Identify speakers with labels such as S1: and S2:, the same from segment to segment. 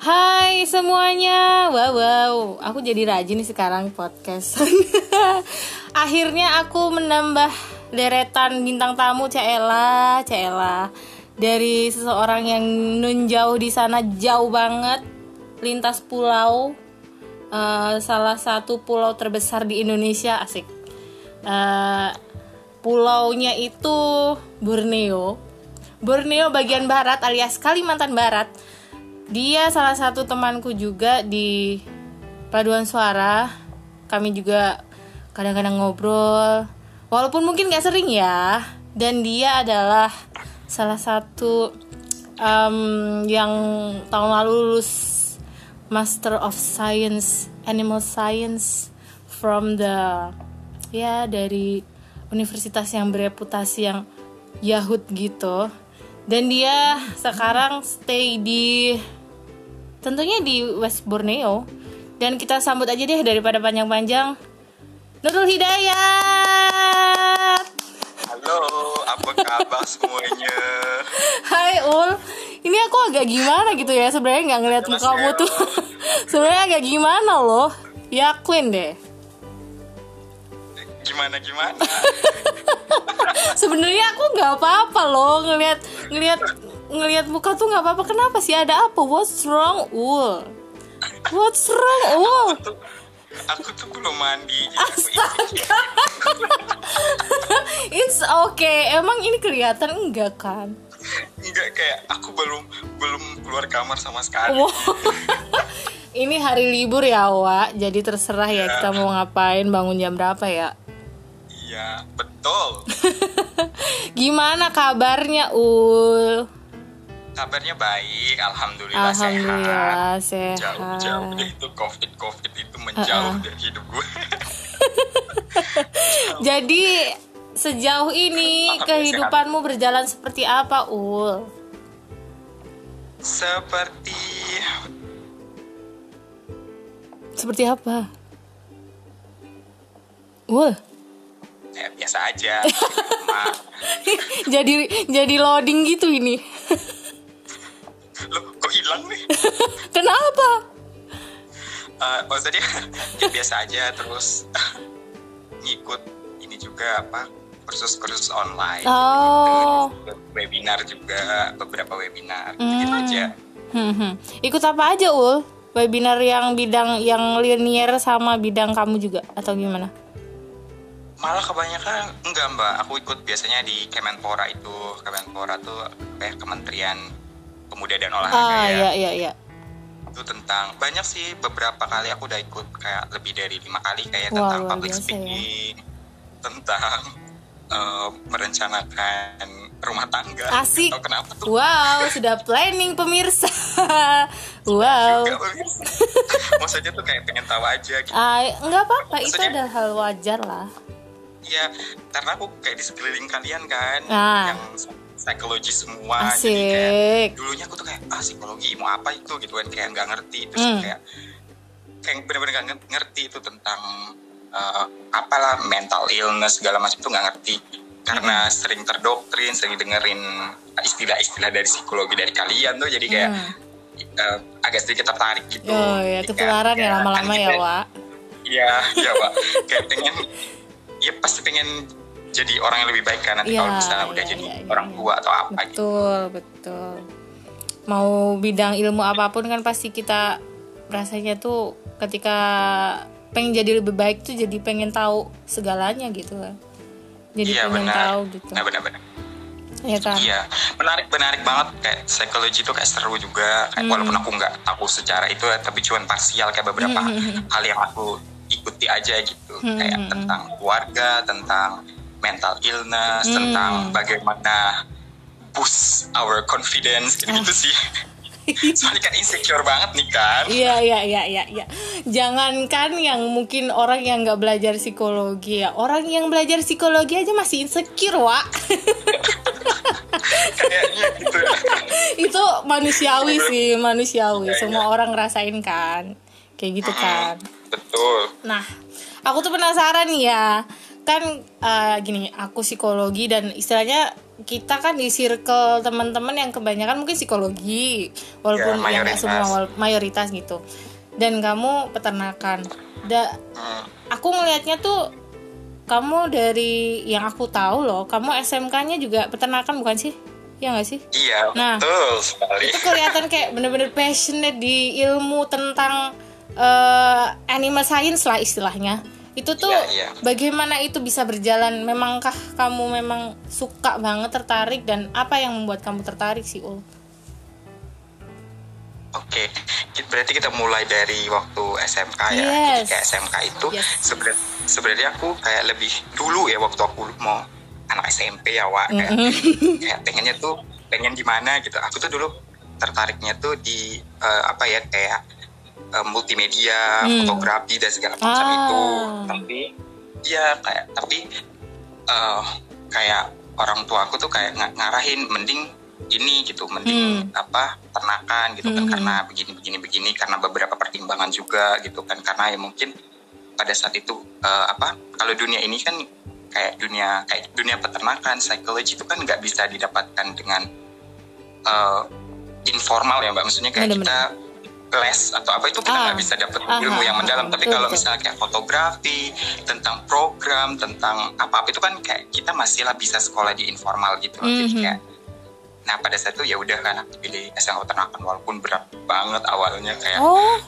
S1: Hai semuanya, wow wow, aku jadi rajin nih sekarang podcast. Akhirnya aku menambah deretan bintang tamu Cela, Cela dari seseorang yang nun jauh di sana jauh banget, lintas pulau, uh, salah satu pulau terbesar di Indonesia, asik. Uh, pulaunya itu Borneo, Borneo bagian barat alias Kalimantan Barat dia salah satu temanku juga di paduan suara. Kami juga kadang-kadang ngobrol. Walaupun mungkin gak sering ya. Dan dia adalah salah satu um, yang tahun lalu lulus Master of Science Animal Science from the ya dari universitas yang bereputasi yang Yahud gitu. Dan dia sekarang stay di tentunya di West Borneo. Dan kita sambut aja deh daripada panjang-panjang. Nurul Hidayat!
S2: Halo, apa kabar semuanya?
S1: Hai Ul, ini aku agak gimana gitu ya? Sebenarnya nggak ngeliat muka kamu tuh. Sebenarnya agak gimana loh? Ya clean deh.
S2: Gimana gimana?
S1: Sebenarnya aku nggak apa-apa loh ngelihat ngelihat ngelihat muka tuh nggak apa-apa. Kenapa sih? Ada apa? What's wrong ul? What's wrong ul?
S2: aku tuh, belum mandi
S1: astaga. It's okay. Emang ini kelihatan? Enggak kan?
S2: Enggak kayak aku belum belum keluar kamar sama sekali.
S1: Wow. ini hari libur ya Wak jadi terserah ya, ya kita mau ngapain bangun jam berapa ya?
S2: Iya betul.
S1: Gimana kabarnya ul
S2: kabarnya baik alhamdulillah,
S1: alhamdulillah
S2: sehat, sehat. jauh jauh deh itu covid covid itu menjauh uh -uh. dari hidup gue
S1: jadi sejauh ini kehidupanmu sehat. berjalan seperti apa ul?
S2: Seperti
S1: seperti apa? Ul?
S2: Ya biasa aja.
S1: Jadi jadi loading gitu ini
S2: Loh, kok hilang nih?
S1: Kenapa?
S2: Uh, maksudnya ya biasa aja terus ngikut ini juga apa kursus-kursus online
S1: oh.
S2: gitu, webinar juga beberapa webinar hmm. gitu aja
S1: hmm, hmm. ikut apa aja ul webinar yang bidang yang linear sama bidang kamu juga atau gimana
S2: malah kebanyakan enggak mbak aku ikut biasanya di Kemenpora itu Kemenpora tuh kayak kementerian pemuda dan olahraga
S1: ah, ya. Iya, iya,
S2: Itu tentang banyak sih beberapa kali aku udah ikut kayak lebih dari lima kali kayak Wah, tentang public ya. speaking, ya. tentang uh, merencanakan rumah tangga.
S1: Asik.
S2: Kenapa tuh?
S1: Wow, sudah planning pemirsa. wow. Juga,
S2: pemirsa. Maksudnya tuh kayak pengen tahu aja gitu.
S1: Ah, enggak apa-apa, itu adalah hal wajar lah.
S2: Iya, karena aku kayak di sekeliling kalian kan,
S1: ah.
S2: yang psikologi semua
S1: Asik.
S2: jadi kayak dulunya aku tuh kayak ah psikologi mau apa itu gitu kan kayak nggak ngerti terus hmm. kayak kayak bener-bener nggak ngerti itu tentang uh, apalah mental illness segala macam tuh nggak ngerti karena hmm. sering terdoktrin sering dengerin istilah-istilah dari psikologi dari kalian tuh jadi kayak hmm. uh, agak sedikit tertarik gitu
S1: oh ya ketularan ya lama-lama ya Wak
S2: iya iya Wak kayak pengen ya pasti pengen jadi orang yang lebih baik kan nanti ya, kalau misalnya ya, udah ya, jadi ya, orang ya. tua atau apa
S1: betul, gitu. Betul, betul. Mau bidang ilmu apa pun kan pasti kita rasanya tuh ketika pengen jadi lebih baik tuh jadi pengen tahu segalanya gitu kan. Jadi
S2: iya,
S1: pengen
S2: benar.
S1: tahu gitu.
S2: Nah, benar-benar.
S1: Iya kan?
S2: Iya, menarik menarik banget kayak psikologi itu kayak seru juga. Kayak hmm. walaupun aku nggak tahu secara itu tapi cuma parsial kayak beberapa hmm. hal yang aku ikuti aja gitu. Hmm. Kayak tentang keluarga, tentang mental illness, hmm. tentang bagaimana boost our confidence gitu, -gitu sih. Soalnya kan insecure banget nih kan.
S1: Iya iya iya iya iya. Jangankan yang mungkin orang yang nggak belajar psikologi ya, orang yang belajar psikologi aja masih insecure, Wak.
S2: Kayaknya gitu. Ya.
S1: Itu manusiawi sih, manusiawi. Semua orang ngerasain kan. Kayak gitu kan.
S2: Betul.
S1: Nah, aku tuh penasaran ya kan uh, gini aku psikologi dan istilahnya kita kan di circle teman-teman yang kebanyakan mungkin psikologi walaupun
S2: Ya, mayoritas.
S1: semua mayoritas gitu dan kamu peternakan da
S2: Hmm.
S1: aku ngelihatnya tuh kamu dari yang aku tahu loh kamu SMK-nya juga peternakan bukan sih ya nggak sih
S2: Iya,
S1: Nah.
S2: betul sekali.
S1: itu kelihatan kayak bener-bener passionate di ilmu tentang eh, animal science lah istilahnya itu tuh
S2: Iya, iya.
S1: bagaimana itu bisa berjalan memangkah kamu memang suka banget tertarik dan apa yang membuat kamu tertarik sih Ul
S2: Oke, ki- berarti kita mulai dari waktu SMK ya.
S1: Yes.
S2: Jadi kayak SMK itu
S1: Yes.
S2: sebenarnya sebenarnya aku kayak lebih dulu ya waktu aku mau anak SMP ya, Wak. Kayak, kayak pengennya tuh pengen di mana gitu. Aku tuh dulu tertariknya tuh di eh, apa ya kayak eh, multimedia,
S1: Hmm.
S2: fotografi dan segala macam
S1: Ah.
S2: itu. Tapi ya kayak tapi eh, kayak orang tua aku tuh kayak ng- ngarahin mending ini gitu mending apa ternakan gitu kan
S1: Hmm.
S2: karena begini begini begini karena beberapa pertimbangan juga gitu kan karena ya mungkin pada saat itu eh, apa kalau dunia ini kan kayak dunia kayak dunia peternakan psikologi itu kan nggak bisa didapatkan dengan eh, informal ya mbak maksudnya kayak kita les atau apa itu kita
S1: Ah.
S2: nggak bisa dapat
S1: Ah,
S2: ilmu
S1: ah,
S2: yang
S1: ah,
S2: mendalam
S1: ah,
S2: tapi
S1: betul,
S2: kalau misalnya kayak fotografi tentang program tentang apa apa itu kan kayak kita masih lah bisa sekolah di informal gitu loh. jadi
S1: Mhm.
S2: kayak nah pada saat itu ya udah kan aku pilih SMK peternakan walaupun berat banget awalnya kayak
S1: oh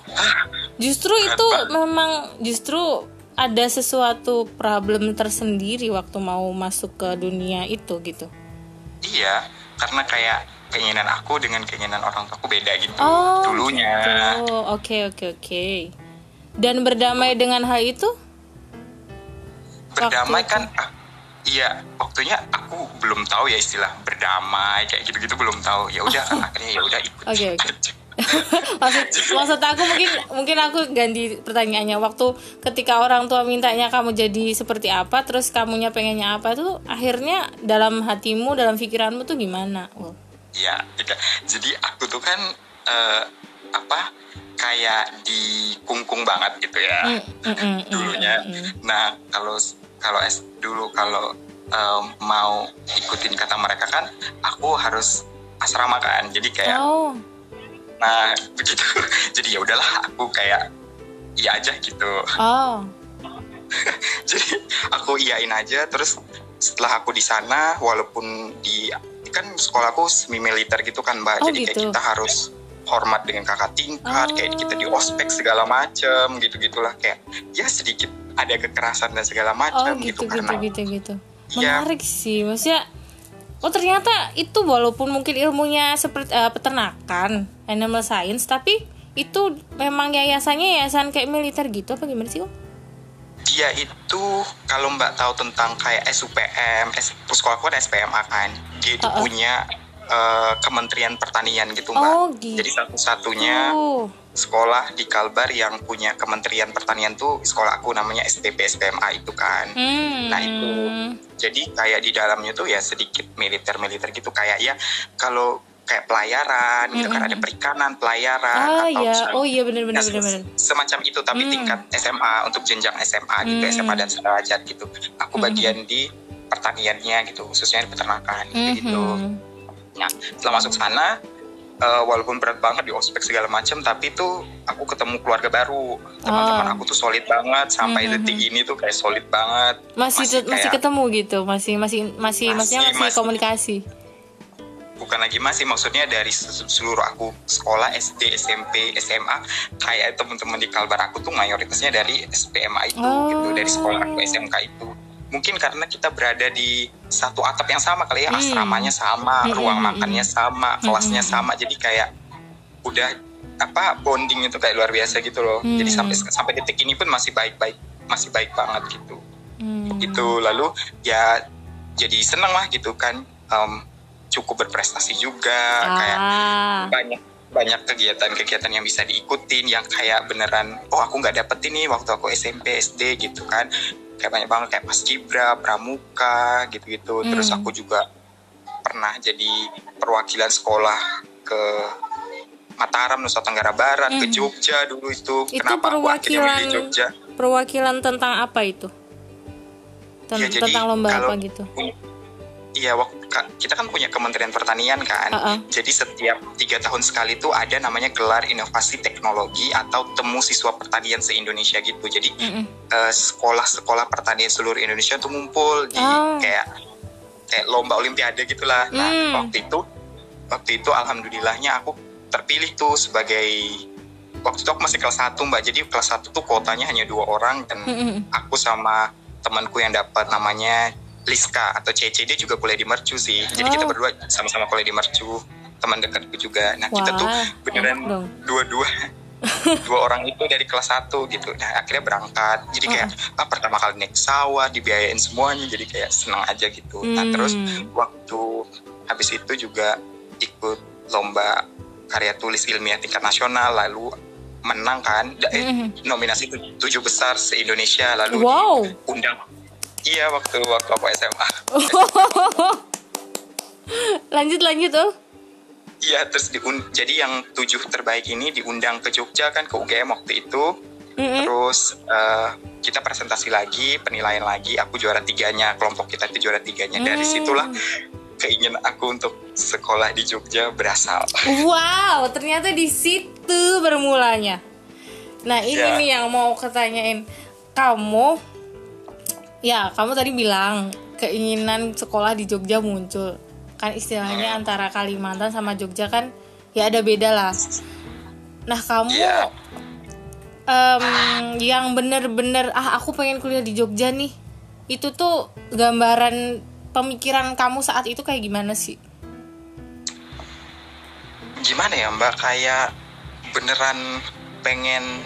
S1: justru itu
S2: banget.
S1: memang justru ada sesuatu problem tersendiri waktu mau masuk ke dunia itu gitu
S2: iya karena kayak keinginan aku dengan keinginan orang tuaku beda gitu
S1: Oh,
S2: dulunya
S1: Oh, oke oke oke. Dan berdamai dengan hal itu?
S2: berdamai
S1: waktu
S2: kan ah, iya waktunya aku belum tahu ya istilah berdamai kayak gitu-gitu belum tahu ya udah kan akhirnya ya udah ikut
S1: Oke, oke.
S2: aja.
S1: maksud maksud aku mungkin mungkin aku ganti pertanyaannya waktu ketika orang tua mintanya kamu jadi seperti apa terus kamunya pengennya apa itu akhirnya dalam hatimu dalam pikiranmu tuh gimana Ul?
S2: Iya, tidak. Jadi aku tuh kan eh, apa kayak dikungkung banget gitu ya
S1: Mm, mm, mm,
S2: dulunya.
S1: mm, mm.
S2: Nah kalau kalau es dulu kalau em, mau ikutin kata mereka kan aku harus asrama kan. Jadi kayak
S1: oh
S2: nah begitu. Jadi ya udahlah aku kayak iya aja gitu.
S1: oh
S2: Jadi aku iyain aja terus setelah aku di sana walaupun di kan sekolahku semi militer gitu kan mbak
S1: Oh,
S2: jadi kayak
S1: gitu.
S2: kita harus hormat dengan kakak tingkat
S1: Oh.
S2: kayak kita di ospek segala macem gitu gitulah kayak ya sedikit ada kekerasan dan segala
S1: oh
S2: macam
S1: gitu gitu
S2: karena
S1: gitu gitu
S2: Iya.
S1: menarik sih maksudnya oh ternyata itu walaupun mungkin ilmunya seperti eh, peternakan animal science tapi itu memang yayasannya yayasan kayak militer gitu apa gimana sih Ul?
S2: Dia itu kalau mbak tahu tentang kayak SUPM, S, sekolahku kan SPMA kan, dia itu
S1: Uh-uh.
S2: punya eh, Kementerian Pertanian gitu mbak.
S1: Oh, gitu.
S2: Jadi satu-satunya
S1: Oh.
S2: sekolah di Kalbar yang punya Kementerian Pertanian tuh sekolah aku namanya STP SPMA itu kan.
S1: Hmm.
S2: Nah, itu. Jadi kayak di dalamnya tuh ya sedikit militer-militer gitu kayak ya kalau kayak pelayaran gitu kan ada perikanan, pelayaran
S1: Ah
S2: atau
S1: ya, oh iya benar benar
S2: se-
S1: benar benar.
S2: semacam itu tapi
S1: Hmm.
S2: tingkat SMA untuk jenjang SMA gitu
S1: Hmm.
S2: SMA dan sederajat gitu aku bagian di pertaniannya gitu khususnya di peternakan gitu gitu
S1: Mhm.
S2: nah setelah masuk sana eh, walaupun berat banget di ospek segala macam tapi tuh aku ketemu keluarga baru teman-teman
S1: Oh.
S2: aku tuh solid banget sampai
S1: Mhm.
S2: detik ini tuh kayak solid banget
S1: Masih masih, masih
S2: kayak-
S1: ketemu gitu, masih masih masih,
S2: Masih,
S1: maksudnya masih,
S2: masih.
S1: komunikasi.
S2: Bukan lagi masih maksudnya dari se- seluruh aku sekolah SD SMP SMA kayak teman-teman di Kalbar aku tuh mayoritasnya dari SPMA itu
S1: Oh.
S2: gitu. Dari sekolah aku SMK itu. Mungkin karena kita berada di satu atap yang sama kali ya
S1: Hmm.
S2: asramanya sama
S1: Hmm,
S2: ruang
S1: hmm,
S2: makannya sama kelasnya sama. Jadi kayak udah apa bonding itu kayak luar biasa gitu loh. Jadi
S1: Hmm.
S2: sampai sampai detik ini pun masih baik-baik masih baik banget gitu.
S1: Hmm.
S2: itu lalu ya jadi seneng lah gitu kan. Em, cukup berprestasi juga kayak
S1: Ah.
S2: banyak banyak kegiatan-kegiatan yang bisa diikutin yang kayak beneran oh aku nggak dapet ini waktu aku SMP SD gitu kan kayak banyak banget kayak paskibra pramuka gitu-gitu terus
S1: Hmm.
S2: aku juga pernah jadi perwakilan sekolah ke Mataram Nusa Tenggara Barat ke
S1: Hmm.
S2: Jogja dulu itu,
S1: Itu
S2: kenapa aku
S1: perwakilan
S2: milih Jogja
S1: perwakilan tentang apa itu? Ten-
S2: Ya, jadi
S1: tentang lomba apa gitu?
S2: Iya, kita kan punya Kementerian Pertanian kan.
S1: Uh -uh.
S2: Jadi setiap tiga tahun sekali itu ada namanya gelar inovasi teknologi atau temu siswa pertanian se Indonesia gitu. Jadi uh, sekolah-sekolah pertanian seluruh Indonesia tuh ngumpul di
S1: Oh.
S2: kayak kayak lomba olimpiade gitulah. Nah
S1: Mm.
S2: waktu itu waktu itu alhamdulillahnya aku terpilih tuh sebagai waktu itu aku masih kelas 1 mbak. Jadi kelas 1 tuh kuotanya hanya dua orang dan aku sama temanku yang dapat namanya Liska atau Cece dia juga kuliah di Mercu sih. Jadi kita
S1: Oh.
S2: berdua sama-sama kuliah di Mercu. Teman dekatku juga. Nah, kita tuh
S1: Wah,
S2: beneran dua-dua dua orang itu dari kelas 1 gitu. Nah, akhirnya berangkat. Jadi kayak ah, pertama kali naik sawah, dibiayain semuanya. Jadi kayak senang aja gitu. Nah,
S1: Hmm.
S2: terus waktu habis itu juga ikut lomba karya tulis ilmiah tingkat nasional lalu menang kan eh,
S1: Mhm.
S2: nominasi tu- tujuh besar se Indonesia lalu
S1: Wow.
S2: diundang iya waktu waktu aku SMA
S1: lanjut lanjut oh.
S2: iya terus diun jadi yang tujuh terbaik ini diundang ke Jogja kan ke UGM waktu itu
S1: Mm-mm.
S2: terus eh, kita presentasi lagi penilaian lagi aku juara tiganya kelompok kita itu juara tiganya dari
S1: Hmm.
S2: situlah keinginan aku untuk sekolah di Jogja berasal
S1: Wow, ternyata di situ bermulanya. Nah, ini
S2: Ya.
S1: nih yang mau ketanyain. Kamu ya, kamu tadi bilang keinginan sekolah di Jogja muncul. Kan istilahnya
S2: Hmm.
S1: antara Kalimantan sama Jogja kan ya ada beda lah. Nah, kamu
S2: Iya.
S1: em, yang bener-bener ah aku pengen kuliah di Jogja nih. Itu tuh gambaran pemikiran kamu saat itu kayak gimana sih?
S2: gimana ya mbak kayak beneran pengen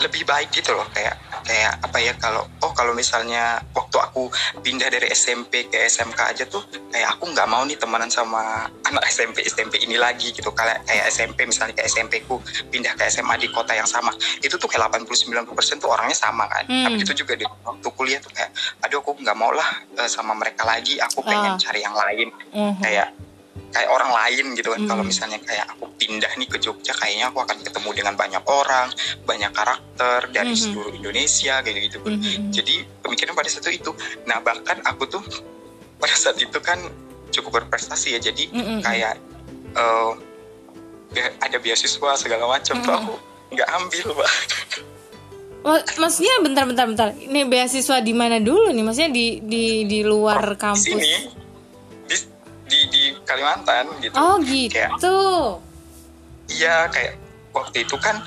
S2: lebih baik gitu loh kayak kayak apa ya kalau oh kalau misalnya waktu aku pindah dari SMP ke SMK aja tuh kayak aku nggak mau nih temenan sama anak SMP SMP ini lagi gitu kayak kayak SMP misalnya kayak SMP ku pindah ke SMA di kota yang sama itu tuh kayak 80-90% tuh orangnya sama kan
S1: Hmm.
S2: tapi itu juga di waktu kuliah tuh kayak aduh aku nggak mau lah eh, sama mereka lagi aku pengen
S1: Ah.
S2: cari yang lain
S1: Mhm.
S2: kayak kayak orang lain gitu kan
S1: Hmm.
S2: kalau misalnya kayak aku pindah nih ke Jogja kayaknya aku akan ketemu dengan banyak orang banyak karakter dari
S1: Mhm.
S2: seluruh Indonesia gitu gitu
S1: Mhm.
S2: jadi pemikiran pada saat itu nah bahkan aku tuh pada saat itu kan cukup berprestasi ya jadi
S1: Mhm.
S2: kayak eh, be- ada beasiswa segala macam tuh
S1: Mhm.
S2: aku nggak ambil pak
S1: Ma- Maksudnya bentar bentar bentar. Ini beasiswa di mana dulu nih? Maksudnya di di di luar
S2: di
S1: kampus.
S2: sini di, di Kalimantan gitu
S1: Oh
S2: Kayak-
S1: gitu.
S2: Iya kayak waktu itu kan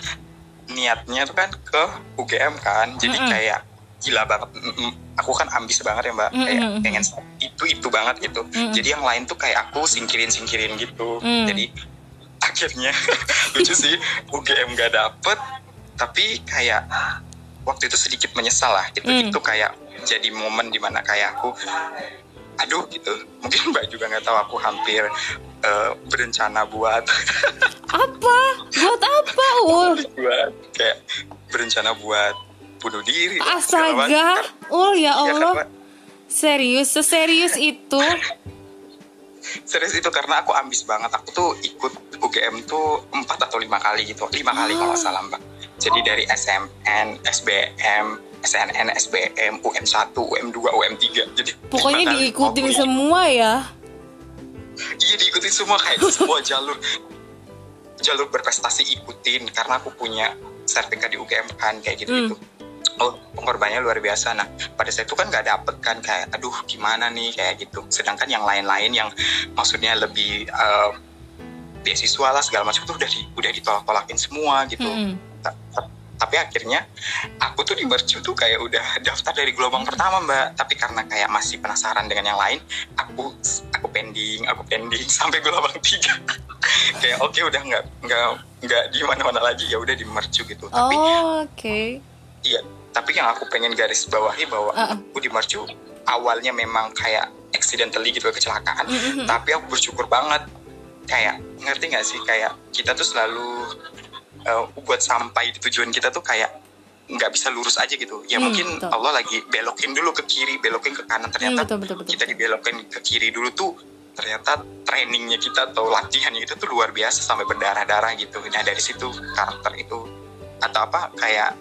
S2: niatnya tuh kan ke UGM kan, jadi
S1: Mm-mm.
S2: kayak gila banget. Mm, mm, Aku kan ambis banget ya mbak, kayak
S1: Mm-mm.
S2: pengen itu itu banget gitu.
S1: Mm-mm.
S2: Jadi yang lain tuh kayak aku singkirin singkirin gitu.
S1: Mm.
S2: Jadi akhirnya lucu sih UGM gak dapet, tapi kayak waktu itu sedikit menyesal lah gitu.
S1: Mm.
S2: Itu kayak jadi momen di mana kayak aku aduh gitu mungkin mbak juga nggak tahu aku hampir eh, berencana buat
S1: Apa? Buat apa, Ul?
S2: buat kayak berencana buat bunuh diri.
S1: Astaga, Ul ya
S2: Iya,
S1: Allah.
S2: karena-
S1: Serius, seserius itu?
S2: serius itu karena aku ambis banget aku tuh ikut UGM tuh empat atau lima kali gitu lima kali kalau nggak salah mbak jadi dari SMN SBM SNN SBM UM 1 UM 2 UM 3 jadi
S1: Pokoknya diikutin
S2: Pokoknya-
S1: semua ya.
S2: iya diikutin semua. Kayak semua jalur jalur berprestasi ikutin. Karena aku punya sertifikat di UGM kan kayak gitu gitu oh pengorbanannya luar biasa. Nah pada saat itu kan nggak dapet kan kayak aduh gimana nih? Kayak gitu. Sedangkan yang lain-lain yang maksudnya lebih eh, beasiswa lah segala macam tuh udah di, udah ditolak-tolakin semua gitu.
S1: Mm-mm.
S2: Ta- ta- tapi akhirnya aku tuh di Mercu tuh kayak udah daftar dari gelombang pertama mbak. Tapi karena kayak masih penasaran dengan yang lain aku aku pending aku pending sampai gelombang tiga. Kayak oke udah nggak nggak nggak di mana-mana lagi ya udah di Mercu gitu. Tapi
S1: Oh, oke.
S2: iya tapi yang aku pengen garis bawahi bahwa
S1: Ah, ah.
S2: aku di Mercu awalnya memang kayak accidentally gitu kecelakaan.
S1: Mm-mm.
S2: tapi aku bersyukur banget. Kayak ngerti nggak sih? Kayak kita tuh selalu eh, buat sampai di tujuan kita tuh kayak nggak bisa lurus aja gitu ya
S1: Hmm,
S2: mungkin
S1: betul.
S2: Allah lagi belokin dulu ke kiri belokin ke kanan ternyata
S1: Hmm, betul, betul, betul,
S2: kita
S1: betul.
S2: dibelokin ke kiri dulu tuh ternyata trainingnya kita atau latihannya kita tuh luar biasa sampai berdarah-darah gitu nah dari situ karakter itu atau apa kayak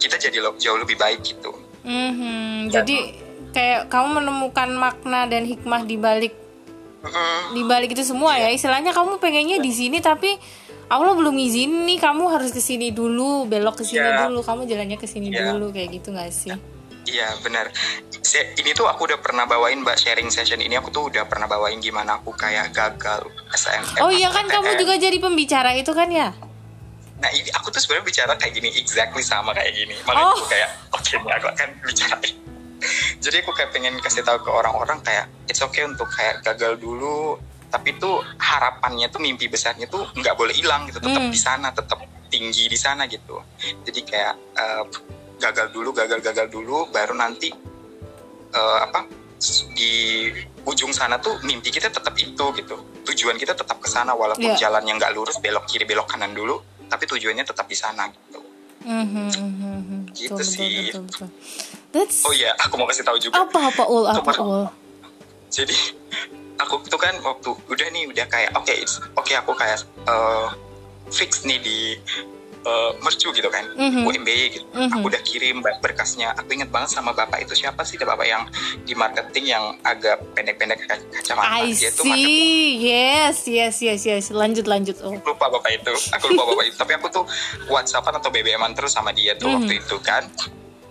S2: kita jadi jauh lebih baik gitu
S1: Mhm,
S2: Ya.
S1: Jadi kayak kamu menemukan makna dan hikmah di balik
S2: Mm-mm.
S1: di balik itu semua ya istilahnya kamu pengennya di sini tapi Allah belum izin nih kamu harus ke sini dulu belok ke sini
S2: Iya.
S1: dulu kamu jalannya ke sini
S2: Iya.
S1: dulu kayak gitu gak sih
S2: Iya benar. Ini tuh aku udah pernah bawain mbak sharing session ini aku tuh udah pernah bawain gimana aku kayak gagal SNM.
S1: oh iya kan kamu juga jadi pembicara itu kan ya
S2: Nah ini aku tuh sebenarnya bicara kayak gini exactly sama kayak gini. Makanya
S1: Oh.
S2: aku kayak oke nih aku akan bicara. Jadi aku kayak pengen kasih tahu ke orang-orang kayak it's okay untuk kayak gagal dulu. Tapi tuh harapannya tuh mimpi besarnya tuh nggak boleh hilang gitu. Tetap
S1: Hmm.
S2: di sana, tetap tinggi di sana gitu. Jadi kayak eh, gagal dulu, gagal-gagal dulu, baru nanti eh, apa di ujung sana tuh mimpi kita tetap itu gitu tujuan kita tetap ke sana walaupun
S1: Iya.
S2: jalannya nggak lurus belok kiri belok kanan dulu tapi tujuannya tetap di sana gitu. Gitu
S1: Betul,
S2: sih.
S1: betul, betul. That's
S2: oh iya aku mau kasih tahu juga
S1: apa apa ul apa ul
S2: jadi aku tuh kan waktu udah nih udah kayak oke it's- oke aku kayak eh, fix nih di eh, mercu gitu kan
S1: Mhm.
S2: UMBY gitu.
S1: Mhm.
S2: aku udah kirim ber- berkasnya. Aku inget banget sama bapak itu siapa sih bapak yang di marketing yang agak pendek-pendek kaca- kacamata.
S1: I
S2: dia tuh marketing.
S1: See yes yes yes yes. Lanjut lanjut. Ul
S2: lupa bapak itu. Aku lupa bapak itu. Tapi aku tuh whatsappan atau BBM-an terus sama dia tuh
S1: Mhm.
S2: waktu itu kan.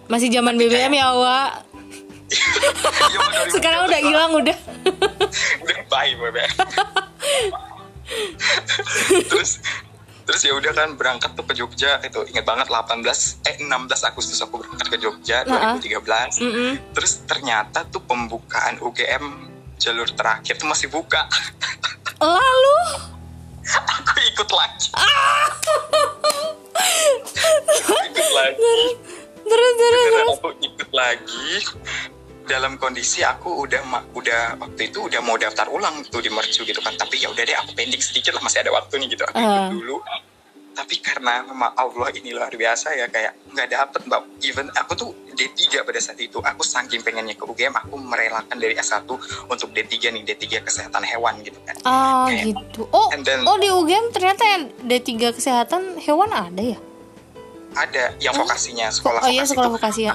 S1: Masih zaman BBM ya Wak sekarang udah hilang udah.
S2: Udah bye BBM terus terus ya udah kan berangkat tuh ke Jogja itu ingat banget 18 eh 16 Agustus aku berangkat ke Jogja
S1: Nah.
S2: 2013
S1: Mm-mm.
S2: terus ternyata tuh pembukaan UGM jalur terakhir tuh masih buka.
S1: Lalu?
S2: Aku ikut lagi. Aku ikut lagi.
S1: Terus terus terus
S2: aku ikut lagi dalam kondisi aku udah udah waktu itu udah mau daftar ulang tuh di mercu gitu kan. Tapi ya udah deh aku pending sedikit lah masih ada waktu nih gitu. Aku ikut
S1: Ah.
S2: dulu. Tapi karena memang Allah ini luar biasa ya kayak nggak dapet mbak. Even aku tuh D3 pada saat itu aku saking pengennya ke UGM aku merelakan dari S1 untuk D3 nih D3 kesehatan hewan gitu kan.
S1: Ah
S2: Kayak-
S1: gitu. Oh
S2: then-
S1: oh di UGM ternyata yang D3 kesehatan hewan ada ya?
S2: Ada yang vokasinya sekolah
S1: oh iya
S2: vokasi
S1: sekolah
S2: tuh.
S1: vokasi ya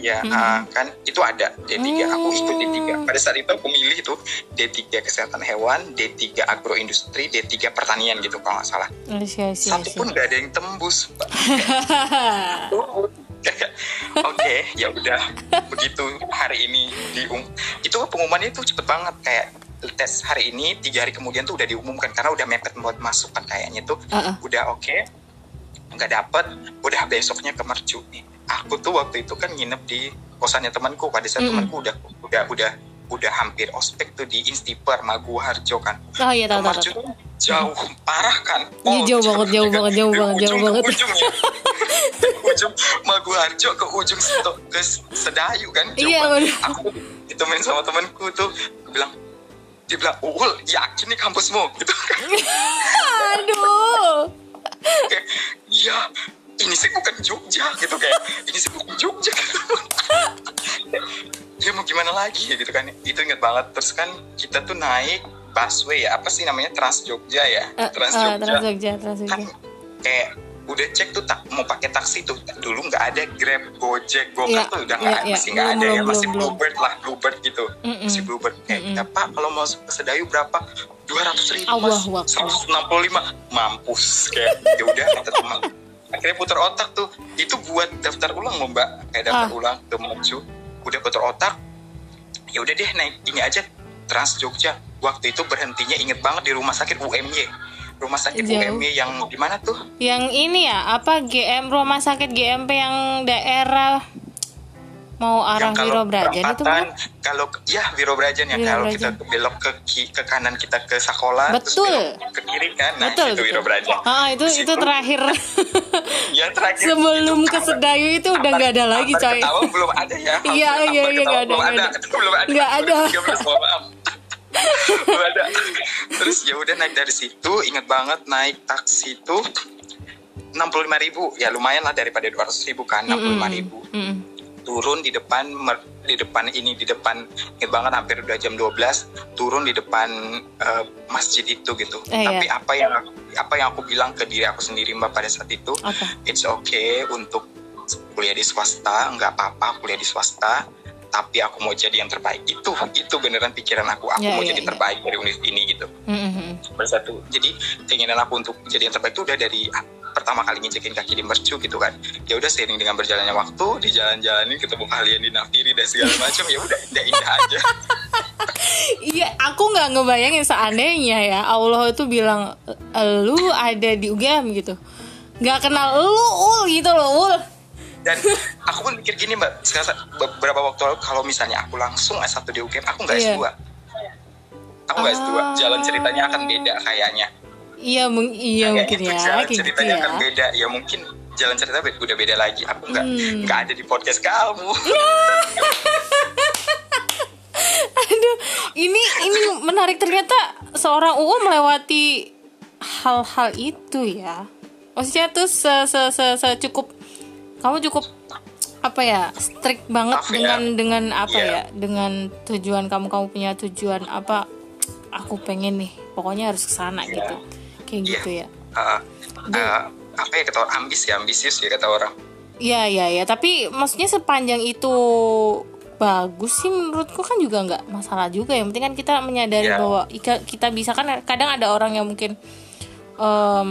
S1: mm.
S2: Iya,
S1: Mhm.
S2: ah, kan itu ada D3. Aku ikut
S1: Hmm.
S2: D3. Pada saat itu aku milih itu D3 kesehatan hewan, D3 agroindustri, D3 pertanian gitu kalau nggak salah. Satu pun nggak ada yang tembus. Oke, ya udah begitu hari ini dium itu pengumumannya itu cepet banget kayak tes hari ini tiga hari kemudian tuh udah diumumkan karena udah mepet buat masuk kan kayaknya tuh
S1: Ah, ah.
S2: udah oke nggak dapet udah besoknya ke mercu nih aku tuh waktu itu kan nginep di kosannya temanku pada saat
S1: Mm-mm.
S2: temanku udah udah udah udah hampir ospek tuh di Instiper Maguwarjo kan
S1: oh iya tahu tahu
S2: jauh parah kan
S1: Iya, jauh banget, jauh
S2: dari-
S1: banget, jauh banget, jauh
S2: ujung ke
S1: banget.
S2: ujung ya. Ujung Maguwarjo ke ujung Seto, ke Sedayu kan jauh
S1: Iya,
S2: banget.
S1: bener.
S2: aku ditemenin sama temanku tuh aku bilang dia bilang Ul yakin nih kampusmu gitu
S1: aduh
S2: iya ini sih bukan Jogja gitu kayak ini sih bukan Jogja. Ya mau gimana lagi ya gitu kan. Itu inget banget. Terus kan kita tuh naik busway ya apa sih namanya? Trans Jogja ya?
S1: Eh,
S2: Trans
S1: eh,
S2: Jogja.
S1: Trans Jogja Trans
S2: kan
S1: Jogja.
S2: kayak udah cek tuh tak mau pakai taksi tuh dulu nggak ada Grab Gojek Gokar
S1: Iya,
S2: tuh udah nggak
S1: iya, iya.
S2: masih nggak
S1: Belum,
S2: ada ya.
S1: belum,
S2: masih
S1: belum,
S2: Bluebird lah Bluebird gitu.
S1: Mm-mm.
S2: masih Bluebird. Kayak kita pak kalau mau ke Sedayu berapa? dua ratus ribu mas. Seratus enam puluh lima. Mampus kayak ya udah kata teman akhirnya putar otak tuh. Itu buat daftar ulang loh mbak. Kayak daftar
S1: Ah.
S2: ulang ke Mercu udah putar otak. Ya udah deh naik ini aja Trans Jogja. Waktu itu berhentinya inget banget di rumah sakit UMY rumah sakit
S1: Jauh.
S2: UMY yang di mana tuh?
S1: Yang ini ya apa GM rumah sakit GMP yang daerah mau arah
S2: yang kalau
S1: Wiro Brajan itu bukan?
S2: kalau ya Wiro Brajan ya kalau kita belok ke ke kanan kita ke sekolah terus
S1: Betul.
S2: belok ke kiri kan? Nah
S1: betul
S2: itu. Wiro Brajan.
S1: Ah, itu
S2: Di
S1: itu
S2: situ,
S1: terakhir.
S2: Ya terakhir.
S1: Sebelum
S2: itu
S1: ke Sedayu itu udah nggak ada lagi coy.
S2: ketawa belum ada ya?
S1: Iya, iya, iya,
S2: ketawa
S1: nggak ada,
S2: belum
S1: nggak
S2: ada?
S1: ada.
S2: belum ada.
S1: Nggak ada.
S2: 2013, mohon maaf. Belum ada. Terus ya udah naik dari situ inget banget naik taksi itu enam puluh lima ribu. Ya lumayan lah daripada dua ratus ribu kan enam puluh lima ribu.
S1: Mm-mm.
S2: Turun di depan di depan ini di depan inget banget hampir udah jam 12 turun di depan eh, masjid itu gitu
S1: Eh,
S2: tapi
S1: iya.
S2: apa yang apa yang aku bilang ke diri aku sendiri mbak pada saat itu
S1: apa
S2: it's okay untuk kuliah di swasta nggak apa-apa kuliah di swasta tapi aku mau jadi yang terbaik itu itu beneran pikiran aku aku
S1: Ya,
S2: mau
S1: ya,
S2: jadi
S1: ya.
S2: terbaik dari univ ini gitu
S1: Mm-mm.
S2: bersatu jadi keinginan aku untuk jadi yang terbaik itu udah dari pertama kali nginjekin kaki di mercu gitu kan ya udah seiring dengan berjalannya waktu di jalan-jalanin ketemu kalian di Nafiri dan segala macam ya udah indah-indah aja
S1: Iya, aku nggak ngebayangin seandainya ya Allah itu bilang lu ada di UGM gitu, nggak kenal lu ul gitu loh ul.
S2: dan aku pun mikir gini mbak sekarang beberapa waktu lalu kalau misalnya aku langsung S1 di UGM aku nggak
S1: Iya.
S2: S2 aku nggak S2
S1: Ah.
S2: jalan ceritanya akan beda kayaknya
S1: Iya, mung- iya
S2: Kayaknya
S1: mungkin ya,
S2: jalan
S1: kayak gitu
S2: ceritanya
S1: ya.
S2: akan beda ya mungkin jalan cerita udah beda lagi aku nggak
S1: Hmm.
S2: nggak ada di podcast kamu
S1: Aduh, ini ini menarik ternyata seorang UU melewati hal-hal itu ya. Maksudnya tuh se se se, se- cukup kamu cukup apa ya strict banget
S2: Tough ya.
S1: dengan dengan apa
S2: Iya.
S1: ya dengan tujuan kamu kamu punya tujuan apa aku pengen nih pokoknya harus ke sana
S2: Iya.
S1: gitu kayak
S2: Iya.
S1: gitu ya?
S2: Uh, uh, apa ya kata orang? Ambis ya ambisius ya kata orang.
S1: Iya iya iya. Tapi maksudnya sepanjang itu bagus sih menurutku kan juga nggak masalah juga. Yang penting kan kita menyadari
S2: Iya.
S1: bahwa kita bisa kan kadang ada orang yang mungkin em,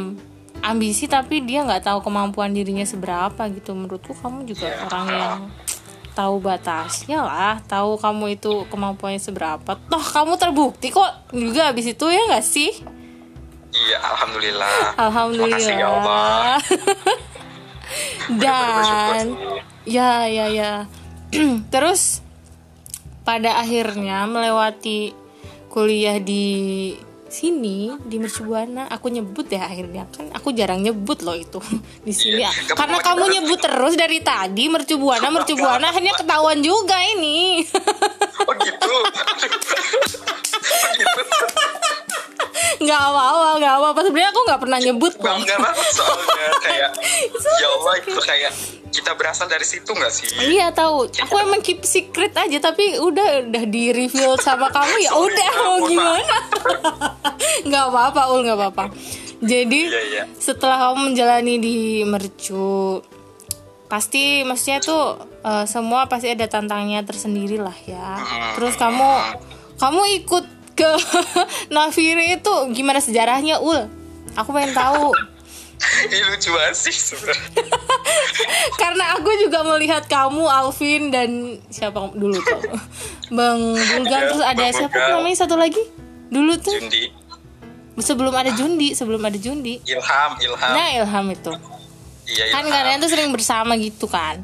S1: ambisi tapi dia nggak tahu kemampuan dirinya seberapa gitu. Menurutku kamu juga
S2: Iya.
S1: orang yang tahu batasnya lah. Tahu kamu itu kemampuannya seberapa. Toh kamu terbukti kok juga habis itu ya nggak sih
S2: iya alhamdulillah.
S1: Alhamdulillah.
S2: Makasih ya Allah.
S1: Dan ya ya ya. Terus pada akhirnya melewati kuliah di sini di Mercubuana aku nyebut ya akhirnya. Kan aku jarang nyebut loh itu di sini.
S2: Iya, gak
S1: karena kamu nyebut terus dari tadi Mercubuana Mercubuana akhirnya ketahuan juga ini.
S2: Oh gitu? Oh gitu
S1: nggak apa-apa nggak apa-apa sebenarnya aku nggak pernah nyebut kok
S2: bangga banget soalnya kayak ya Allah itu kayak kita berasal dari situ nggak sih
S1: Iya tahu. Aku emang keep secret aja tapi udah udah di reveal sama kamu ya udah mau gimana? nggak apa-apa ul nggak apa-apa. Jadi
S2: Iya, iya.
S1: setelah kamu menjalani di mercu pasti maksudnya tuh eh, semua pasti ada tantangannya tersendiri lah ya. Terus kamu kamu ikut ke Nafiri itu gimana sejarahnya ul? Aku pengen tahu.
S2: ini lucu banget sih sebenarnya.
S1: Karena aku juga melihat kamu Alvin dan siapa dulu tuh? Bang Bulgan terus ada
S2: Bang
S1: siapa
S2: Bulgan.
S1: namanya satu lagi? Dulu tuh?
S2: Jundi.
S1: Sebelum ada Jundi sebelum ada Jundi.
S2: Ilham Ilham.
S1: Nah Ilham itu.
S2: Iya
S1: kan
S2: Ilham.
S1: kalian tuh sering bersama gitu kan?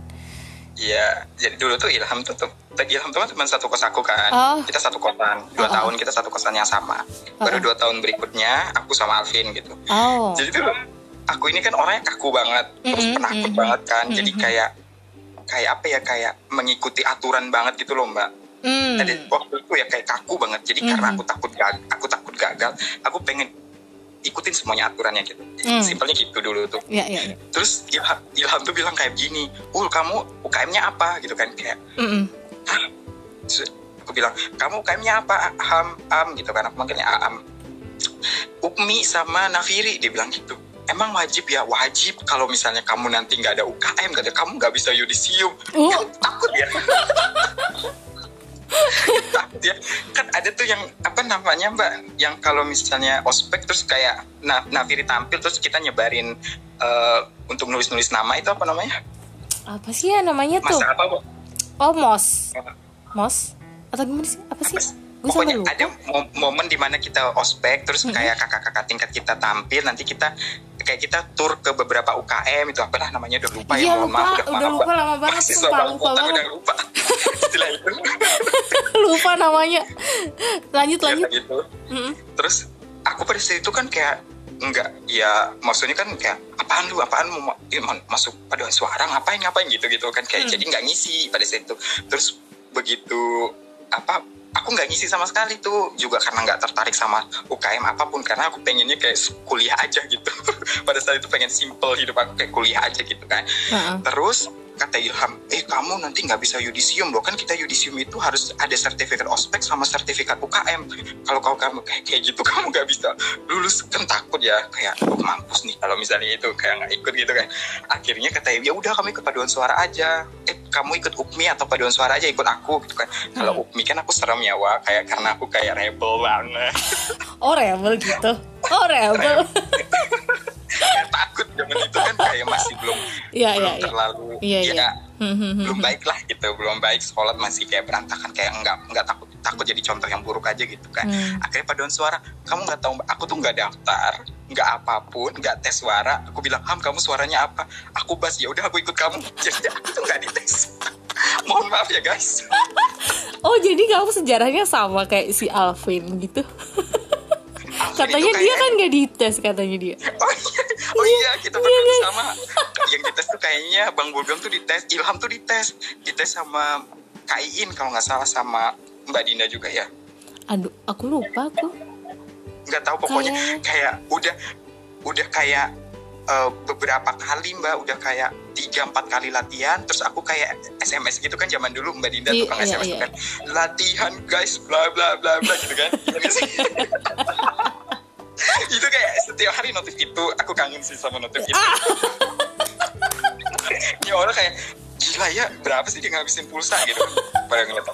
S2: Iya, jadi dulu tuh Ilham tuh, tuh Ilham tuh kan teman satu kos aku kan.
S1: Oh.
S2: Kita satu kosan,
S1: Oh, oh.
S2: dua tahun kita satu kosan yang sama. Baru dua tahun berikutnya aku sama Alvin gitu.
S1: oh
S2: Jadi tuh aku ini kan orangnya kaku banget, terus
S1: Mm-mm,
S2: penakut
S1: mm-mm.
S2: banget kan. Jadi kayak kayak apa ya kayak mengikuti aturan banget gitu loh mbak.
S1: hmm.
S2: Jadi waktu itu ya kayak kaku banget. Jadi karena aku takut gagal, aku takut gagal, aku pengen ikutin semuanya aturannya gitu.
S1: Mm.
S2: Simpelnya gitu dulu tuh
S1: ya ya, ya.
S2: terus Ilham, Ilham tuh bilang kayak gini Ul kamu UKM-nya apa gitu kan kayak
S1: Mm-mm.
S2: Hah? Aku bilang kamu UKM-nya apa? Ham Am gitu kan. Aku manggilnya Am Ukmi sama Nafiri dia bilang gitu. Emang wajib ya? Wajib. Kalau misalnya kamu nanti nggak ada UKM kata kamu nggak bisa yudisium.
S1: Oh.
S2: Kan takut ya? Takut ya? Kan ada tuh yang apa namanya mbak? Yang kalau misalnya ospek terus kayak Na- Nafiri tampil terus kita nyebarin eh, untuk nulis-nulis nama itu apa namanya?
S1: Apa sih ya namanya tuh?
S2: Masa apa bu
S1: oh mos. Mos? Atau gimana sih? Apa sih? Gue
S2: Pokoknya
S1: lupa.
S2: ada mo- momen di mana kita ospek terus kayak kakak-kakak tingkat kita tampil nanti kita kayak kita tur ke beberapa UKM itu apalah namanya udah lupa
S1: Iya,
S2: ya mohon maaf
S1: lupa. Udah lupa lama banget, sumpah,
S2: Bang
S1: lupa banget.
S2: udah lupa.
S1: Lupa namanya. Lanjut
S2: Ya,
S1: lanjut.
S2: gitu.
S1: Mm-mm.
S2: terus aku pada saat itu kan kayak enggak ya maksudnya kan kayak apaan lu? Apaan mau ma- ma- masuk paduan suara ngapain ngapain? Gitu gitu kan. Kayak jadi nggak ngisi pada saat itu. Terus begitu apa aku nggak ngisi sama sekali tuh juga karena nggak tertarik sama UKM apa pun karena aku pengennya kayak kuliah aja gitu. Pada saat itu pengen simple hidup aku kayak kuliah aja gitu kan.
S1: Heeh.
S2: Terus kata Ilham, eh kamu nanti nggak bisa yudisium loh. Kan kita yudisium itu harus ada sertifikat ospek sama sertifikat UKM. Kalau kau kamu kayak kayak gitu kamu nggak bisa lulus. Kan takut ya kayak oh, mampus nih. Kalau misalnya itu kayak nggak ikut gitu kan. Akhirnya kata ya udah kami kepaduan suara aja. Eh kamu ikut UPMI atau paduan suara aja ikut aku gitu kan. Kalau UPMI kan aku serem ya wah kayak karena aku kayak rebel banget.
S1: Oh rebel gitu? Oh rebel
S2: Takut zaman itu kan kayak masih belum
S1: Iya,
S2: belum
S1: iya, iya.
S2: terlalu
S1: Iya,
S2: ya,
S1: hmm, hmm,
S2: belum baik lah gitu belum baik sholat masih kayak berantakan kayak enggak enggak takut takut jadi contoh yang buruk aja gitu kan.
S1: Hmm.
S2: akhirnya paduan suara kamu nggak tahu aku tuh nggak daftar nggak apa pun nggak tes suara. Aku bilang ham kamu suaranya apa? Aku bas. Ya udah aku ikut kamu. Jadi aku tuh nggak dites. Mohon maaf ya guys.
S1: Oh jadi kamu sejarahnya sama kayak si Alvin gitu katanya
S2: itu
S1: dia
S2: kayak-
S1: kan gak dites katanya dia.
S2: Oh iya, oh iya kita berdua sama. Yang dites tuh kayaknya Bang Bulgam tuh dites, Ilham tuh dites, dites sama Kak Iin kalau nggak salah sama Mbak Dinda juga ya.
S1: aduh aku lupa aku.
S2: Nggak tahu pokoknya.
S1: Kayaknya.
S2: kayak udah udah kayak eh, beberapa kali Mbak. Udah kayak tiga empat kali latihan. Terus aku kayak SMS gitu kan zaman dulu Mbak Dinda
S1: Iya,
S2: tukang
S1: iya,
S2: SMS
S1: iya.
S2: kan. Latihan guys bla bla bla bla gitu kan. Iya itu kayak setiap hari notif itu. Aku kangen sih sama notif itu. Ini orang kayak gila ya berapa sih dia ngabisin pulsa? gitu pada ngeliat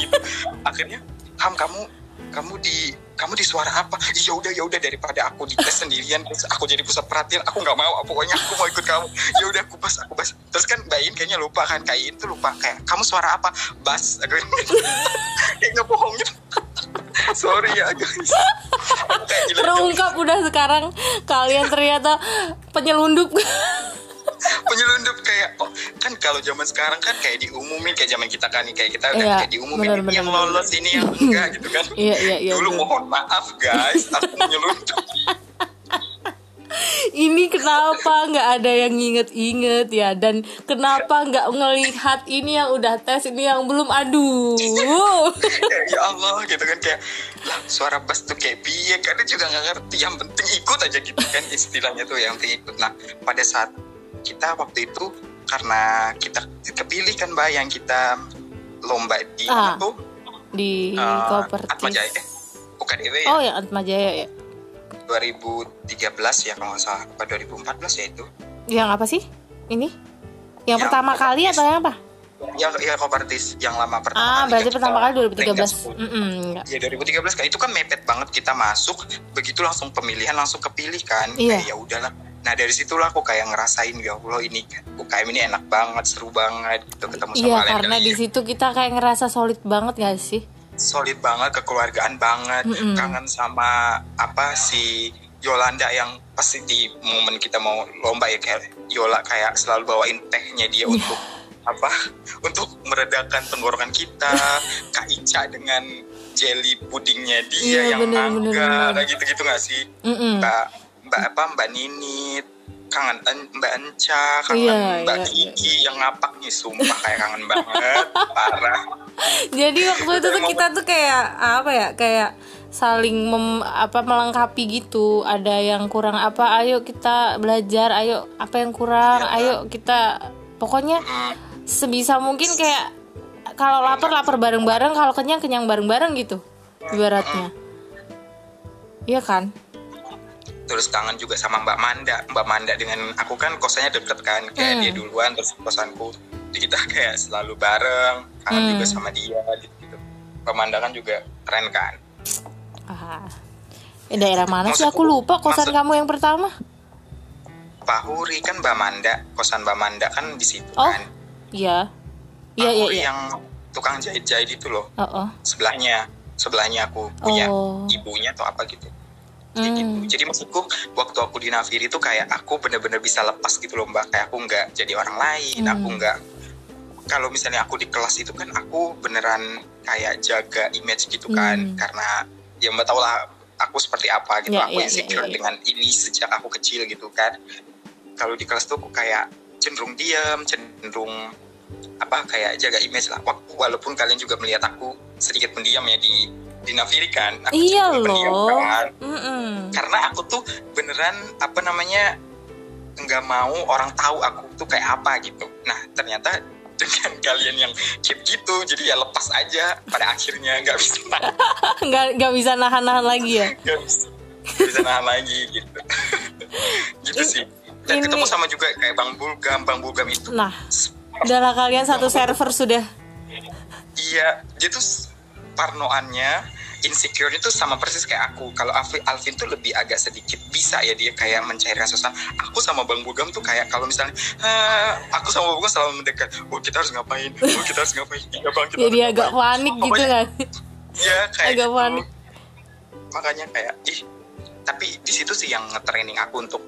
S2: gitu. Akhirnya ham kamu kamu di kamu di suara apa? Ya udah ya udah daripada aku dites sendirian terus aku jadi pusat perhatian aku nggak mau pokoknya aku mau ikut kamu. Ya udah aku bas aku bas. Terus kan Bayin kayaknya lupa kan Kain tuh lupa kayak kamu suara apa? Bas aku kayak nggak bohong gitu. Sorry ya guys.
S1: Terungkap udah sekarang kalian ternyata penyelundup
S2: penyelundup kayak oh, kan kalau zaman sekarang kan kayak diumumin kayak zaman kita kan nih kayak kita udah
S1: Iya,
S2: kayak diumumin
S1: benar,
S2: ini
S1: benar,
S2: yang lolos ini yang enggak gitu kan.
S1: Iya iya iya
S2: dulu
S1: betul.
S2: mohon maaf guys aku menyelundup.
S1: Ini kenapa nggak ada yang nginget-inget ya? Dan kenapa nggak ngelihat ini yang udah tes ini yang belum? Aduh.
S2: Ya Allah gitu kan kayak lah suara bass tuh kayak biye kan dia juga nggak ngerti yang penting ikut aja gitu kan istilahnya tuh yang penting ikut. Nah pada saat kita waktu itu karena kita kepilih kan mbak yang kita lomba di
S1: Ah, di Kopertis
S2: Atma Jaya. eh UKDW ya?
S1: Oh ya Atma Jaya ya.
S2: 2013 ya kalau nggak salah. Apa 2014 ya itu?
S1: Yang apa sih? Ini? Yang,
S2: Yang
S1: pertama kali
S2: Kopertis.
S1: atau yang apa?
S2: Ya ya Kopertis yang lama pertama
S1: ah
S2: kali
S1: berarti pertama kali
S2: peringkat
S1: 2013
S2: sepuluh.
S1: Mm-mm, enggak.
S2: Ya 2013 kan itu kan mepet banget kita masuk begitu langsung pemilihan langsung kepilih kan.
S1: Iya.
S2: Kayak ya udahlah nah dari situlah aku kayak ngerasain ya Allah ini UKM ini enak banget seru banget gitu ketemu sama
S1: iya karena di situ kita kayak ngerasa solid banget gak sih
S2: solid banget kekeluargaan banget
S1: Mm-mm.
S2: kangen sama apa si Yolanda yang pasti di momen kita mau lomba ya kayak Yola kayak selalu bawain tehnya dia
S1: Iya.
S2: untuk apa untuk meredakan tenggorokan kita Kak Ica dengan jelly pudingnya dia
S1: Iya,
S2: yang
S1: bener,
S2: mangga
S1: bener.
S2: kayak gitu-gitu nggak sih
S1: Mm-mm.
S2: Mbak Mbak apa Mbak Ninit kangen En- Mbak Enca kangen
S1: Iya,
S2: Mbak
S1: iya, iya.
S2: Kiki yang ngapak nih sumpah kayak kangen banget parah
S1: Jadi waktu itu tuh kita tuh kayak apa ya kayak saling mem, apa melengkapi gitu. Ada yang kurang apa, ayo kita belajar, ayo apa yang kurang,
S2: Iya,
S1: ayo kita pokoknya
S2: Mm.
S1: sebisa mungkin kayak kalau lapar lapar bareng-bareng, kalau kenyang kenyang bareng-bareng gitu. Ibaratnya. Iya kan?
S2: Terus kangen juga sama Mbak Manda Mbak Manda dengan aku kan kosannya deket kan kayak
S1: Hmm.
S2: dia duluan terus kosanku jadi kita kayak selalu bareng kangen
S1: Hmm.
S2: juga sama dia gitu gitu Mbak Manda kan juga keren kan
S1: Ah. Eh, daerah mana sih aku lupa kosan
S2: maksud-
S1: kamu yang pertama?
S2: Pak Huri kan Mbak Manda kosan Mbak Manda kan di situ
S1: Oh.
S2: kan
S1: Iya. Iya iya iya.
S2: yang tukang jahit-jahit itu loh
S1: Oh, oh.
S2: sebelahnya sebelahnya aku punya
S1: Oh.
S2: ibunya atau apa gitu Kayak
S1: Hmm.
S2: gitu. Jadi maksudku waktu aku di Naviri itu kayak aku bener-bener bisa lepas gitu loh mbak. Kayak aku nggak jadi orang lain.
S1: Hmm.
S2: Aku nggak. Kalau misalnya aku di kelas itu kan aku beneran kayak jaga image gitu kan.
S1: Hmm.
S2: Karena ya mbak tau lah aku seperti apa gitu.
S1: Ya,
S2: aku
S1: ya, ya,
S2: insecure
S1: ya, ya.
S2: dengan ini sejak aku kecil gitu kan. Kalau di kelas tuh aku kayak cenderung diam, cenderung apa kayak jaga image lah. Walaupun kalian juga melihat aku sedikit pendiam ya di di Naviri kan. Aku
S1: Iya
S2: pendiam
S1: loh.
S2: kan. Karena aku tuh beneran apa namanya nggak mau orang tahu aku tuh kayak apa gitu. Nah ternyata dengan kalian yang keep gitu jadi ya lepas aja pada akhirnya. Nggak bisa.
S1: Nggak nggak bisa nahan-nahan lagi ya?
S2: Nggak bisa, bisa nahan lagi gitu. Gitu sih. Dan
S1: ini-
S2: ketemu sama juga kayak bang Bulgam. Bang Bulgam itu
S1: nah udahlah kalian satu server sudah
S2: iya dia tuh parnoannya insecure itu sama persis kayak aku. Kalau Alvin, Alvin tuh lebih agak sedikit bisa ya dia kayak mencairkan suasana. Aku sama Bang Bugam tuh kayak kalau misalnya aku sama Bang Bugam selalu mendekat. Oh kita harus ngapain? Oh kita harus ngapain? Ya bang kita
S1: Jadi agak panik gitu kan?
S2: Iya kayak
S1: agak
S2: gitu.
S1: panik.
S2: Makanya kayak ih tapi di situ sih yang nge-training aku untuk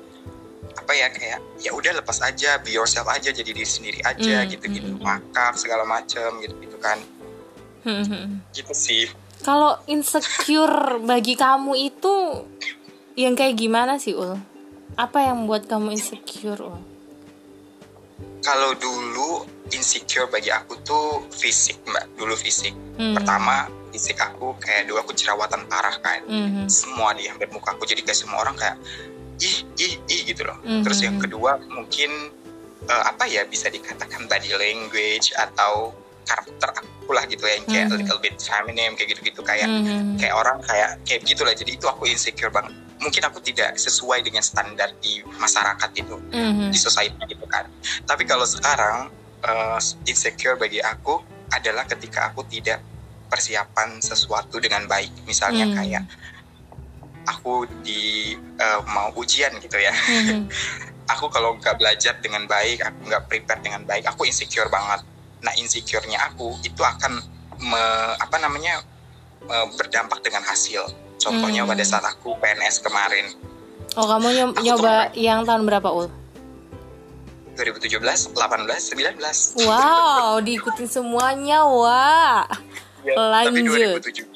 S2: apa ya kayak ya udah lepas aja be yourself aja jadi diri sendiri aja
S1: Hmm,
S2: gitu-gitu
S1: hmm, hmm.
S2: makar segala macem gitu-gitu kan
S1: Hmm, hmm.
S2: gitu sih
S1: Kalau insecure bagi kamu itu yang kayak gimana sih ul? Apa yang membuat kamu insecure ul?
S2: kalau dulu insecure bagi aku tuh fisik mbak dulu fisik
S1: Hmm.
S2: pertama fisik aku kayak dulu aku jerawatan parah kan
S1: Mhm.
S2: semua di hampir muka aku jadi kayak semua orang kayak ih ih ih gitu loh
S1: Mhm.
S2: terus yang kedua mungkin eh, apa ya bisa dikatakan body language atau karakter aku lah gitu ya yang kayak
S1: Mhm.
S2: little bit feminine kayak gitu-gitu kayak
S1: Mhm.
S2: kayak orang kayak kayak gitulah jadi itu aku insecure banget mungkin aku tidak sesuai dengan standar di masyarakat itu
S1: Mhm.
S2: di society gitu kan. Tapi kalau sekarang eh, insecure bagi aku adalah ketika aku tidak persiapan sesuatu dengan baik. Misalnya
S1: Hmm.
S2: kayak aku di uh, mau ujian gitu ya
S1: Hmm.
S2: aku kalau nggak belajar dengan baik aku nggak prepare dengan baik aku insecure banget nah insecure-nya aku itu akan me, apa namanya me, berdampak dengan hasil contohnya
S1: hmm.
S2: pada saat aku PNS kemarin
S1: oh kamu nyob
S2: nyoba tuh,
S1: yang tahun berapa ul
S2: 2017, 18, 19.
S1: Wow, diikutin semuanya, wah.
S2: Ya,
S1: Lanjut.
S2: Tapi 2017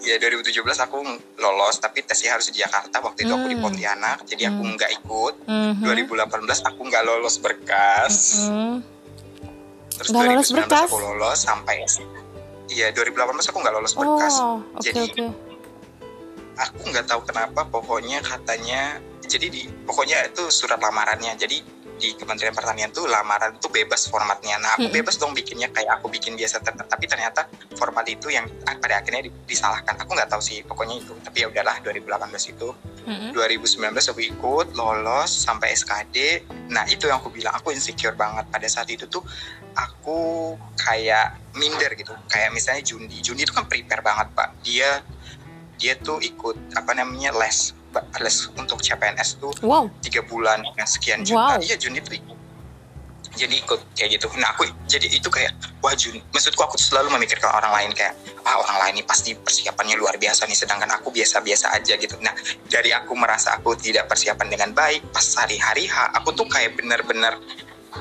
S2: ya 2017 aku lolos tapi tesnya harus di Jakarta waktu itu aku di
S1: Hmm.
S2: Pontianak jadi aku
S1: Hmm.
S2: nggak ikut
S1: Mhm.
S2: 2018 aku nggak lolos berkas
S1: Mhm.
S2: terus
S1: lolos
S2: 2019
S1: berkas?
S2: aku lolos sampai iya 2018 aku nggak lolos berkas
S1: Oh oke
S2: jadi
S1: oke.
S2: aku nggak tahu kenapa pokoknya katanya jadi di pokoknya itu surat lamarannya jadi di Kementerian Pertanian tuh lamaran tuh bebas formatnya. Nah aku bebas dong bikinnya kayak aku bikin biasa tapi ternyata format itu yang pada akhirnya di- disalahkan. Aku nggak tahu sih pokoknya itu. Tapi ya udahlah 2018 itu.
S1: Mhm.
S2: 2019 aku ikut lolos sampai SKD nah itu yang aku bilang aku insecure banget. Pada saat itu tuh aku kayak minder gitu. Kayak misalnya Jundi. Jundi itu kan prepare banget pak. Dia dia tuh ikut apa namanya les les untuk CPNS tuh
S1: Wow.
S2: tiga bulan dengan sekian juta
S1: Wow.
S2: iya Jundi tuh ikut jadi ikut kayak gitu nah aku jadi itu kayak wah Jun maksudku aku selalu memikirkan orang lain kayak ah orang lain ini pasti persiapannya luar biasa nih sedangkan aku biasa-biasa aja gitu nah dari aku merasa aku tidak persiapan dengan baik pas hari-hari H aku tuh kayak bener-bener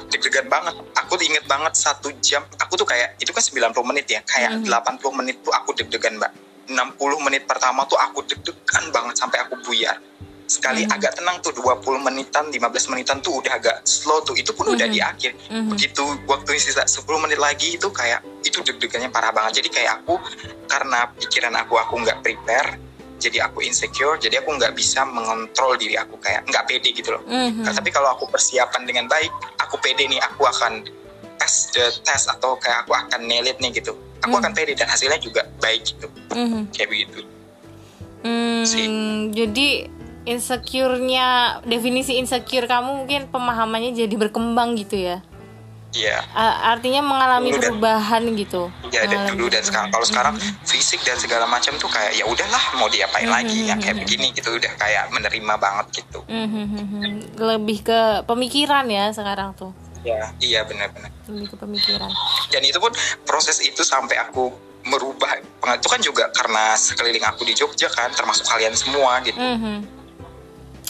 S2: deg-degan banget aku inget banget satu jam aku tuh kayak itu kan 90 menit ya kayak
S1: Mhm.
S2: 80 menit tuh aku deg-degan mbak 60 menit pertama tuh aku deg-degan banget sampai aku buyar sekali
S1: Mhm.
S2: agak tenang tuh 20 menitan 15 menitan tuh udah agak slow tuh itu pun udah
S1: Mhm.
S2: di akhir
S1: Mhm.
S2: begitu waktu sisa 10 menit lagi itu kayak itu deg-degannya parah banget jadi kayak aku karena pikiran aku aku nggak prepare jadi aku insecure jadi aku nggak bisa mengontrol diri aku kayak nggak pede gitu loh
S1: Mhm.
S2: Nah, tapi kalau aku persiapan dengan baik aku pede nih aku akan tes the test atau kayak aku akan nail it nih gitu aku
S1: Hmm.
S2: akan pede dan hasilnya juga baik gitu
S1: Mhm.
S2: kayak begitu
S1: Hmm,
S2: sih.
S1: jadi insecure-nya definisi insecure kamu mungkin pemahamannya jadi berkembang gitu ya.
S2: Iya
S1: A- artinya mengalami
S2: Dulu dan-
S1: perubahan gitu.
S2: ya dan
S1: Mengalami
S2: dulu dan sekarang kalau sekarang fisik dan segala macam tuh kayak ya udahlah mau diapain
S1: Hmm,
S2: lagi
S1: hmm,
S2: yang kayak
S1: hmm,
S2: begini gitu udah kayak menerima banget gitu
S1: Mhm. lebih ke pemikiran ya sekarang tuh.
S2: Ya iya benar-benar
S1: Lebih ke pemikiran.
S2: dan itu pun proses itu sampai aku merubah itu kan juga karena sekeliling aku di Jogja kan termasuk kalian semua gitu
S1: Mhm.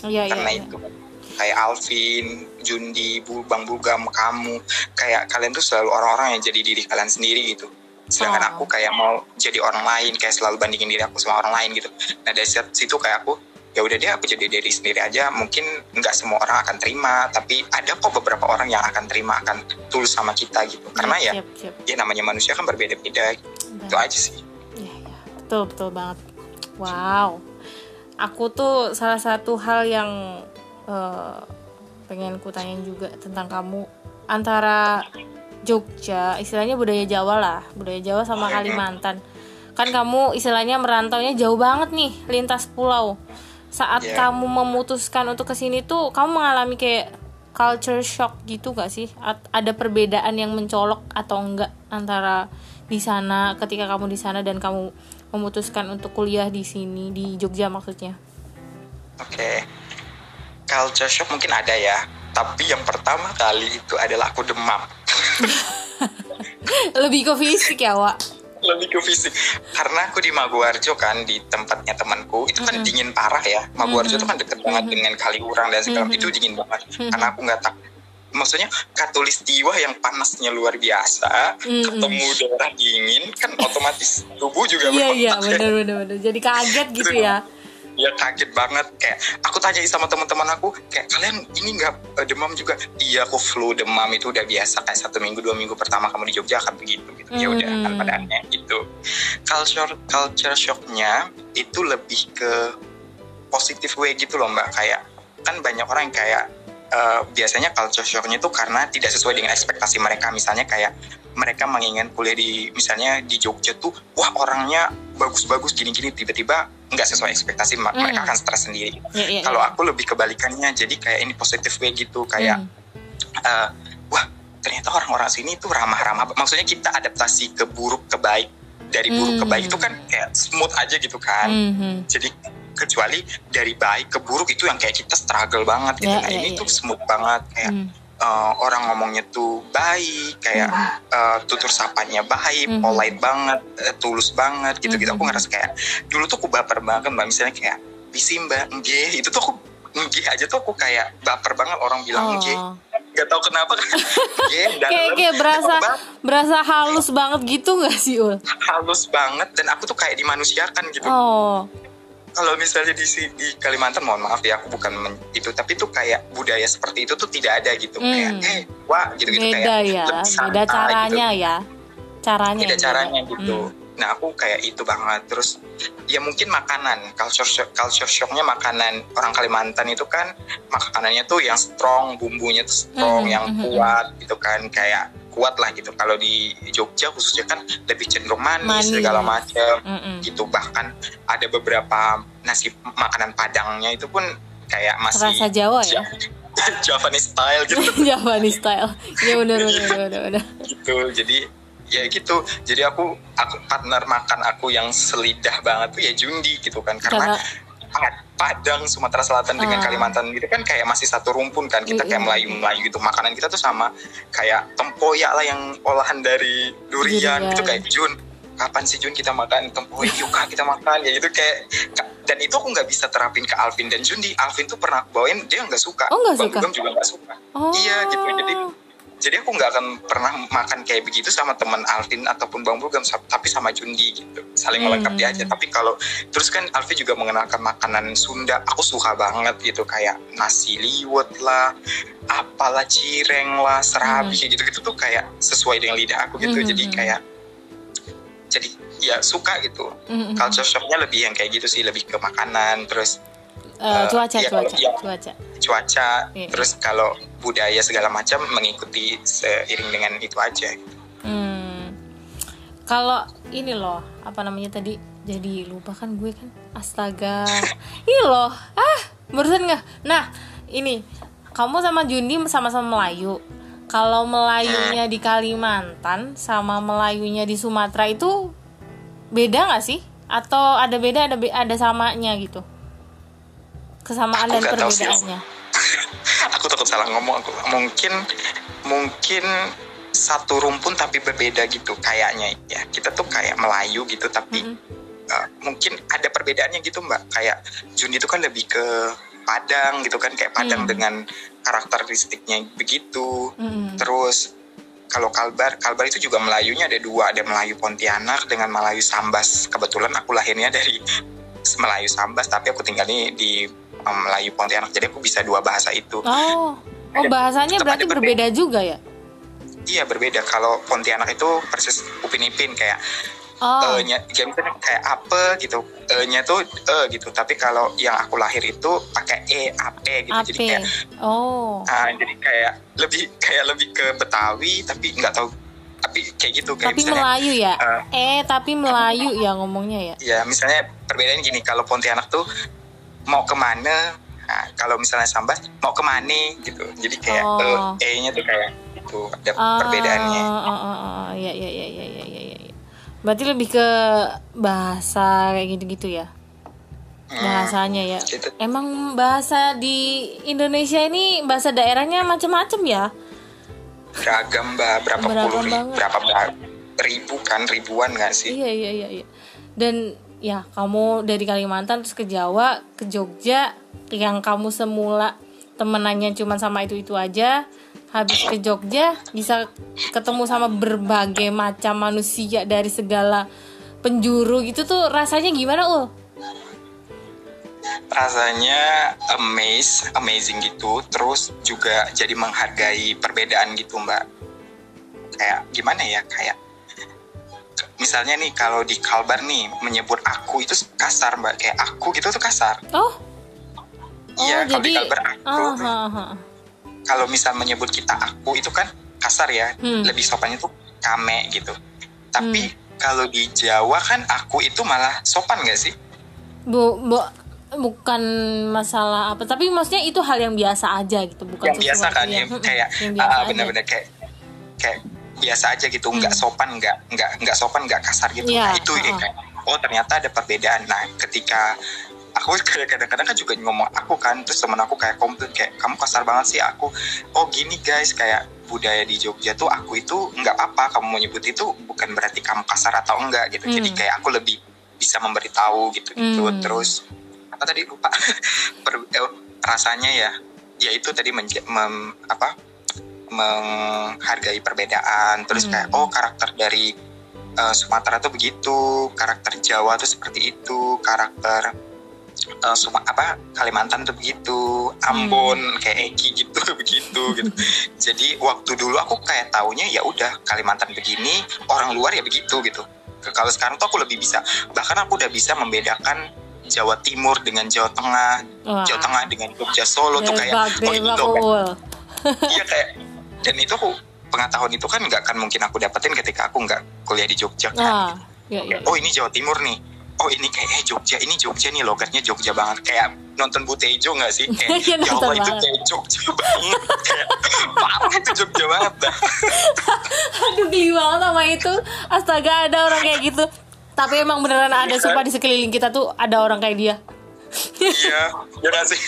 S1: Iya iya.
S2: karena
S1: iya.
S2: itu kayak Alvin, Jundi, Bu, Bang Bugam, kamu kayak kalian tuh selalu orang-orang yang jadi diri kalian sendiri gitu sedangkan
S1: Oh.
S2: aku kayak mau jadi orang lain kayak selalu bandingin diri aku sama orang lain gitu nah dari situ kayak aku ya udah deh aku jadi diri sendiri aja mungkin nggak semua orang akan terima tapi ada kok beberapa orang yang akan terima akan tulus sama kita gitu karena ya
S1: Siap, siap.
S2: ya namanya manusia kan berbeda-beda itu aja sih
S1: Iya, iya. Betul, betul banget. Wow. Aku tuh salah satu hal yang eh, pengen ku tanyain juga tentang kamu antara Jogja, istilahnya budaya Jawa lah, budaya Jawa sama Kalimantan. Kan kamu istilahnya merantaunya jauh banget nih, lintas pulau. Saat
S2: Iya.
S1: kamu memutuskan untuk ke sini tuh, kamu mengalami kayak culture shock gitu gak sih? At- ada perbedaan yang mencolok atau enggak antara di sana ketika kamu di sana dan kamu memutuskan untuk kuliah di sini di Jogja maksudnya?
S2: Oke. Culture shock mungkin ada ya. Tapi yang pertama kali itu adalah aku demam.
S1: Lebih ke fisik ya, Wak?
S2: Lebih ke fisik. Karena aku di Maguwarjo kan, di tempatnya temanku, itu kan dingin parah ya. Maguwarjo itu kan deket banget dengan Kaliurang dan segala itu dingin banget. Karena aku nggak tak maksudnya katulistiwa yang panasnya luar biasa ketemu daerah dingin kan otomatis tubuh juga
S1: Iya iya
S2: ya.
S1: bener bener. Jadi kaget gitu ya.
S2: Ya kaget banget kayak aku tanya sama teman-teman aku kayak kalian ini nggak eh, demam juga? Iya aku flu demam itu udah biasa kayak satu minggu dua minggu pertama kamu di Jogja akan begitu gitu. Ya udah kan
S1: Hmm.
S2: padahalnya gitu. Culture culture shocknya itu lebih ke positif way gitu loh mbak. Kayak kan banyak orang yang kayak eh, biasanya culture shocknya itu karena tidak sesuai dengan ekspektasi mereka. Misalnya kayak mereka menginginkan kuliah di misalnya di Jogja tuh wah orangnya bagus-bagus gini-gini tiba-tiba nggak sesuai ekspektasi
S1: Hmm.
S2: mereka akan stres sendiri
S1: Iya iya.
S2: kalau
S1: iya.
S2: aku lebih kebalikannya jadi kayak ini positif way gitu kayak
S1: Hmm.
S2: eh, wah ternyata orang-orang sini tuh ramah-ramah maksudnya kita adaptasi ke buruk ke baik dari buruk ke baik
S1: Hmm.
S2: itu kan kayak smooth aja gitu kan
S1: Mhm.
S2: jadi kecuali dari baik ke buruk itu yang kayak kita struggle banget gitu
S1: Ya,
S2: nah
S1: ya,
S2: ini
S1: ya.
S2: tuh smooth banget kayak
S1: Hmm.
S2: Eh, orang ngomongnya tuh baik kayak eh, tutur sapanya baik
S1: Mhm.
S2: polite banget eh, tulus banget gitu gitu aku
S1: Mhm.
S2: ngerasa kayak dulu tuh aku baper banget mbak misalnya kayak bisi mbak nge itu tuh aku nge aja tuh aku kayak baper banget orang bilang nge
S1: Oh.
S2: gak tau kenapa kan nge
S1: Kayak kayak berasa berasa halus banget gitu gak sih Ul?
S2: halus banget dan aku tuh kayak dimanusiakan gitu
S1: Oh.
S2: Kalau misalnya di di Kalimantan mohon maaf ya aku bukan men- itu tapi tuh kayak budaya seperti itu tuh tidak ada gitu
S1: Hmm.
S2: kayak eh wah gitu gitu
S1: Beda
S2: kayak
S1: ya,
S2: santai
S1: beda caranya
S2: gitu.
S1: ya. Caranya.
S2: beda
S1: yang
S2: caranya
S1: beda.
S2: gitu
S1: Hmm.
S2: nah aku kayak itu banget terus ya mungkin makanan culture shock, culture shocknya makanan orang Kalimantan itu kan makanannya tuh yang strong bumbunya tuh strong
S1: Mhm,
S2: yang
S1: mhm,
S2: kuat gitu kan kayak kuat lah gitu. Kalau di Jogja khususnya kan lebih cenderung manis,
S1: Manis.
S2: segala macam gitu. Bahkan ada beberapa nasi makanan Padangnya itu pun kayak masih
S1: Rasa Jawa ya.
S2: Ja- Javanese style gitu.
S1: Javanese style. Ya benar benar benar
S2: gitu. Jadi ya gitu. Jadi aku aku partner makan aku yang selidah banget tuh ya Jundi gitu kan. Karena
S1: Karena
S2: Padang Sumatera Selatan dengan
S1: Ah.
S2: Kalimantan gitu kan kayak masih satu rumpun kan. Kita kayak Melayu Melayu gitu. Makanan kita tuh sama kayak tempoyak lah yang olahan dari durian.
S1: Durian.
S2: gitu kayak Jun kapan sih Jun kita makan tempoyak? Yuk kita makan. Ya gitu kayak dan itu aku nggak bisa terapin ke Alvin. Dan Jundi Alvin tuh pernah bawain dia nggak suka.
S1: Oh, nggak
S2: Bang
S1: suka?
S2: Dugem juga nggak suka.
S1: Oh.
S2: Iya gitu. Jadi jadi aku nggak akan pernah makan kayak begitu sama teman Alvin ataupun Bang Bulgam tapi sama Jundi gitu saling
S1: Hmm.
S2: melengkapi aja tapi kalau terus kan Alvin juga mengenalkan makanan Sunda aku suka banget gitu kayak nasi liwet lah apalah cireng lah serabi gitu gitu tuh kayak sesuai dengan lidah aku gitu
S1: Hmm,
S2: jadi
S1: hmm.
S2: kayak jadi ya suka gitu
S1: Mm-mm.
S2: culture shocknya lebih yang kayak gitu sih lebih ke makanan terus
S1: Eh,
S2: eh,
S1: cuaca
S2: iya,
S1: cuaca cuaca.
S2: cuaca
S1: Iya.
S2: terus kalau budaya segala macam mengikuti seiring dengan itu aja
S1: Hmm. Kalau ini loh, apa namanya tadi? Jadi lupa kan gue kan. Astaga. ini loh. Ah, barusan nggak? Nah, ini kamu sama Jundi sama-sama Melayu. Kalau Melayunya di Kalimantan sama Melayunya di Sumatera itu beda nggak sih? Atau ada beda ada be- ada samanya gitu? Kesamaan
S2: Aku
S1: dan
S2: nggak tahu sih. Aku takut salah ngomong aku mungkin mungkin satu rumpun tapi berbeda gitu kayaknya ya kita tuh kayak Melayu gitu tapi
S1: Mm-mm.
S2: uh, mungkin ada perbedaannya gitu mbak kayak Jundi itu kan lebih ke Padang gitu kan kayak Padang
S1: Hmm.
S2: dengan karakteristiknya begitu
S1: Mm-mm.
S2: terus kalau Kalbar Kalbar itu juga Melayunya ada dua ada Melayu Pontianak dengan Melayu Sambas kebetulan aku lahirnya dari Melayu Sambas tapi aku tinggalnya di Melayu Pontianak jadi aku bisa dua bahasa itu
S1: Oh. Oh, bahasanya berarti
S2: ada
S1: berbeda juga ya?
S2: Iya berbeda. Kalau Pontianak itu persis Upin Ipin kayak
S1: Oh.
S2: e-nya, ya misalnya kayak apa gitu. E-nya tuh e gitu. Tapi kalau yang aku lahir itu pakai e, ape gitu. Jadi
S1: Ape.
S2: kayak
S1: Oh.
S2: ah, jadi kayak lebih kayak lebih ke Betawi tapi nggak tahu tapi kayak gitu kayak
S1: Tapi
S2: misalnya
S1: Melayu ya?
S2: eh,
S1: Eh, tapi Melayu ya ngomongnya ya?
S2: ya misalnya perbedaannya gini kalau Pontianak tuh mau ke mana nah, kalau misalnya sambat mau ke mana gitu jadi kayak
S1: Oh.
S2: eh, e nya tuh kayak itu ada
S1: Ah,
S2: perbedaannya
S1: ah, ah, ah, ah. ya ya ya ya ya ya ya. Berarti lebih ke bahasa kayak gitu-gitu ya.
S2: Hmm,
S1: Bahasanya ya.
S2: gitu.
S1: Emang bahasa di Indonesia ini bahasa daerahnya macam-macam ya.
S2: beragam mbak berapa
S1: Beragam
S2: puluh ribu,
S1: banget.
S2: berapa ribu kan ribuan nggak sih
S1: Iya iya iya iya. Dan ya kamu dari Kalimantan terus ke Jawa, ke Jogja yang kamu semula temenannya cuma sama itu-itu aja. Habis ke Jogja bisa ketemu sama berbagai macam manusia dari segala penjuru gitu tuh rasanya gimana ul?
S2: rasanya amaze amazing gitu terus juga jadi menghargai perbedaan gitu mbak kayak gimana ya kayak misalnya nih kalau di Kalbar nih menyebut aku itu kasar mbak. Kayak aku gitu tuh kasar.
S1: Oh,
S2: iya
S1: oh
S2: kalau di Kalbar aku
S1: ah, ah.
S2: kalau misal menyebut kita aku itu kan kasar ya.
S1: Hmm.
S2: lebih sopannya tuh kame gitu. Tapi kalau di Jawa kan aku itu malah sopan gak sih?
S1: Bu, bu bukan masalah apa. Tapi maksudnya itu hal yang biasa aja gitu bukan
S2: yang biasa kan
S1: yang-
S2: ya kayak ah, bener-bener kayak kayak biasa aja gitu nggak
S1: Hmm.
S2: sopan nggak nggak nggak sopan nggak kasar gitu
S1: Iya,
S2: nah itu ya
S1: uh-uh.
S2: kayak oh ternyata ada perbedaan nah ketika aku kadang-kadang kan juga ngomong aku kan terus temen aku kayak komplain kayak kamu kasar banget sih aku oh gini guys kayak budaya di Jogja tuh aku itu nggak apa kamu mau nyebut itu bukan berarti kamu kasar atau enggak gitu jadi
S1: Hmm.
S2: kayak aku lebih bisa memberitahu gitu gitu
S1: Hmm.
S2: terus apa tadi lupa Per- eh, rasanya ya ya itu tadi mem- apa menghargai perbedaan terus
S1: Hmm.
S2: kayak oh karakter dari eh, Sumatera tuh begitu karakter Jawa tuh seperti itu karakter eh, Suma- apa Kalimantan tuh begitu Ambon kayak Eki gitu begitu gitu jadi waktu dulu aku kayak taunya ya udah Kalimantan begini orang luar ya begitu gitu kalau sekarang tuh aku lebih bisa bahkan aku udah bisa membedakan Jawa Timur dengan Jawa Tengah
S1: Wah.
S2: Jawa Tengah dengan Jogja Solo tuh kayak oh ini
S1: Ul.
S2: iya kayak dan itu aku pengetahuan itu kan nggak akan mungkin aku dapetin ketika aku nggak kuliah di Jogja kan.
S1: Nah, ya, ya.
S2: oh ini Jawa Timur nih. Oh ini kayak eh Jogja ini Jogja nih logatnya Jogja banget. Kayak nonton Butejo nggak sih? Kayak
S1: Iya,
S2: ya Allah
S1: nonton
S2: itu
S1: banget.
S2: kayak Jogja banget. Kayak parah itu Jogja banget dah.
S1: Aduh geli banget sama itu. Astaga ada orang kayak gitu. Tapi emang beneran ada
S2: Iya.
S1: Sumpah di sekeliling kita tuh ada orang kayak dia
S2: iya ya nggak sih.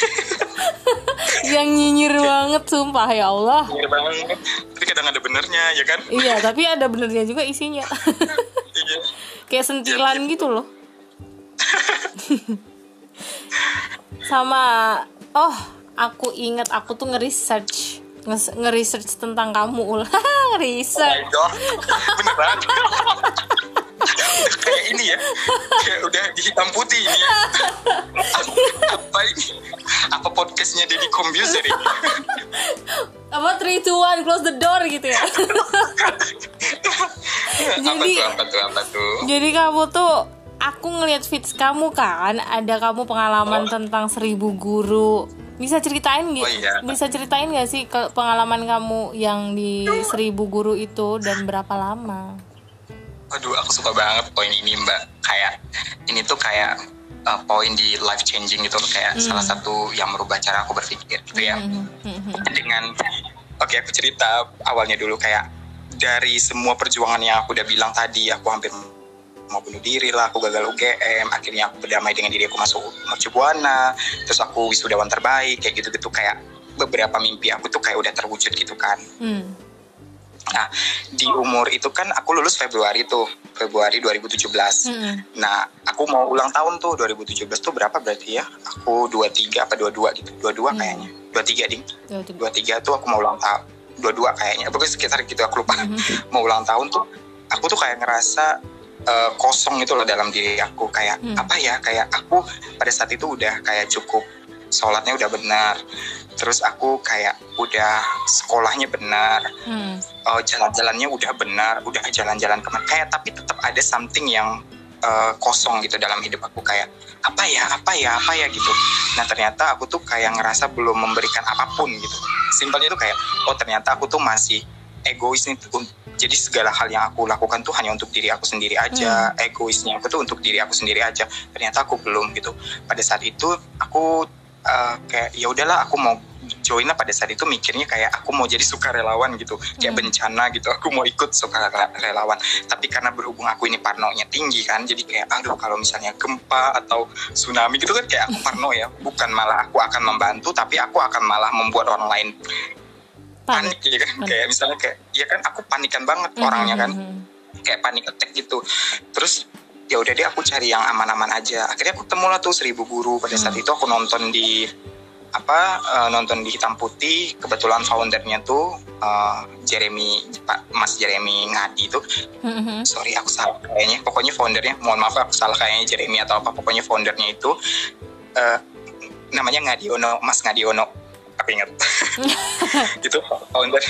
S1: Yang nyinyir banget Sumpah ya Allah.
S2: Bener banget. Tapi kadang ada benernya ya kan?
S1: Iya tapi ada benernya juga isinya.
S2: Iya.
S1: Kayak sentilan gitu loh. Sama Oh aku inget aku tuh nge-research. Nge- Nge-research tentang kamu ul
S2: Oh
S1: Research
S2: beneran udah kayak ini ya kayak udah dihitam putih ini ya apa ini apa podcastnya Deddy Combuser ini
S1: Apa 3, 2, 1 close the door gitu ya
S2: apa
S1: Jadi-
S2: tuh apa tuh apa tuh
S1: Jadi kamu tuh aku ngelihat feeds kamu kan ada kamu pengalaman tentang seribu guru. Bisa ceritain gitu?
S2: Oh, iya.
S1: Bisa ceritain gak sih ke pengalaman kamu yang di seribu guru itu dan berapa lama?
S2: Aduh aku suka banget poin ini mbak. Kayak ini tuh kayak uh, poin di life changing gitu loh kayak salah satu yang merubah cara aku berpikir gitu ya.
S1: Hmm, hmm, hmm.
S2: dengan oke aku cerita awalnya dulu. Kayak dari semua perjuangan yang aku udah bilang tadi aku hampir mau bunuh diri lah aku gagal UGM akhirnya aku berdamai dengan diri aku masuk Mercubuana terus aku wisudawan terbaik kayak gitu-gitu. Kayak beberapa mimpi aku tuh kayak udah terwujud gitu kan.
S1: Hmm.
S2: Nah di umur itu kan aku lulus Februari tuh Februari 2017
S1: Hmm.
S2: Nah, aku mau ulang tahun tuh 2017 tuh berapa berarti ya? Aku 23 apa 22 gitu. 22 kayaknya. 23 ding.
S1: Ya, itu.
S2: 23 tuh aku mau ulang tahun. 22 kayaknya. Pokoknya sekitar gitu aku lupa. mau ulang tahun tuh aku tuh kayak ngerasa eh, kosong itu loh dalam diri aku kayak
S1: Hmm.
S2: apa ya? Kayak aku pada saat itu udah kayak cukup sholatnya udah benar. Terus aku kayak udah sekolahnya benar.
S1: Hmm.
S2: uh, jalan-jalannya udah benar, udah jalan-jalan ke mana kayak tapi tetap ada something yang uh, kosong gitu dalam hidup aku. Kayak apa ya, apa ya, apa ya? gitu. Nah ternyata aku tuh kayak ngerasa belum memberikan apa pun gitu. Simpelnya tuh kayak oh ternyata aku tuh masih egois nih jadi segala hal yang aku lakukan tuh hanya untuk diri aku sendiri aja. Egoisnya aku tuh untuk diri aku sendiri aja. Ternyata aku belum gitu. Pada saat itu aku uh, kayak ya udahlah aku mau join pada saat itu mikirnya kayak aku mau jadi sukarelawan gitu kayak hmm. bencana gitu aku mau ikut sukarelawan tapi karena berhubung aku ini parnonya tinggi kan jadi kayak aduh kalau misalnya gempa atau tsunami gitu kan kayak aku parno ya bukan malah aku akan membantu tapi aku akan malah membuat orang lain panik, panik ya kan panik. kayak misalnya kayak ya kan aku panikan banget hmm. orangnya kan hmm, hmm. kayak panik attack gitu terus ya udah deh aku cari yang aman-aman aja. Akhirnya aku temulah tuh seribu guru. Pada saat hmm. itu aku nonton di apa uh, nonton di hitam putih. Kebetulan foundernya tuh uh, Jeremy Pak Mas Jeremy Ngadi itu mm-hmm. sorry aku salah kayaknya. Pokoknya foundernya mohon maaf aku salah kayaknya Jeremy atau apa. Pokoknya foundernya itu uh, namanya Ngadiono Mas Ngadiono. Aku ingat. Itu founder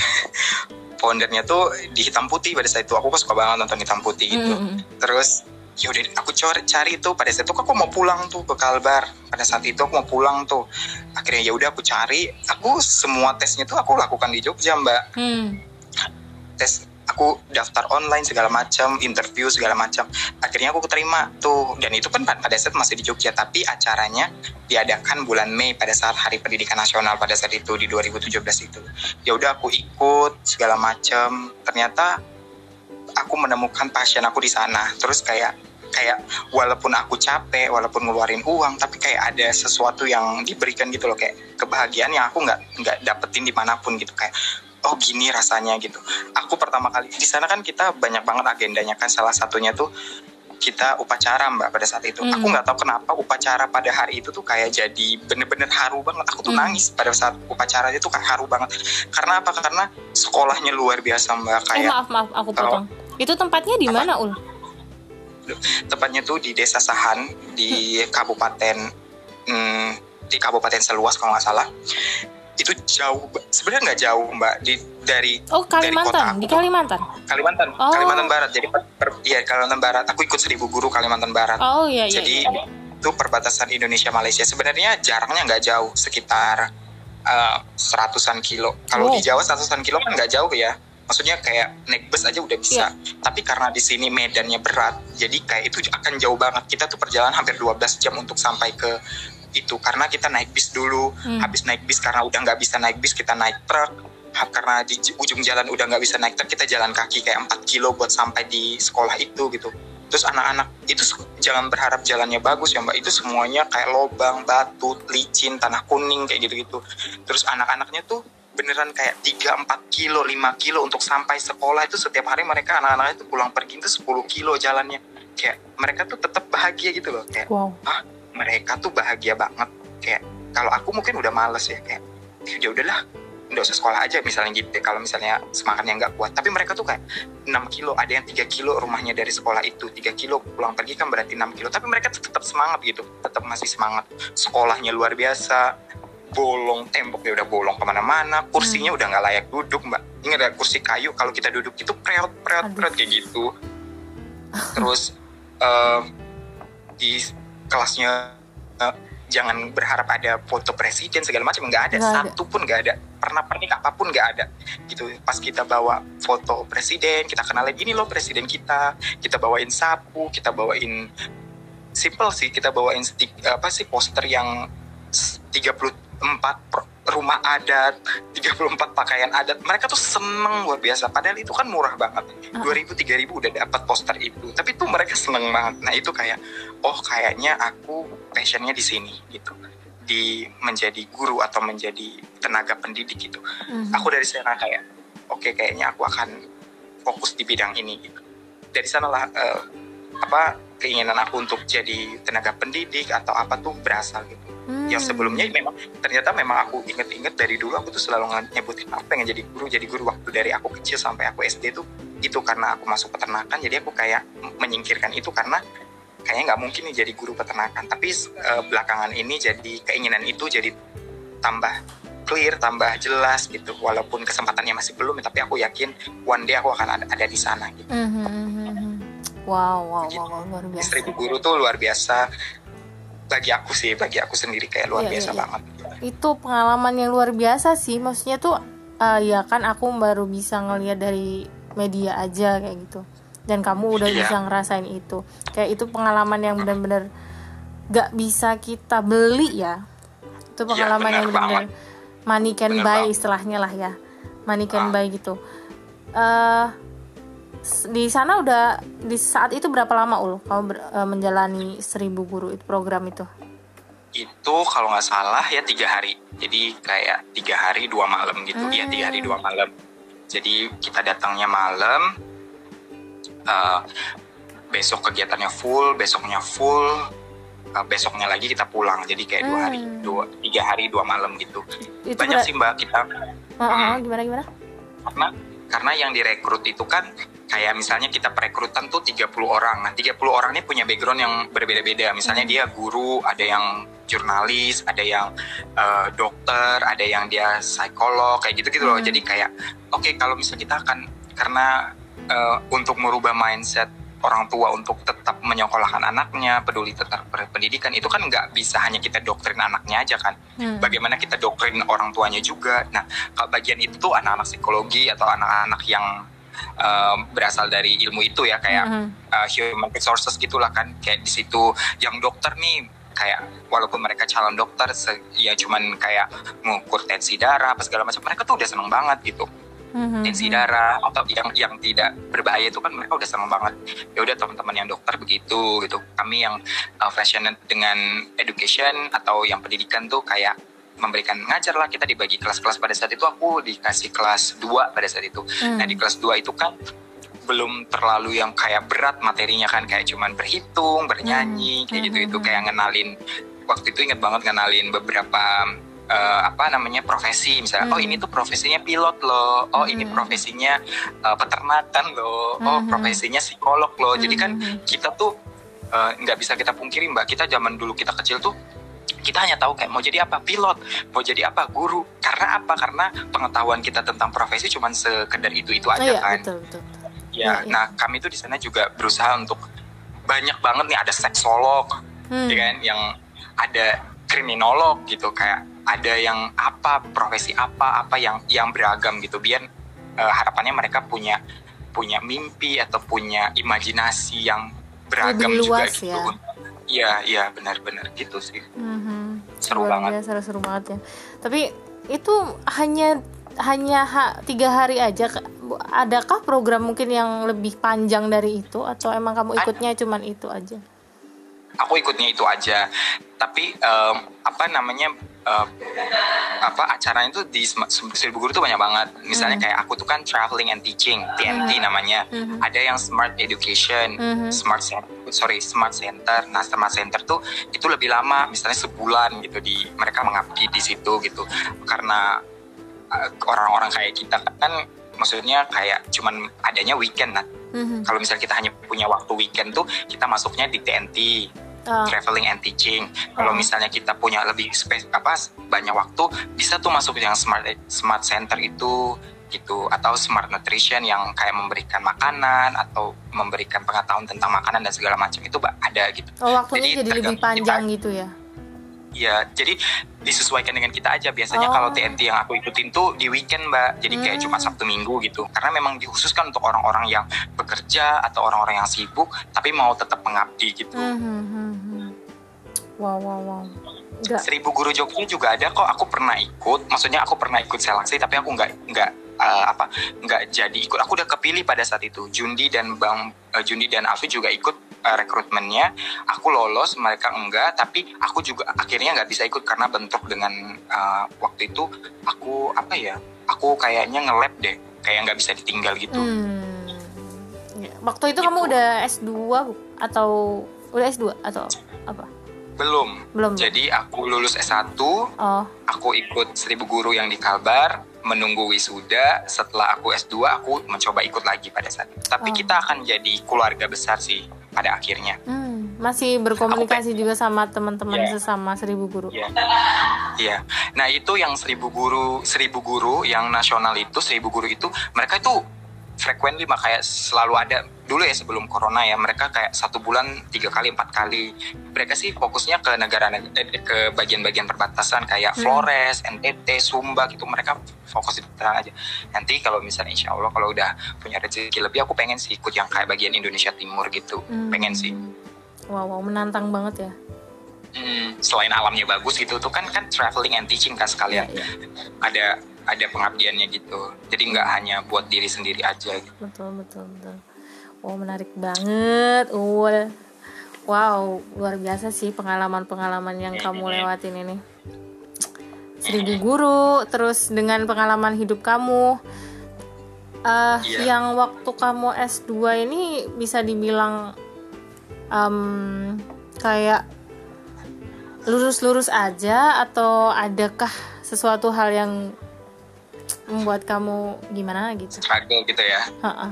S2: foundernya tuh di hitam putih pada saat itu. Aku suka banget nonton hitam putih gitu. Mm-hmm. terus ya udah aku cari cari tuh pada saat itu aku mau pulang tuh ke Kalbar. Pada saat itu aku mau pulang tuh. Akhirnya ya udah aku cari. Aku semua tesnya tuh aku lakukan di Jogja mbak. Hmm. tes aku daftar online segala macam interview segala macam. Akhirnya aku keterima tuh. Dan itu kan pada saat masih di Jogja tapi acaranya diadakan bulan Mei pada saat Hari Pendidikan Nasional pada saat itu di 2017 itu. Ya udah aku ikut segala macam. Ternyata aku menemukan pasien aku di sana terus kayak kayak walaupun aku capek walaupun ngeluarin uang tapi kayak ada sesuatu yang diberikan gitu loh kayak kebahagiaan yang aku nggak nggak dapetin di mana pun gitu kayak oh gini rasanya gitu aku pertama kali di sana kan kita banyak banget agendanya kan salah satunya tuh kita upacara mbak pada saat itu. Mm. Aku nggak tahu kenapa upacara pada hari itu tuh kayak jadi bener-bener haru banget. Aku tuh mm. nangis pada saat upacara itu kayak haru banget. Karena apa? Karena sekolahnya luar biasa mbak.
S1: Kayak eh, maaf maaf aku potong. Kalau, itu tempatnya di mana ul?
S2: tepatnya tuh di desa Sahan di kabupaten hmm, di kabupaten Seluas kalau nggak salah. Itu jauh sebenarnya nggak jauh mbak di dari
S1: oh Kalimantan dari kota. Di Kalimantan?
S2: Kalimantan oh. Kalimantan Barat. Jadi per, per, ya Kalimantan Barat. Aku ikut seribu guru Kalimantan Barat.
S1: Oh iya iya
S2: jadi
S1: iya.
S2: itu perbatasan Indonesia Malaysia. Sebenarnya jarangnya nggak jauh. Sekitar uh, seratusan kilo. Kalau oh. di Jawa seratusan kilo kan nggak jauh ya maksudnya kayak naik bus aja udah bisa. Yeah. Tapi karena di sini medannya berat, jadi kayak itu akan jauh banget. Kita tuh perjalanan hampir 12 jam untuk sampai ke itu karena kita naik bis dulu. Hmm. Habis naik bis karena udah nggak bisa naik bis, kita naik truk. Karena di ujung jalan udah nggak bisa naik truk, kita jalan kaki kayak 4 kilo buat sampai di sekolah itu gitu. Terus anak-anak itu jangan berharap jalannya bagus ya mbak. Itu semuanya kayak lobang, batu, licin, tanah kuning kayak gitu-gitu. Terus anak-anaknya tuh beneran kayak 3 4 kilo 5 kilo untuk sampai sekolah itu setiap hari mereka anak-anak itu pulang pergi itu 10 kilo jalannya. Kayak mereka tuh tetap bahagia gitu loh kayak wow. ah mereka tuh bahagia banget. Kayak kalau aku mungkin udah males ya kayak ya udahlah nggak usah sekolah aja misalnya gitu kalau misalnya semangatnya nggak kuat. Tapi mereka tuh kayak 6 kilo ada yang 3 kilo rumahnya dari sekolah itu 3 kilo pulang pergi kan berarti 6 kilo. Tapi mereka tetap semangat gitu tetap masih semangat. Sekolahnya luar biasa bolong temboknya udah bolong ke mana-mana kursinya hmm. udah nggak layak duduk mbak. Ingat ya kursi kayu kalau kita duduk itu preot preot preot kayak gitu. Terus uh, di kelasnya uh, jangan berharap ada foto presiden segala macam nggak ada. Gak satu pun nggak ada. Pernah pernik apa pun nggak ada. Gitu. Pas kita bawa foto presiden kita kenalin ini loh presiden kita. Kita bawain sapu kita bawain simple sih kita bawain stik, apa sih poster yang 30 34 rumah adat, 34 pakaian adat. Mereka tuh seneng luar biasa. Padahal itu kan murah banget. 2000 3000 udah dapat poster itu. Tapi tuh mereka seneng banget. Nah, itu kayak oh kayaknya aku passionnya di sini gitu. Di menjadi guru atau menjadi tenaga pendidik gitu. Mm-hmm. Aku dari sana kayak oke okay, kayaknya aku akan fokus di bidang ini gitu. Dari sanalah uh, apa keinginan aku untuk jadi tenaga pendidik atau apa tuh berasal gitu Hmm. Yang sebelumnya memang ternyata memang aku inget-inget dari dulu aku tuh selalu nyebutin aku pengen jadi guru. Jadi guru waktu dari aku kecil sampai aku SD tuh itu karena aku masuk peternakan. Jadi aku kayak menyingkirkan itu karena kayaknya nggak mungkin nih jadi guru peternakan. Tapi uh, belakangan ini jadi keinginan itu jadi tambah clear, tambah jelas gitu. Walaupun kesempatannya masih belum, tapi aku yakin one day aku akan ada, ada di sana gitu. Mm -hmm.
S1: Wow, wow, wow, wow, luar biasa.
S2: Istri guru tuh luar biasa bagi aku sih bagi aku sendiri kayak luar iya, biasa iya, iya. banget
S1: itu pengalaman yang luar biasa sih maksudnya tuh uh, ya kan aku baru bisa ngelihat dari media aja kayak gitu dan kamu udah iya. bisa ngerasain itu kayak itu pengalaman yang benar-benar gak bisa kita beli ya itu itu pengalaman
S2: benar
S1: yang benar-benar money can
S2: Benar
S1: buy
S2: banget.
S1: istilahnya lah ya money can
S2: Ah.
S1: buy gitu s- di sana udah di saat itu berapa lama ul kamu ber- eh, menjalani seribu guru itu program itu?
S2: Itu kalau nggak salah ya tiga hari. Jadi kayak tiga hari dua malam gitu. Iya tiga hari dua malam. Jadi kita datangnya malam eh, besok kegiatannya full besoknya full eh, besoknya lagi kita pulang. Jadi kayak dua hari
S1: Hmm.
S2: dua tiga hari dua malam gitu.
S1: Itu
S2: banyak
S1: berat-
S2: sih mbak kita.
S1: Oh, oh, gimana gimana?
S2: Karena karena yang direkrut itu kan kayak misalnya kita perekrutan tuh 30 orang. Nah, 30 orang ini punya background yang berbeda-beda. Misalnya dia guru, ada yang jurnalis, ada yang eh, dokter, ada yang dia psikolog kayak gitu-gitu loh.
S1: Hmm.
S2: Jadi kayak oke kalau misalnya kita akan karena eh, untuk merubah mindset orang tua untuk tetap menyekolahkan anaknya, peduli tetap pendidikan itu kan nggak bisa hanya kita doktrin anaknya aja kan
S1: Hmm.
S2: bagaimana kita doktrin orang tuanya juga. Nah, kalau bagian itu tuh anak-anak psikologi atau anak-anak yang um, berasal dari ilmu itu ya kayak
S1: Mhm.
S2: uh, human resources gitulah kan kayak di situ yang dokter nih kayak walaupun mereka calon dokter ya cuman kayak mengukur tensi darah apa segala macam mereka tuh udah seneng banget gitu
S1: Mhm.
S2: tensi darah atau yang yang tidak berbahaya itu kan mereka udah seneng banget ya udah teman-teman yang dokter begitu gitu kami yang uh, passionate dengan education atau yang pendidikan tuh kayak memberikan ngajar lah kita dibagi kelas-kelas pada saat itu aku dikasih kelas 2 pada saat itu
S1: Hmm.
S2: nah di kelas 2 itu kan belum terlalu yang kayak berat materinya kan kayak cuman berhitung bernyanyi
S1: Hmm.
S2: kayak gitu itu
S1: Hmm.
S2: kayak ngenalin waktu itu inget banget ngenalin beberapa eh, apa namanya profesi misalnya
S1: Hmm.
S2: oh ini tuh profesinya pilot loh oh ini
S1: Hmm.
S2: profesinya eh, peternakan loh oh
S1: Hmm.
S2: profesinya psikolog loh jadi kan
S1: Hmm.
S2: kita tuh eh, nggak bisa kita pungkiri mbak kita zaman dulu kita kecil tuh kita hanya tahu kayak mau jadi apa? Pilot. Mau jadi apa? Guru. Karena apa? Karena pengetahuan kita tentang profesi cuma sekedar itu itu
S1: Oh,
S2: aja
S1: iya,
S2: kan.
S1: betul betul
S2: ya
S1: Iya, iya.
S2: nah kami tuh di sana juga berusaha untuk banyak banget nih ada seksolog
S1: Hmm.
S2: ya kan? Yang ada kriminolog gitu kayak ada yang apa profesi apa apa yang yang beragam gitu. Biar eh, harapannya mereka punya punya mimpi atau punya imajinasi yang beragam
S1: Lebih
S2: juga gitu.
S1: ya.
S2: Iya iya benar-benar gitu sih
S1: Mhm.
S2: Seru
S1: Luar
S2: banget.
S1: biasa, seru banget ya. Tapi itu hanya hanya ha- tiga hari aja. Adakah program mungkin yang lebih panjang dari itu atau emang kamu
S2: Ada.
S1: ikutnya cuman itu aja?
S2: aku ikutnya itu aja tapi em, apa namanya em, apa acaranya tuh di Seribu Guru tuh banyak banget misalnya
S1: Mhm.
S2: kayak aku tuh kan traveling and teaching TNT namanya
S1: Mhm.
S2: ada yang smart education
S1: Mhm.
S2: smart center sorry smart center nah smart center tuh itu lebih lama misalnya sebulan gitu di mereka mengabdi di situ gitu karena eh, orang-orang kayak kita kan maksudnya kayak cuman adanya weekend nah
S1: Mhm.
S2: kalau misalnya kita hanya punya waktu weekend tuh kita masuknya di TNT
S1: Ah,
S2: traveling and teaching. Kalau
S1: Oh.
S2: misalnya kita punya lebih space apa banyak waktu, bisa tuh masuk yang smart smart center itu gitu atau smart nutrition yang kayak memberikan makanan atau memberikan pengetahuan tentang makanan dan segala macam itu ada gitu.
S1: oh, waktunya
S2: Jadi
S1: jadi, lebih panjang
S2: kita.
S1: gitu ya?
S2: Iya, jadi disesuaikan dengan kita aja. Biasanya
S1: Oh.
S2: kalau TNT yang aku ikutin tuh di weekend, Mbak. Jadi kayak
S1: Hmm.
S2: cuma Sabtu Minggu gitu. Karena memang dikhususkan untuk orang-orang yang bekerja atau orang-orang yang sibuk tapi mau tetap mengabdi gitu.
S1: Mhm, mhm. Wow, wow, wow. Enggak.
S2: Seribu Guru Jogja juga ada kok. Aku pernah ikut. Maksudnya aku pernah ikut seleksi, tapi aku nggak nggak eh, apa nggak jadi ikut. Aku udah kepilih pada saat itu. Jundi dan Bang eh, Jundi dan Alfi juga ikut eh, rekrutmennya. Aku lolos, mereka enggak. Tapi aku juga akhirnya nggak bisa ikut karena bentrok dengan eh, waktu itu. Aku apa ya? Aku kayaknya nge-lab deh. Kayak nggak bisa ditinggal gitu.
S1: Hmm. Ya. Waktu itu kamu
S2: Gitu.
S1: udah S2 bu? atau udah S2 atau apa?
S2: Belum.
S1: Belum.
S2: Jadi aku lulus S1,
S1: Oh,
S2: aku ikut seribu guru yang di Kalbar menunggu wisuda setelah aku S2 aku mencoba ikut lagi pada saat itu tapi
S1: Oh.
S2: kita akan jadi keluarga besar sih pada akhirnya
S1: hmm. masih berkomunikasi juga sama teman-teman
S2: Iya.
S1: sesama seribu guru.
S2: Iya. Iya. Nah itu yang seribu guru, seribu guru yang nasional itu, seribu guru itu, mereka itu frequently mah kayak selalu ada. Dulu ya sebelum corona ya mereka kayak satu bulan tiga kali empat kali. Mereka sih fokusnya ke negara eh, ke bagian-bagian perbatasan kayak
S1: Hmm.
S2: Flores, NTT, Sumba gitu. Mereka fokus di sana aja. Nanti kalau misalnya insya Allah kalau udah punya rezeki lebih aku pengen sih ikut yang kayak bagian Indonesia Timur gitu.
S1: Hmm.
S2: pengen sih.
S1: Wow, wow, menantang banget ya.
S2: Hmm, selain alamnya bagus gitu. Tuh kan kan traveling and teaching kan sekalian.
S1: Iya,
S2: ada ada pengabdiannya gitu. Jadi nggak hanya buat diri sendiri aja gitu.
S1: betul betul betul. Oh menarik banget Ul wow luar biasa sih pengalaman pengalaman yang kamu lewatin ini. Seribu guru terus dengan pengalaman hidup kamu eh
S2: Iya.
S1: yang waktu kamu S2 ini bisa dibilang em, kayak lurus-lurus aja atau adakah sesuatu hal yang membuat kamu gimana gitu?
S2: struggle gitu ya?
S1: Ha-ha.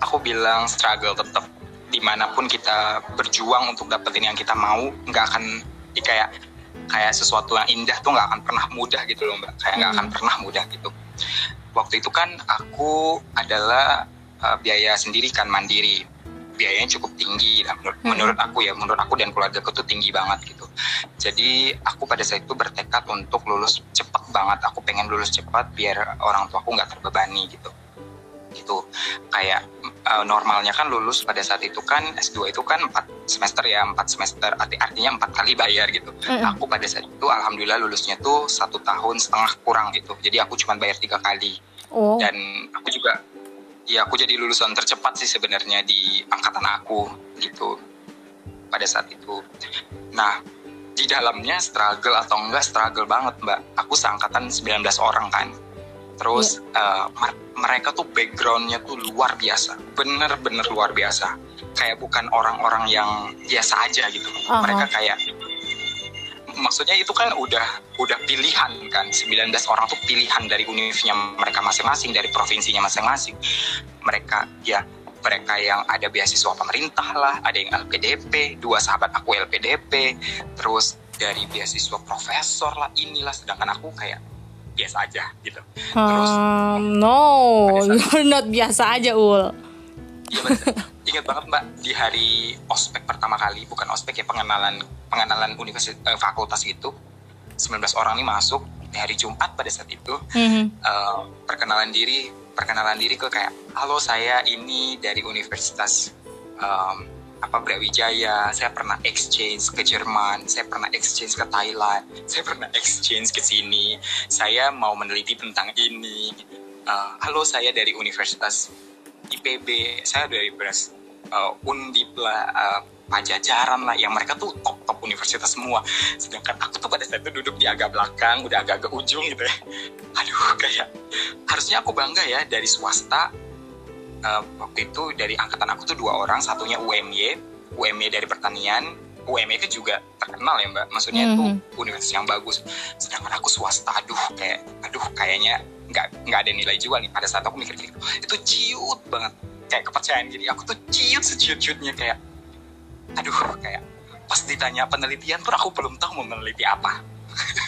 S2: aku bilang struggle tetap di mana pun kita berjuang untuk dapetin yang kita mau nggak akan kayak kayak sesuatu yang indah tuh nggak akan pernah mudah gitu loh mbak. Kayak nggak akan pernah mudah gitu. Waktu itu kan aku adalah uh, biaya sendiri kan mandiri biayanya cukup tinggi lah menurut, menurut aku ya menurut aku dan keluarga tuh tinggi banget gitu. Jadi aku pada saat itu bertekad untuk lulus cepet banget. Aku pengen lulus cepat biar orang tua aku nggak terbebani gitu. Gitu. Kayak uh, normalnya kan lulus pada saat itu kan S2 itu kan 4 semester ya 4 semester. Arti artinya empat kali bayar gitu.
S1: Mm-mm.
S2: aku pada saat itu alhamdulillah lulusnya tuh satu tahun setengah kurang gitu. Jadi aku cuma bayar tiga kali.
S1: Oh,
S2: dan aku juga ya aku jadi lulusan tercepat sih sebenarnya di angkatan aku gitu pada saat itu. Nah di dalamnya struggle atau enggak struggle banget mbak. Aku seangkatan 19 orang kan. Terus eh, mer- mereka tuh backgroundnya tuh luar biasa bener-bener luar biasa. Kayak bukan orang-orang yang biasa aja gitu.
S1: Aha.
S2: mereka kayak maksudnya itu kan udah udah pilihan kan. 19 orang tuh pilihan dari univnya mereka masing-masing dari provinsinya masing-masing. Mereka ya mereka yang ada beasiswa pemerintah lah ada yang LPDP dua sahabat aku LPDP terus dari beasiswa profesor lah inilah. Sedangkan aku kayak biasa aja gitu. Terus
S1: um, no, you're not biasa aja ul.
S2: Iya bener. Ingat banget mbak di hari ospek pertama kali, bukan ospek ya pengenalan pengenalan universitas eh, fakultas gitu. 19 orang ini masuk di hari Jumat pada saat itu
S1: Mhm.
S2: eh, perkenalan diri perkenalan diri ke kayak halo saya ini dari Universitas em, apa Brawijaya saya pernah exchange ke Jerman saya pernah exchange ke Thailand saya pernah exchange ke sini saya mau meneliti tentang ini Eh, halo saya dari Universitas IPB saya dari Beras uh, Undip lah uh, Pajajaran lah yang mereka tuh top top universitas semua. Sedangkan aku tuh pada saat itu duduk di agak belakang udah agak-agak ujung gitu ya. Aduh kayak harusnya aku bangga ya dari swasta Uh, waktu itu dari angkatan aku tuh dua orang satunya UMY UMY dari pertanian. UMY itu juga terkenal ya mbak. Maksudnya itu
S1: Mhm.
S2: universitas yang bagus. Sedangkan aku swasta aduh kayak aduh kayaknya nggak nggak ada nilai jual nih. Pada saat aku mikir gitu itu ciut banget. Kayak kepercayaan diri aku tuh ciut seciut-ciutnya kayak aduh kayak pas ditanya penelitian pun aku belum tahu mau meneliti apa.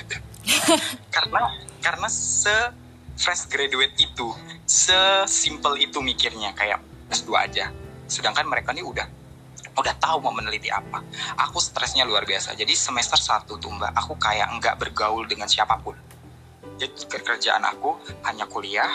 S2: Karena karena se fresh graduate itu sesimpel itu mikirnya kayak S2 aja. Sedangkan mereka nih udah udah tahu mau meneliti apa. Aku stresnya luar biasa. Jadi semester 1 tuh mbak aku kayak nggak bergaul dengan siapa pun jadi kerjaan aku hanya kuliah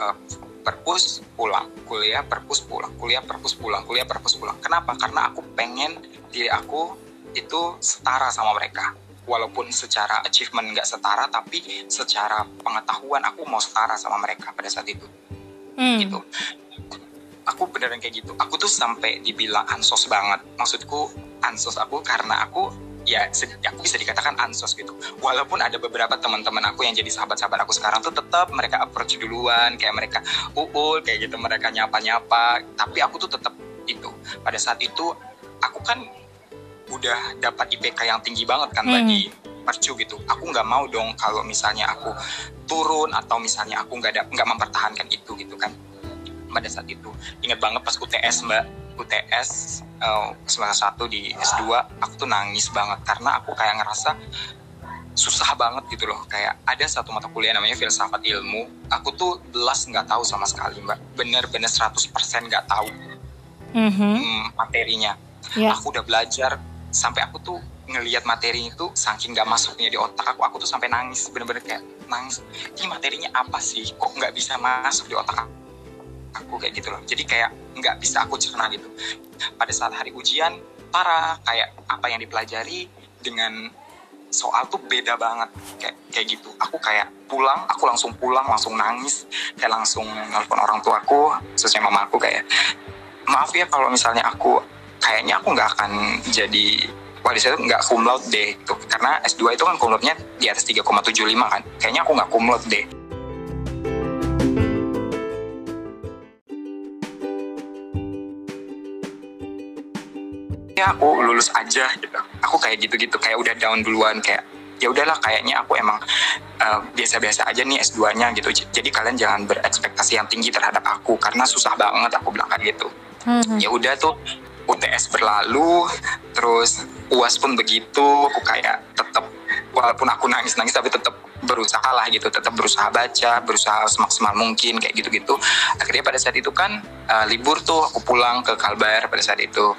S2: eh, perpus pulang kuliah perpus pulang kuliah perpus pulang kuliah perpus pulang. Kenapa? Karena aku pengen diri aku itu setara sama mereka. Walaupun secara achievement nggak setara tapi secara pengetahuan aku mau setara sama mereka pada saat itu.
S1: Hmm.
S2: gitu. Aku beneran kayak gitu. Aku tuh sampai dibilang ansos banget. Maksudku ansos aku karena aku ya aku bisa dikatakan ansos gitu. Walaupun ada beberapa teman-teman aku yang jadi sahabat-sahabat aku sekarang tuh tetap mereka approach duluan kayak mereka uul kayak gitu mereka nyapa-nyapa. Tapi aku tuh tetap itu. Pada saat itu aku kan udah dapat IPK yang tinggi banget kan
S1: Hmm.
S2: bagi mercu gitu. Aku nggak mau dong kalau misalnya aku turun atau misalnya aku nggak nggak mempertahankan itu gitu kan. Pada saat itu ingat banget pas UTS mbak UTS eh, semester satu di S2 aku tuh nangis banget karena aku kayak ngerasa susah banget gitu loh. Kayak ada satu mata kuliah namanya filsafat ilmu. Aku tuh belas nggak tahu sama sekali mbak. Bener-bener 100% nggak tahu
S1: Mhm.
S2: hmm, materinya.
S1: Ya.
S2: aku udah belajar sampai aku tuh ngelihat materi itu saking gak masuknya di otak aku aku tuh sampai nangis bener-bener kayak nangis. Ini materinya apa sih? Kok nggak bisa masuk di otak aku kayak gitu loh. Jadi kayak nggak bisa aku cerna gitu. Pada saat hari ujian parah kayak apa yang dipelajari dengan soal tuh beda banget. Kayak kayak gitu. Aku kayak pulang aku langsung pulang langsung nangis kayak langsung nelfon orang tua aku khususnya mama aku kayak maaf ya kalau misalnya aku kayaknya aku nggak akan jadi wali saya nggak cum laude deh. Gitu. karena S2 itu kan cum di atas 3,75 kan. Kayaknya aku nggak cum laude deh ya aku lulus aja gitu. Aku kayak gitu-gitu kayak udah down duluan kayak ya udahlah kayaknya aku emang uh, biasa-biasa aja nih S2-nya gitu. Jadi kalian jangan berekspektasi yang tinggi terhadap aku karena susah banget aku bilang kayak gitu. Hmm. ya udah tuh UTS berlalu terus UAS pun begitu aku kayak tetap walaupun aku nangis-nangis tapi tetap berusaha lah gitu tetap berusaha baca berusaha semaksimal mungkin kayak gitu-gitu. Akhirnya pada saat itu kan uh, libur tuh aku pulang ke Kalbar pada saat itu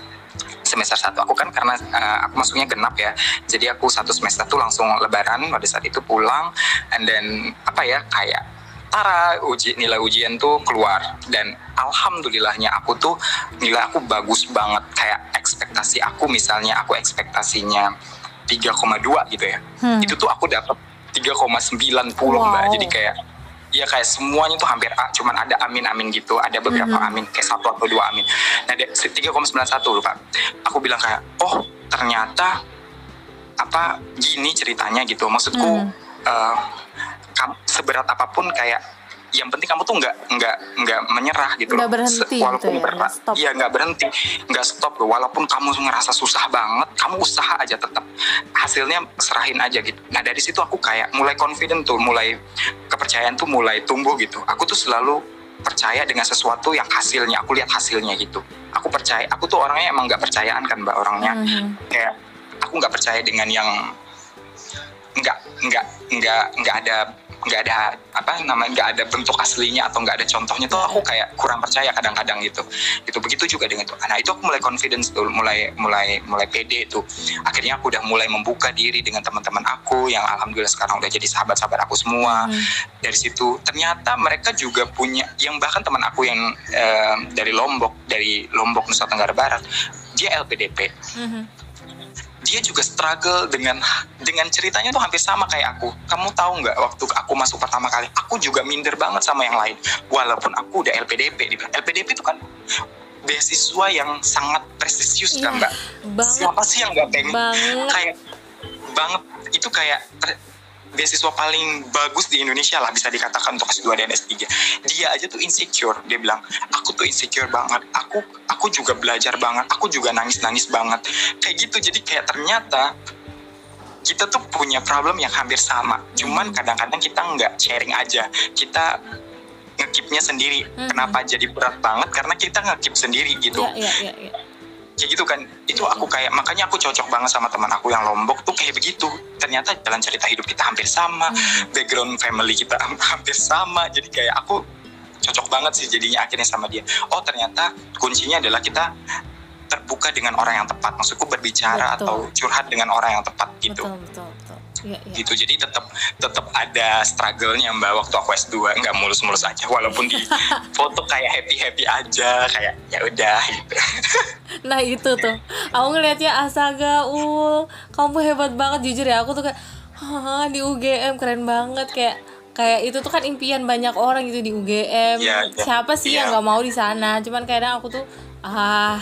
S2: semester satu. Aku kan karena uh, aku masuknya genap ya. Jadi aku satu semester tuh langsung lebaran pada saat itu pulang and then apa ya kayak Tara uji nilai ujian tuh keluar. Dan alhamdulillahnya aku tuh nilai aku bagus banget. Kayak ekspektasi aku misalnya aku ekspektasinya 3,2 gitu ya. Hmm. itu tuh aku dapat 3,90 wow. mbak. Jadi kayak ya kayak semuanya tuh hampir A, cuman ada amin amin gitu, ada beberapa mm -hmm. amin kayak satu atau dua amin. Nah, tiga koma sembilan satu lupa. Aku bilang kayak, oh ternyata apa gini ceritanya gitu. Maksudku mm. uh, seberat apa pun kayak yang penting kamu tuh nggak nggak nggak menyerah gitu
S1: nggak berhenti
S2: walaupun
S1: gitu ya,
S2: berat iya nggak berhenti nggak stop walaupun kamu ngerasa susah banget kamu usaha aja tetap hasilnya serahin aja gitu. Nah dari situ aku kayak mulai confident tuh mulai kepercayaan tuh mulai tumbuh gitu. Aku tuh selalu percaya dengan sesuatu yang hasilnya aku lihat hasilnya gitu. Aku percaya aku tuh orangnya emang nggak percayaan kan mbak orangnya. Mm -hmm. kayak aku nggak percaya dengan yang nggak nggak nggak nggak ada nggak ada apa namanya nggak ada bentuk aslinya atau nggak ada contohnya tuh aku kayak kurang percaya kadang-kadang gitu. Itu begitu juga dengan itu nah itu aku mulai confidence tuh mulai mulai mulai pede tuh. Akhirnya aku udah mulai membuka diri dengan teman-teman aku yang alhamdulillah sekarang udah jadi sahabat-sahabat aku semua. Hmm. dari situ ternyata mereka juga punya yang bahkan teman aku yang eh, dari Lombok dari Lombok Nusa Tenggara Barat dia LPDP hmm dia juga struggle dengan dengan ceritanya tuh hampir sama kayak aku. Kamu tahu nggak waktu aku masuk pertama kali, aku juga minder banget sama yang lain. Walaupun aku udah LPDP, LPDP itu kan beasiswa yang sangat prestisius kan iya, mbak. Siapa sih yang nggak pengen kayak banget itu kayak beasiswa paling bagus di Indonesia lah bisa dikatakan untuk S2 dan S3 dia aja tuh insecure dia bilang aku tuh insecure banget aku aku juga belajar banget aku juga nangis nangis banget. Kayak gitu jadi kayak ternyata kita tuh punya problem yang hampir sama cuman hmm. kadang-kadang kita nggak sharing aja kita ngekipnya sendiri. Hmm. kenapa jadi berat banget? Karena kita ngekip sendiri gitu. Yeah, yeah, yeah, yeah kayak gitu kan. Itu aku kayak makanya aku cocok banget sama teman aku yang lombok tuh kayak begitu. Ternyata jalan cerita hidup kita hampir sama hmm. background family kita hampir sama. Jadi kayak aku cocok banget sih jadinya akhirnya sama dia. Oh ternyata kuncinya adalah kita terbuka dengan orang yang tepat. Maksudku berbicara betul. atau curhat dengan orang yang tepat gitu. Betul, betul, betul ya, ya. gitu. Jadi tetap tetap ada struggle-nya mbak waktu aku S2 nggak mulus-mulus aja walaupun di foto kayak happy happy aja kayak ya udah gitu.
S1: Nah itu tuh. Aku ngelihatnya asaga ul. Kamu hebat banget jujur ya. Aku tuh kayak Hah, di UGM keren banget. Kayak kayak itu tuh kan impian banyak orang gitu di UGM ya, ya. siapa sih ya. yang nggak mau di sana? Cuman kadang aku tuh ah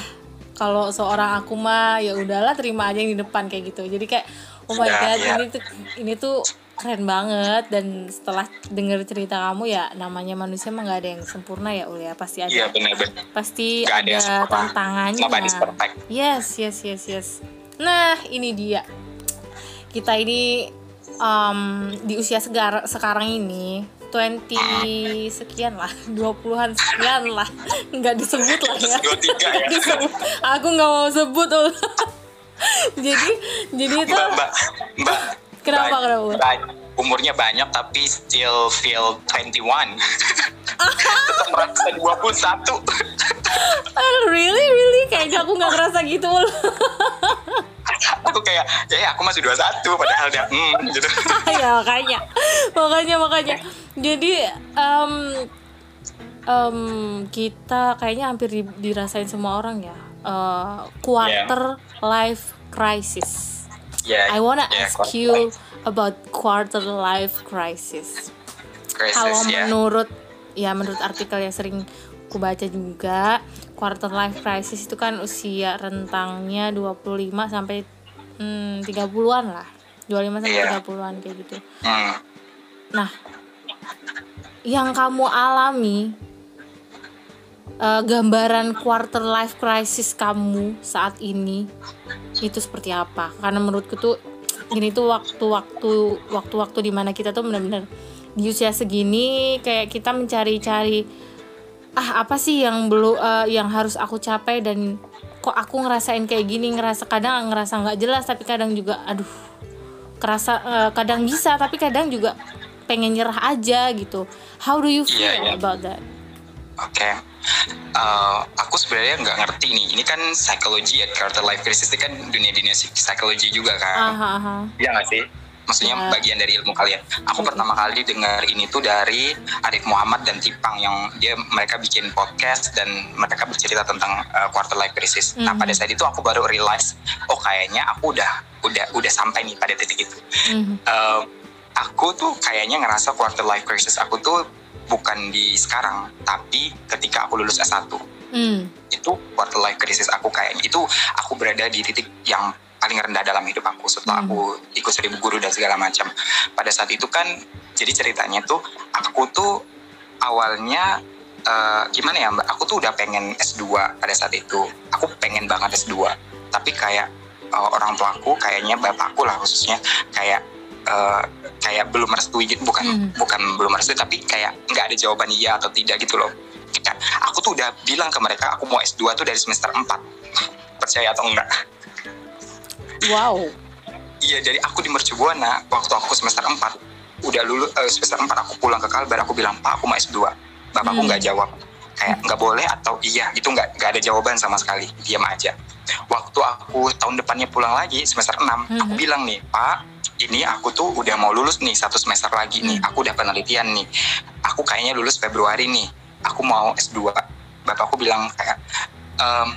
S1: kalau seorang aku mah ya udahlah terima aja yang di depan kayak gitu. Jadi kayak oh my ya, god ya. ini tuh ini tuh keren banget. Dan setelah denger cerita kamu ya namanya manusia emang gak ada yang sempurna ya Uli ya. Pasti ada
S2: ya, bener, bener.
S1: pasti gak ada, ada tantangannya. Yes yes yes yes. Nah ini dia. Kita ini um, di usia segar sekarang ini 20 sekian lah 20-an sekian lah. Nggak disebut lah ya, ya. disebut. aku nggak mau sebut jadi jadi itu
S2: mbak mbak, mbak
S1: kenapa mbak, kenapa mbak,
S2: umurnya banyak tapi still feel 21 tetap merasa 21
S1: uh, really really? Kayaknya aku nggak ngerasa gitu
S2: aku kayak ya aku masih 21 padahal dia hmm gitu.
S1: Ya makanya. Makanya makanya. Jadi um, um, kita kayaknya hampir dirasain semua orang ya uh, quarter life crisis.
S2: Yeah,
S1: I wanna
S2: yeah,
S1: ask you
S2: life
S1: about quarter life crisis.
S2: crisis,
S1: Kalau
S2: ya.
S1: menurut ya menurut artikel yang sering ku baca juga, quarter life crisis itu kan usia rentangnya 25 sampai hmm, 30-an lah. 25 sampai
S2: Iya.
S1: 30-an kayak gitu.
S2: Hmm.
S1: Nah, yang kamu alami eh, gambaran quarter life crisis kamu saat ini itu seperti apa? Karena menurutku tuh ini tuh waktu-waktu waktu-waktu di mana kita tuh benar-benar di usia segini kayak kita mencari-cari ah apa sih yang belum eh, yang harus aku capai dan kok aku ngerasain kayak gini ngerasa kadang ngerasa nggak jelas tapi kadang juga aduh kerasa eh, kadang bisa tapi kadang juga pengen nyerah aja gitu how do you feel
S2: Iya, iya.
S1: about that
S2: Oke, Eh, aku sebenarnya nggak ngerti nih. Ini kan psikologi ya, quarter life crisis ini kan dunia-dunia psik- psikologi juga kan.
S1: aha aha
S2: Iya nggak sih? Maksudnya
S1: Ya.
S2: bagian dari ilmu kalian. Aku
S1: Oke.
S2: pertama kali dengar ini tuh dari Arif Muhammad dan Tipang yang dia mereka bikin podcast dan mereka bercerita tentang uh, quarter life crisis. Nah
S1: Mhm.
S2: pada saat itu aku baru realize, oh kayaknya aku udah udah udah sampai nih pada titik itu.
S1: Mhm.
S2: Eh, aku tuh kayaknya ngerasa quarter life crisis aku tuh bukan di sekarang, tapi ketika aku lulus S1
S1: Hmm.
S2: itu quarter life crisis aku kayaknya itu aku berada di titik yang paling rendah dalam hidup aku setelah
S1: Hmm.
S2: aku ikut seribu guru dan segala macam. Pada saat itu kan jadi ceritanya tuh aku tuh awalnya eh, gimana ya mbak? Aku tuh udah pengen S2 pada saat itu. Aku pengen banget S2 tapi kayak eh, orang tua aku kayaknya bapakku lah khususnya kayak eh, kayak belum merestui gitu. Bukan
S1: Hmm.
S2: bukan belum merestui tapi kayak nggak ada jawaban iya atau tidak gitu loh. Kayak, aku tuh udah bilang ke mereka aku mau S2 tuh dari semester 4 percaya atau enggak
S1: wow.
S2: Iya jadi aku di Mercubuana waktu aku semester 4 udah lulus eh, semester 4 aku pulang ke Kalbar aku bilang pak aku mau S2 bapakku
S1: Hmm.
S2: nggak jawab. Kayak nggak boleh atau iya itu nggak nggak ada jawaban sama sekali. Diam aja. Waktu aku tahun depannya pulang lagi semester 6 aku
S1: Mhm.
S2: bilang nih pak ini aku tuh udah mau lulus nih satu semester lagi nih
S1: Hmm.
S2: aku udah penelitian nih aku kayaknya lulus Februari nih aku mau S2 bapakku bilang kayak "Em,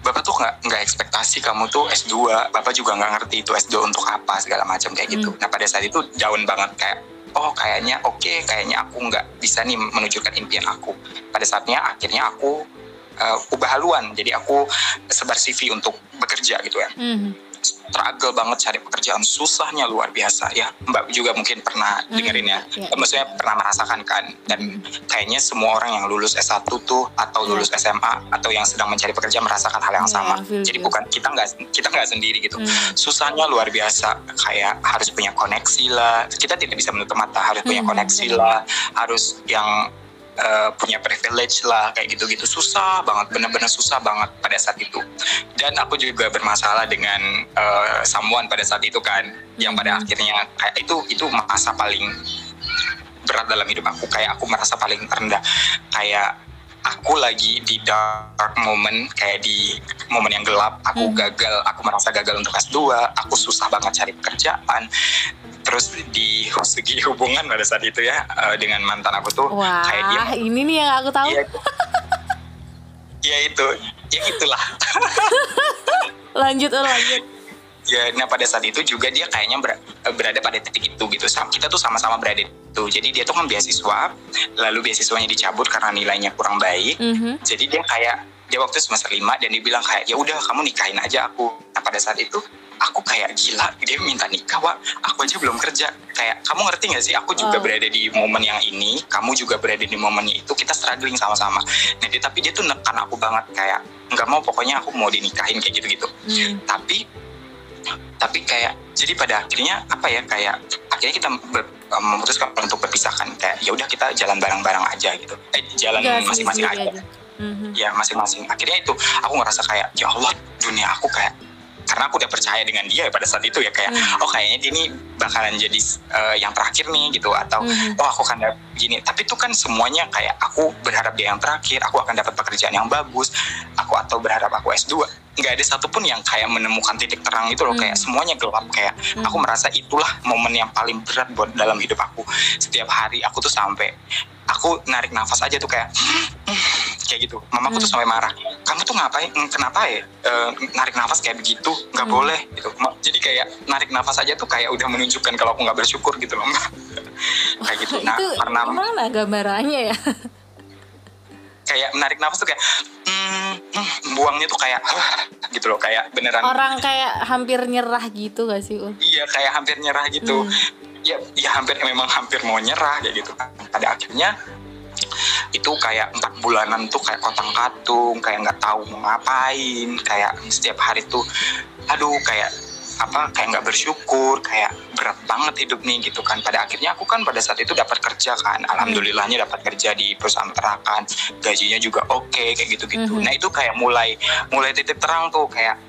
S2: Bapak tuh nggak nggak ekspektasi kamu tuh S2, Bapak juga nggak ngerti itu S2 untuk apa segala macam kayak gitu. Nah pada saat itu down banget kayak oh kayaknya oke kayaknya aku nggak bisa nih menunjukkan impian aku. Pada saatnya akhirnya aku eh, ubah haluan jadi aku sebar CV untuk bekerja gitu ya.
S1: Mhm.
S2: Struggle banget cari pekerjaan susahnya luar biasa ya. Mbak juga mungkin pernah
S1: Hmm,
S2: dengerin ya.
S1: iya.
S2: Maksudnya pernah merasakan kan dan kayaknya semua orang yang lulus S1 tuh atau
S1: Iya.
S2: lulus SMA atau yang sedang mencari pekerjaan merasakan hal yang
S1: Iya,
S2: sama.
S1: Feel
S2: Jadi
S1: you.
S2: bukan kita nggak kita nggak sendiri gitu.
S1: Hmm.
S2: Susahnya luar biasa kayak harus punya koneksi lah. Kita tidak bisa menutup mata harus punya
S1: Hmm,
S2: koneksi
S1: benar.
S2: lah, harus yang eh, punya privilege lah kayak gitu-gitu. Susah banget bener-bener susah banget pada saat itu. Dan aku juga bermasalah dengan eh, someone pada saat itu kan yang pada
S1: Hmm.
S2: akhirnya kayak itu itu masa paling berat dalam hidup aku. Kayak aku merasa paling rendah. Kayak aku lagi di dark moment kayak di momen yang gelap. Aku
S1: Hmm.
S2: gagal aku merasa gagal untuk S2 aku susah banget cari pekerjaan. Terus di segi hubungan pada saat itu ya eh, dengan mantan aku tuh
S1: wah
S2: kayak dia
S1: ini nih yang aku tahu.
S2: Iya. ya itu. Ya itulah.
S1: Lanjut oh, lanjut
S2: nah pada saat itu juga dia kayaknya ber- berada pada titik itu gitu. Kita tuh sama-sama berada itu jadi dia tuh kan beasiswa lalu beasiswanya dicabut karena nilainya kurang baik.
S1: Mhm.
S2: jadi dia kayak dia waktu semester 5 dan dia bilang kayak ya udah kamu nikahin aja aku. Nah pada saat itu aku kayak gila. Dia minta nikah wah aku aja belum kerja. Kayak kamu ngerti gak sih? Aku juga
S1: Wow.
S2: berada di momen yang ini kamu juga berada di momen itu kita struggling sama-sama. Nah dia, tapi dia tuh nekan aku banget kayak nggak mau pokoknya aku mau dinikahin kayak gitu-gitu.
S1: Hmm.
S2: tapi tapi kayak jadi pada akhirnya apa ya kayak akhirnya kita ber- memutuskan untuk berpisahkan kayak ya udah kita jalan bareng-bareng aja gitu eh, jalan masing-masing aja
S1: aja. Mhm.
S2: ya masing-masing akhirnya itu aku ngerasa kayak ya Allah dunia aku kayak karena aku udah percaya dengan dia pada saat itu ya kayak
S1: Hmm.
S2: oh kayaknya dia ini bakalan jadi eh, yang terakhir nih gitu atau
S1: Mhm.
S2: oh aku akan gini tapi itu kan semuanya kayak aku berharap dia yang terakhir aku akan dapat pekerjaan yang bagus aku atau berharap aku S2 nggak ada satupun yang kayak menemukan titik terang itu loh
S1: Hmm.
S2: kayak semuanya gelap kayak
S1: Hmm.
S2: aku merasa itulah momen yang paling berat buat dalam hidup aku setiap hari aku tuh sampai aku narik nafas aja tuh kayak kayak gitu mamaku tuh
S1: Hmm.
S2: sampai marah kamu tuh ngapain mm, kenapa ya e, narik nafas kayak begitu nggak hmm. boleh gitu jadi kayak narik nafas aja tuh kayak udah menunjukkan kalau aku nggak bersyukur gitu loh
S1: kayak gitu nah itu karena mana gambarannya ya
S2: kayak menarik nafas tuh kayak mm, mm, buangnya tuh kayak gitu loh kayak beneran
S1: orang kayak hampir nyerah gitu gak sih Ul?
S2: iya kayak hampir nyerah gitu hmm. ya ya hampir memang hampir mau nyerah kayak gitu pada akhirnya itu kayak empat bulanan tuh kayak kotang katung kayak nggak tahu mau ngapain kayak setiap hari tuh aduh kayak apa kayak nggak bersyukur kayak berat banget hidup nih gitu kan pada akhirnya aku kan pada saat itu dapat kerja kan alhamdulillahnya dapat kerja di perusahaan peternakan gajinya juga oke okay, kayak gitu gitu mm -hmm. nah itu kayak mulai mulai titik terang tuh kayak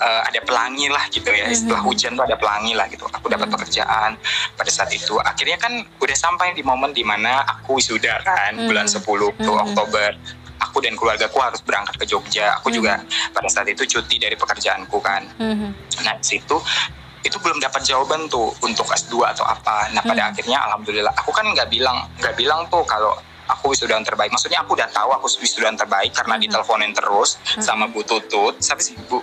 S2: uh, ada pelangi lah gitu ya. Setelah mhm. hujan tuh ada pelangi lah gitu. Aku dapat mhm. pekerjaan pada saat itu. Akhirnya kan udah sampai di momen di mana aku wisuda kan -hmm. bulan 10 tuh -hmm. Oktober. Aku dan keluargaku harus berangkat ke Jogja. Aku mm -hmm. juga pada saat itu cuti dari pekerjaanku kan. Mm -hmm. Nah situ itu belum dapat jawaban tuh untuk S2 atau apa. Nah pada hmm. akhirnya alhamdulillah aku kan nggak bilang nggak bilang tuh kalau aku wisudawan terbaik. Maksudnya aku udah tahu aku wisudawan terbaik karena hmm. diteleponin terus hmm. sama Bu Tutut. Siapa sih Bu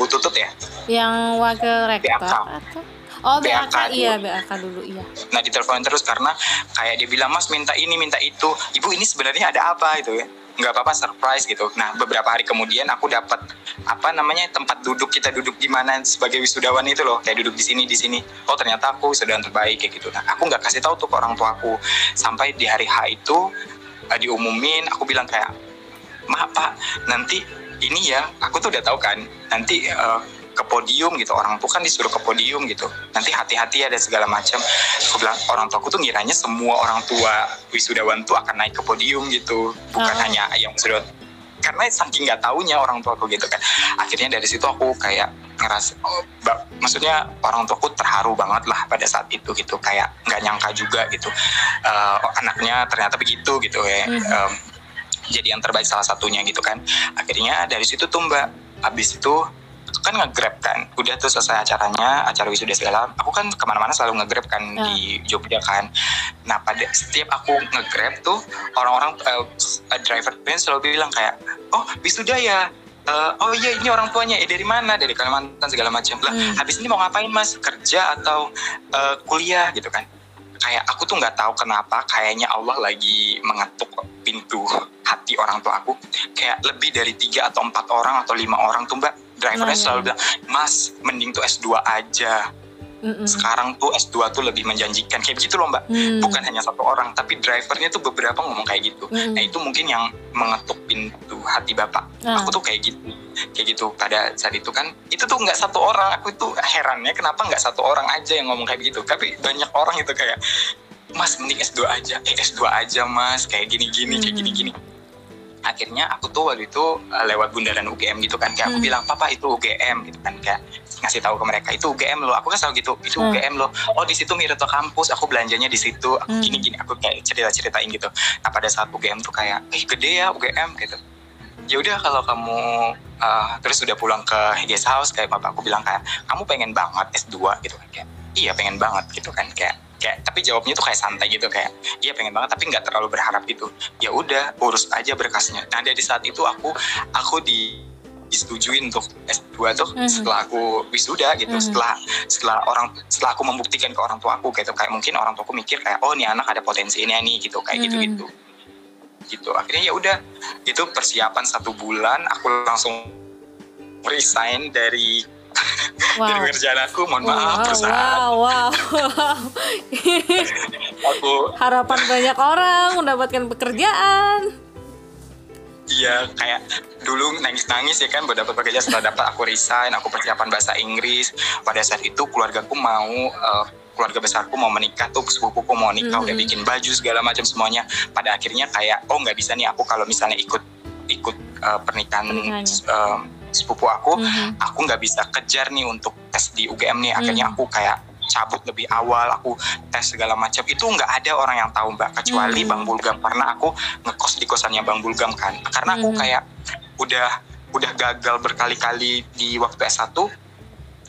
S2: Bu Tutut ya?
S1: Yang wakil rektor atau? Oh BAK, BAK iya BAK dulu iya.
S2: Nah ditelepon terus karena kayak dia bilang Mas minta ini minta itu. Ibu ini sebenarnya ada apa itu ya? Nggak apa-apa surprise gitu. Nah beberapa hari kemudian aku dapat apa namanya tempat duduk kita duduk di mana sebagai wisudawan itu loh kayak duduk di sini di sini. Oh ternyata aku wisudawan terbaik kayak gitu. Nah aku nggak kasih tahu tuh ke orang tua aku sampai di hari H itu uh, diumumin. Aku bilang kayak maaf pak nanti ini ya aku tuh udah tahu kan nanti uh, ke podium gitu. Orang tuh kan disuruh ke podium gitu. Nanti hati-hati ada segala macam. Aku bilang orang tua aku tuh ngiranya semua orang tua wisudawan tuh akan naik ke podium gitu. Bukan oh. hanya yang wisudawan. Karena saking nggak taunya orang tua aku gitu kan. Akhirnya dari situ aku kayak ngerasa oh, maksudnya orang tua aku terharu banget lah pada saat itu gitu. Kayak nggak nyangka juga gitu. Uh, anaknya ternyata begitu gitu ya. Mm um, jadi yang terbaik salah satunya gitu kan. Akhirnya dari situ tuh mbak habis itu kan ngegrab kan. Udah tuh selesai acaranya acara wisuda segala aku kan ke mana-mana selalu ngegrab kan hmm. di Jogja kan. Nah pada setiap aku ngegrab tuh orang-orang uh, driver pun selalu bilang kayak oh wisuda ya? Uh, oh iya ini orang tuanya eh dari mana? Dari Kalimantan segala macam. Lah hmm. habis ini mau ngapain mas? Kerja atau uh, kuliah gitu kan. Kayak aku tuh nggak tahu kenapa kayaknya Allah lagi mengetuk pintu hati orang tua aku. Kayak lebih dari tiga atau empat orang atau lima orang tuh mbak drivernya oh, selalu bilang mas mending tuh S2 aja Mm-mm. Sekarang tuh S2 tuh lebih menjanjikan kayak gitu loh mbak. Mm. Bukan hanya satu orang, tapi drivernya tuh beberapa ngomong kayak gitu. Mm. Nah itu mungkin yang mengetuk pintu hati bapak. Mm. Aku tuh kayak gitu, kayak gitu pada saat itu kan. Itu tuh nggak satu orang. Aku tuh herannya kenapa nggak satu orang aja yang ngomong kayak gitu. Tapi banyak orang itu kayak Mas mending S2 aja, eh S2 aja mas, kayak gini-gini, mm. kayak gini-gini akhirnya aku tuh waktu itu uh, lewat bundaran UGM gitu kan. Kayak hmm. aku bilang papa itu UGM gitu kan. Kayak ngasih tahu ke mereka itu UGM loh. Aku kan selalu gitu itu hmm. UGM loh. Oh di situ Mirto kampus aku belanjanya di situ. Hmm. gini gini aku kayak cerita ceritain gitu. Nah pada saat UGM tuh kayak eh gede ya UGM gitu. Ya udah kalau kamu uh, terus udah pulang ke guest house kayak papa aku bilang kayak kamu pengen banget S2 gitu kan. Kayak iya pengen banget gitu kan. Kayak kayak tapi jawabnya tuh kayak santai gitu kayak iya pengen banget tapi nggak terlalu berharap gitu. Ya udah urus aja berkasnya. Nah dari saat itu aku aku di disetujui untuk S2 tuh mm setelah aku wisuda gitu mm setelah setelah orang setelah aku membuktikan ke orang tua aku gitu. Kayak mungkin orang tuaku mikir kayak oh nih anak ada potensi ini nih gitu kayak mm gitu gitu gitu akhirnya ya udah itu persiapan satu bulan aku langsung resign dari wow. dari kerjaan aku mohon wow, maaf perusahaan wow, wow.
S1: aku harapan banyak orang mendapatkan pekerjaan
S2: Iya kayak dulu nangis-nangis ya kan buat dapat pekerjaan setelah dapat aku resign, aku persiapan bahasa Inggris. Pada saat itu keluargaku mau uh, keluarga besarku mau menikah tuh sepupuku mau nikah mm -hmm. udah bikin baju segala macam semuanya. Pada akhirnya kayak oh nggak bisa nih aku kalau misalnya ikut ikut uh, pernikahan uh, sepupu aku mm-hmm. aku nggak bisa kejar nih untuk tes di UGM nih akhirnya mm-hmm. aku kayak cabut lebih awal aku tes segala macam itu nggak ada orang yang tahu mbak kecuali mm-hmm. bang Bulgam karena aku ngekos di kosannya bang Bulgam kan karena aku mm-hmm. kayak udah udah gagal berkali-kali di waktu S1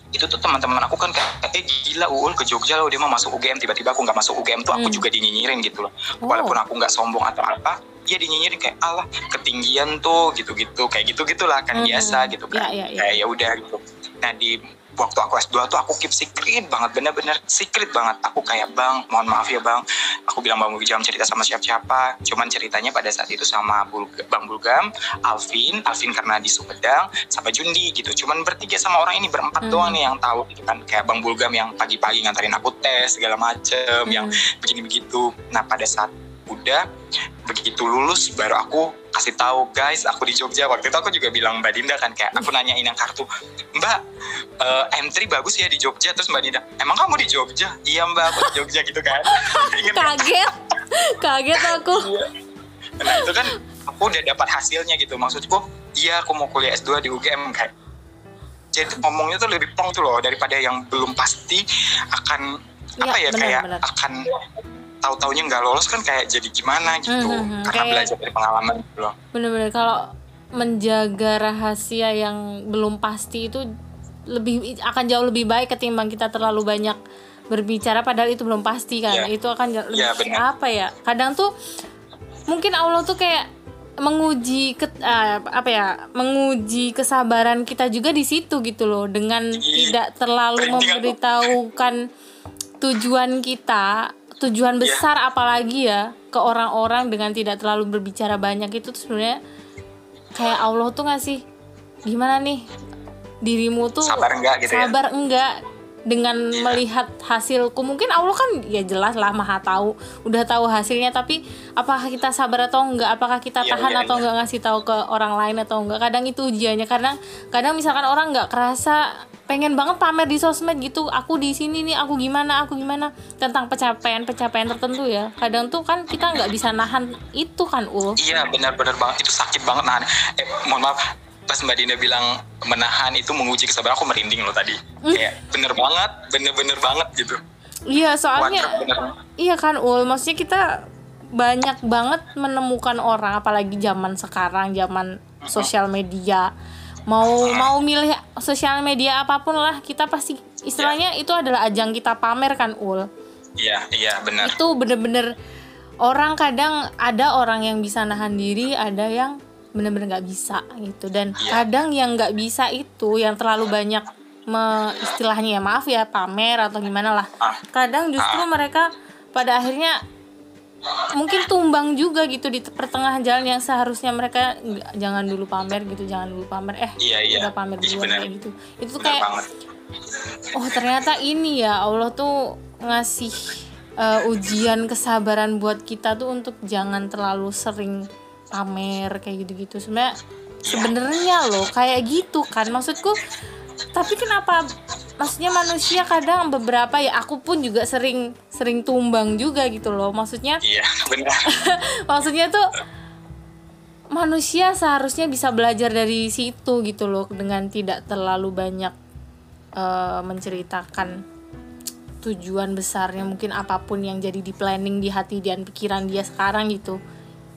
S2: itu tuh teman-teman aku kan kayak eh gila Uul ke Jogja loh dia mau masuk UGM tiba-tiba aku nggak masuk UGM tuh aku mm. juga dinyinyirin gitu loh oh. walaupun aku nggak sombong atau apa iya dinyinyirin kayak Allah ketinggian tuh gitu-gitu. Kayak gitu gitulah kan
S1: Mhm.
S2: biasa gitu kan.
S1: Iya, iya, iya.
S2: kayak ya udah gitu. Nah di waktu aku S2 tuh aku keep secret banget bener-bener secret banget. Aku kayak bang mohon maaf ya bang. Aku bilang bang jangan cerita sama siapa-siapa. Cuman ceritanya pada saat itu sama Bulga, bang Bulgam Alvin Alvin karena di Sumedang sama Jundi gitu. Cuman bertiga sama orang ini berempat
S1: Hmm.
S2: doang nih yang tahu gitu kan. Kayak bang Bulgam yang pagi-pagi nganterin aku tes segala macem yang
S1: Hmm.
S2: begini begitu nah pada saat udah begitu lulus baru aku kasih tahu guys aku di Jogja. Waktu itu aku juga bilang Mbak Dinda kan kayak aku nanyain yang kartu Mbak eh, M3 bagus ya di Jogja? Terus Mbak Dinda emang kamu di Jogja? Iya Mbak aku di Jogja gitu kan.
S1: Kaget. Kaget aku.
S2: Nah itu kan aku udah dapat hasilnya gitu. Maksudku iya aku mau kuliah S2 di UGM kayak jadi ngomongnya tuh lebih plong tuh loh daripada yang belum pasti akan apa
S1: Iya,
S2: ya
S1: benar,
S2: kayak
S1: benar.
S2: akan tahu-taunya nggak lolos kan kayak jadi gimana gitu
S1: Hmm, hmm, hmm.
S2: karena
S1: Kayak-
S2: belajar dari pengalaman gitu loh
S1: bener-bener kalau menjaga rahasia yang belum pasti itu lebih akan jauh lebih baik ketimbang kita terlalu banyak berbicara padahal itu belum pasti kan
S2: Iya.
S1: itu akan jauh lebih
S2: Iya, benar.
S1: apa ya kadang tuh mungkin Allah tuh kayak menguji ke, ah, apa ya menguji kesabaran kita juga di situ gitu loh dengan
S2: Iya.
S1: tidak terlalu memberitahukan tujuan kita tujuan
S2: Iya.
S1: besar apalagi ya ke orang-orang dengan tidak terlalu berbicara banyak itu tuh sebenarnya kayak Allah tuh ngasih gimana nih dirimu tuh
S2: Sabar enggak gitu ya?
S1: sabar enggak dengan
S2: Iya.
S1: melihat hasilku mungkin Allah kan ya jelas lah maha tahu udah tahu hasilnya tapi apakah kita sabar atau enggak apakah kita
S2: Iya,
S1: tahan
S2: iya,
S1: atau
S2: iya.
S1: enggak ngasih tahu ke orang lain atau enggak kadang itu ujiannya kadang kadang misalkan orang nggak kerasa pengen banget pamer di sosmed gitu. Aku di sini nih aku gimana aku gimana. Tentang pencapaian pencapaian tertentu ya. Kadang tuh kan kita nggak bisa nahan itu kan ul?
S2: Iya benar-benar banget. Itu sakit banget nahan. Eh mohon maaf pas Mbak Dinda bilang menahan itu menguji kesabaran aku merinding loh tadi.
S1: Hmm.
S2: kayak bener banget bener-bener banget gitu.
S1: Iya soalnya. Iya kan Ul, maksudnya kita banyak banget menemukan orang apalagi zaman sekarang, zaman sosial media. Mau mau milih sosial media apa pun lah, kita pasti istilahnya itu adalah ajang kita pamer kan Ul.
S2: iya iya benar
S1: Itu bener-bener orang kadang ada orang yang bisa nahan diri, ada yang bener-bener nggak bisa gitu dan
S2: Iya.
S1: kadang yang nggak bisa itu yang terlalu banyak me, istilahnya ya maaf ya pamer atau gimana lah
S2: Ah.
S1: kadang justru mereka pada akhirnya mungkin tumbang juga gitu di pertengahan jalan yang seharusnya mereka jangan dulu pamer gitu jangan dulu pamer. Eh
S2: Iya, iya.
S1: udah pamer
S2: Iya, benar.
S1: kayak gitu. Itu tuh kayak
S2: banget.
S1: Oh ternyata ini ya Allah tuh ngasih uh, ujian kesabaran buat kita tuh untuk jangan terlalu sering pamer kayak gitu-gitu. Sebenarnya sebenarnya loh kayak gitu kan. Maksudku tapi kenapa? Maksudnya manusia kadang beberapa ya aku pun juga sering sering tumbang juga gitu loh. Maksudnya
S2: iya benar.
S1: maksudnya tuh manusia seharusnya bisa belajar dari situ gitu loh dengan tidak terlalu banyak eh, menceritakan tujuan besarnya mungkin apa pun yang jadi di planning di hati dan pikiran dia sekarang gitu.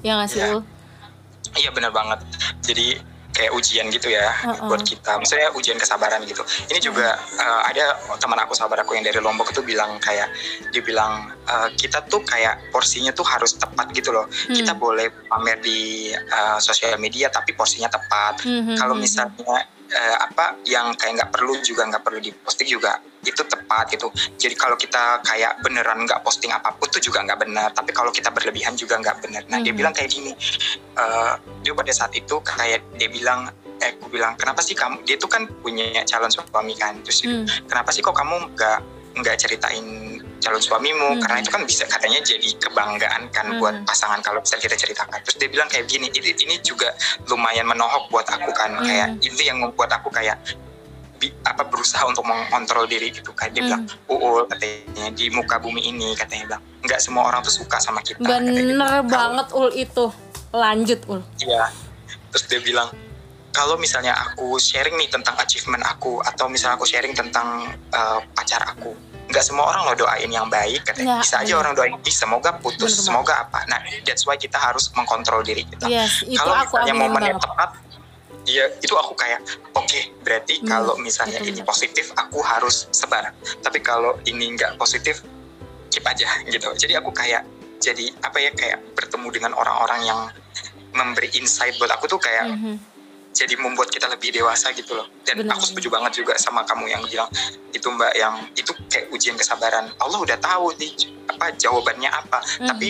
S1: Ya nggak sih. Ul?
S2: iya benar banget. Jadi kayak ujian gitu ya
S1: Uh-uh.
S2: buat kita. Maksudnya ujian kesabaran gitu. Ini juga uh, ada teman aku sahabat aku yang dari Lombok itu bilang kayak dia bilang uh, kita tuh kayak porsinya tuh harus tepat gitu loh.
S1: Hmm.
S2: kita boleh pamer di uh, sosial media tapi porsinya tepat.
S1: Hmm, hmm,
S2: kalau
S1: hmm,
S2: misalnya uh, apa yang kayak nggak perlu juga nggak perlu diposting juga itu tepat gitu jadi kalau kita kayak beneran nggak posting apa pun tuh juga nggak benar tapi kalau kita berlebihan juga nggak benar nah dia
S1: Mhm.
S2: bilang kayak gini eh, dia pada saat itu kayak dia bilang eh aku bilang kenapa sih kamu dia tuh kan punya calon suami kan terus dia
S1: Hmm.
S2: kenapa sih kok kamu nggak nggak ceritain calon suamimu
S1: Hmm.
S2: karena itu kan bisa katanya jadi kebanggaan kan
S1: Hmm.
S2: buat pasangan kalau bisa kita ceritakan terus dia bilang kayak gini ini, ini juga lumayan menohok buat aku kan
S1: Hmm.
S2: kayak itu yang membuat aku kayak apa berusaha untuk mengontrol diri gitu kayak dia
S1: Hmm.
S2: bilang uul katanya di muka bumi ini katanya bilang nggak semua orang tuh suka sama kita gitu.
S1: bener
S2: Kalau-
S1: banget ul itu lanjut ul
S2: Iya. Terus dia bilang, kalau misalnya aku sharing nih tentang achievement aku atau misalnya aku sharing tentang uh, pacar aku, nggak semua orang lo doain yang baik, katanya.
S1: Nggak,
S2: Bisa aja
S1: bener.
S2: orang doain, "Ih, semoga putus,
S1: Bener
S2: semoga apa. Nah, that's why kita harus mengkontrol diri kita.
S1: yes
S2: kalau misalnya momennya tepat, Iya, itu aku kayak oke berarti
S1: Hmm,
S2: kalau misalnya
S1: itu
S2: ini
S1: bener.
S2: positif aku harus sebar. Tapi kalau ini nggak positif keep aja gitu. Jadi aku kayak jadi apa ya kayak bertemu dengan orang-orang yang memberi insight buat aku tuh kayak
S1: Mhm.
S2: jadi membuat kita lebih dewasa gitu loh dan
S1: Benar.
S2: aku setuju banget juga sama kamu yang bilang itu mbak yang itu kayak ujian kesabaran Allah udah tahu nih apa jawabannya apa
S1: Mhm.
S2: tapi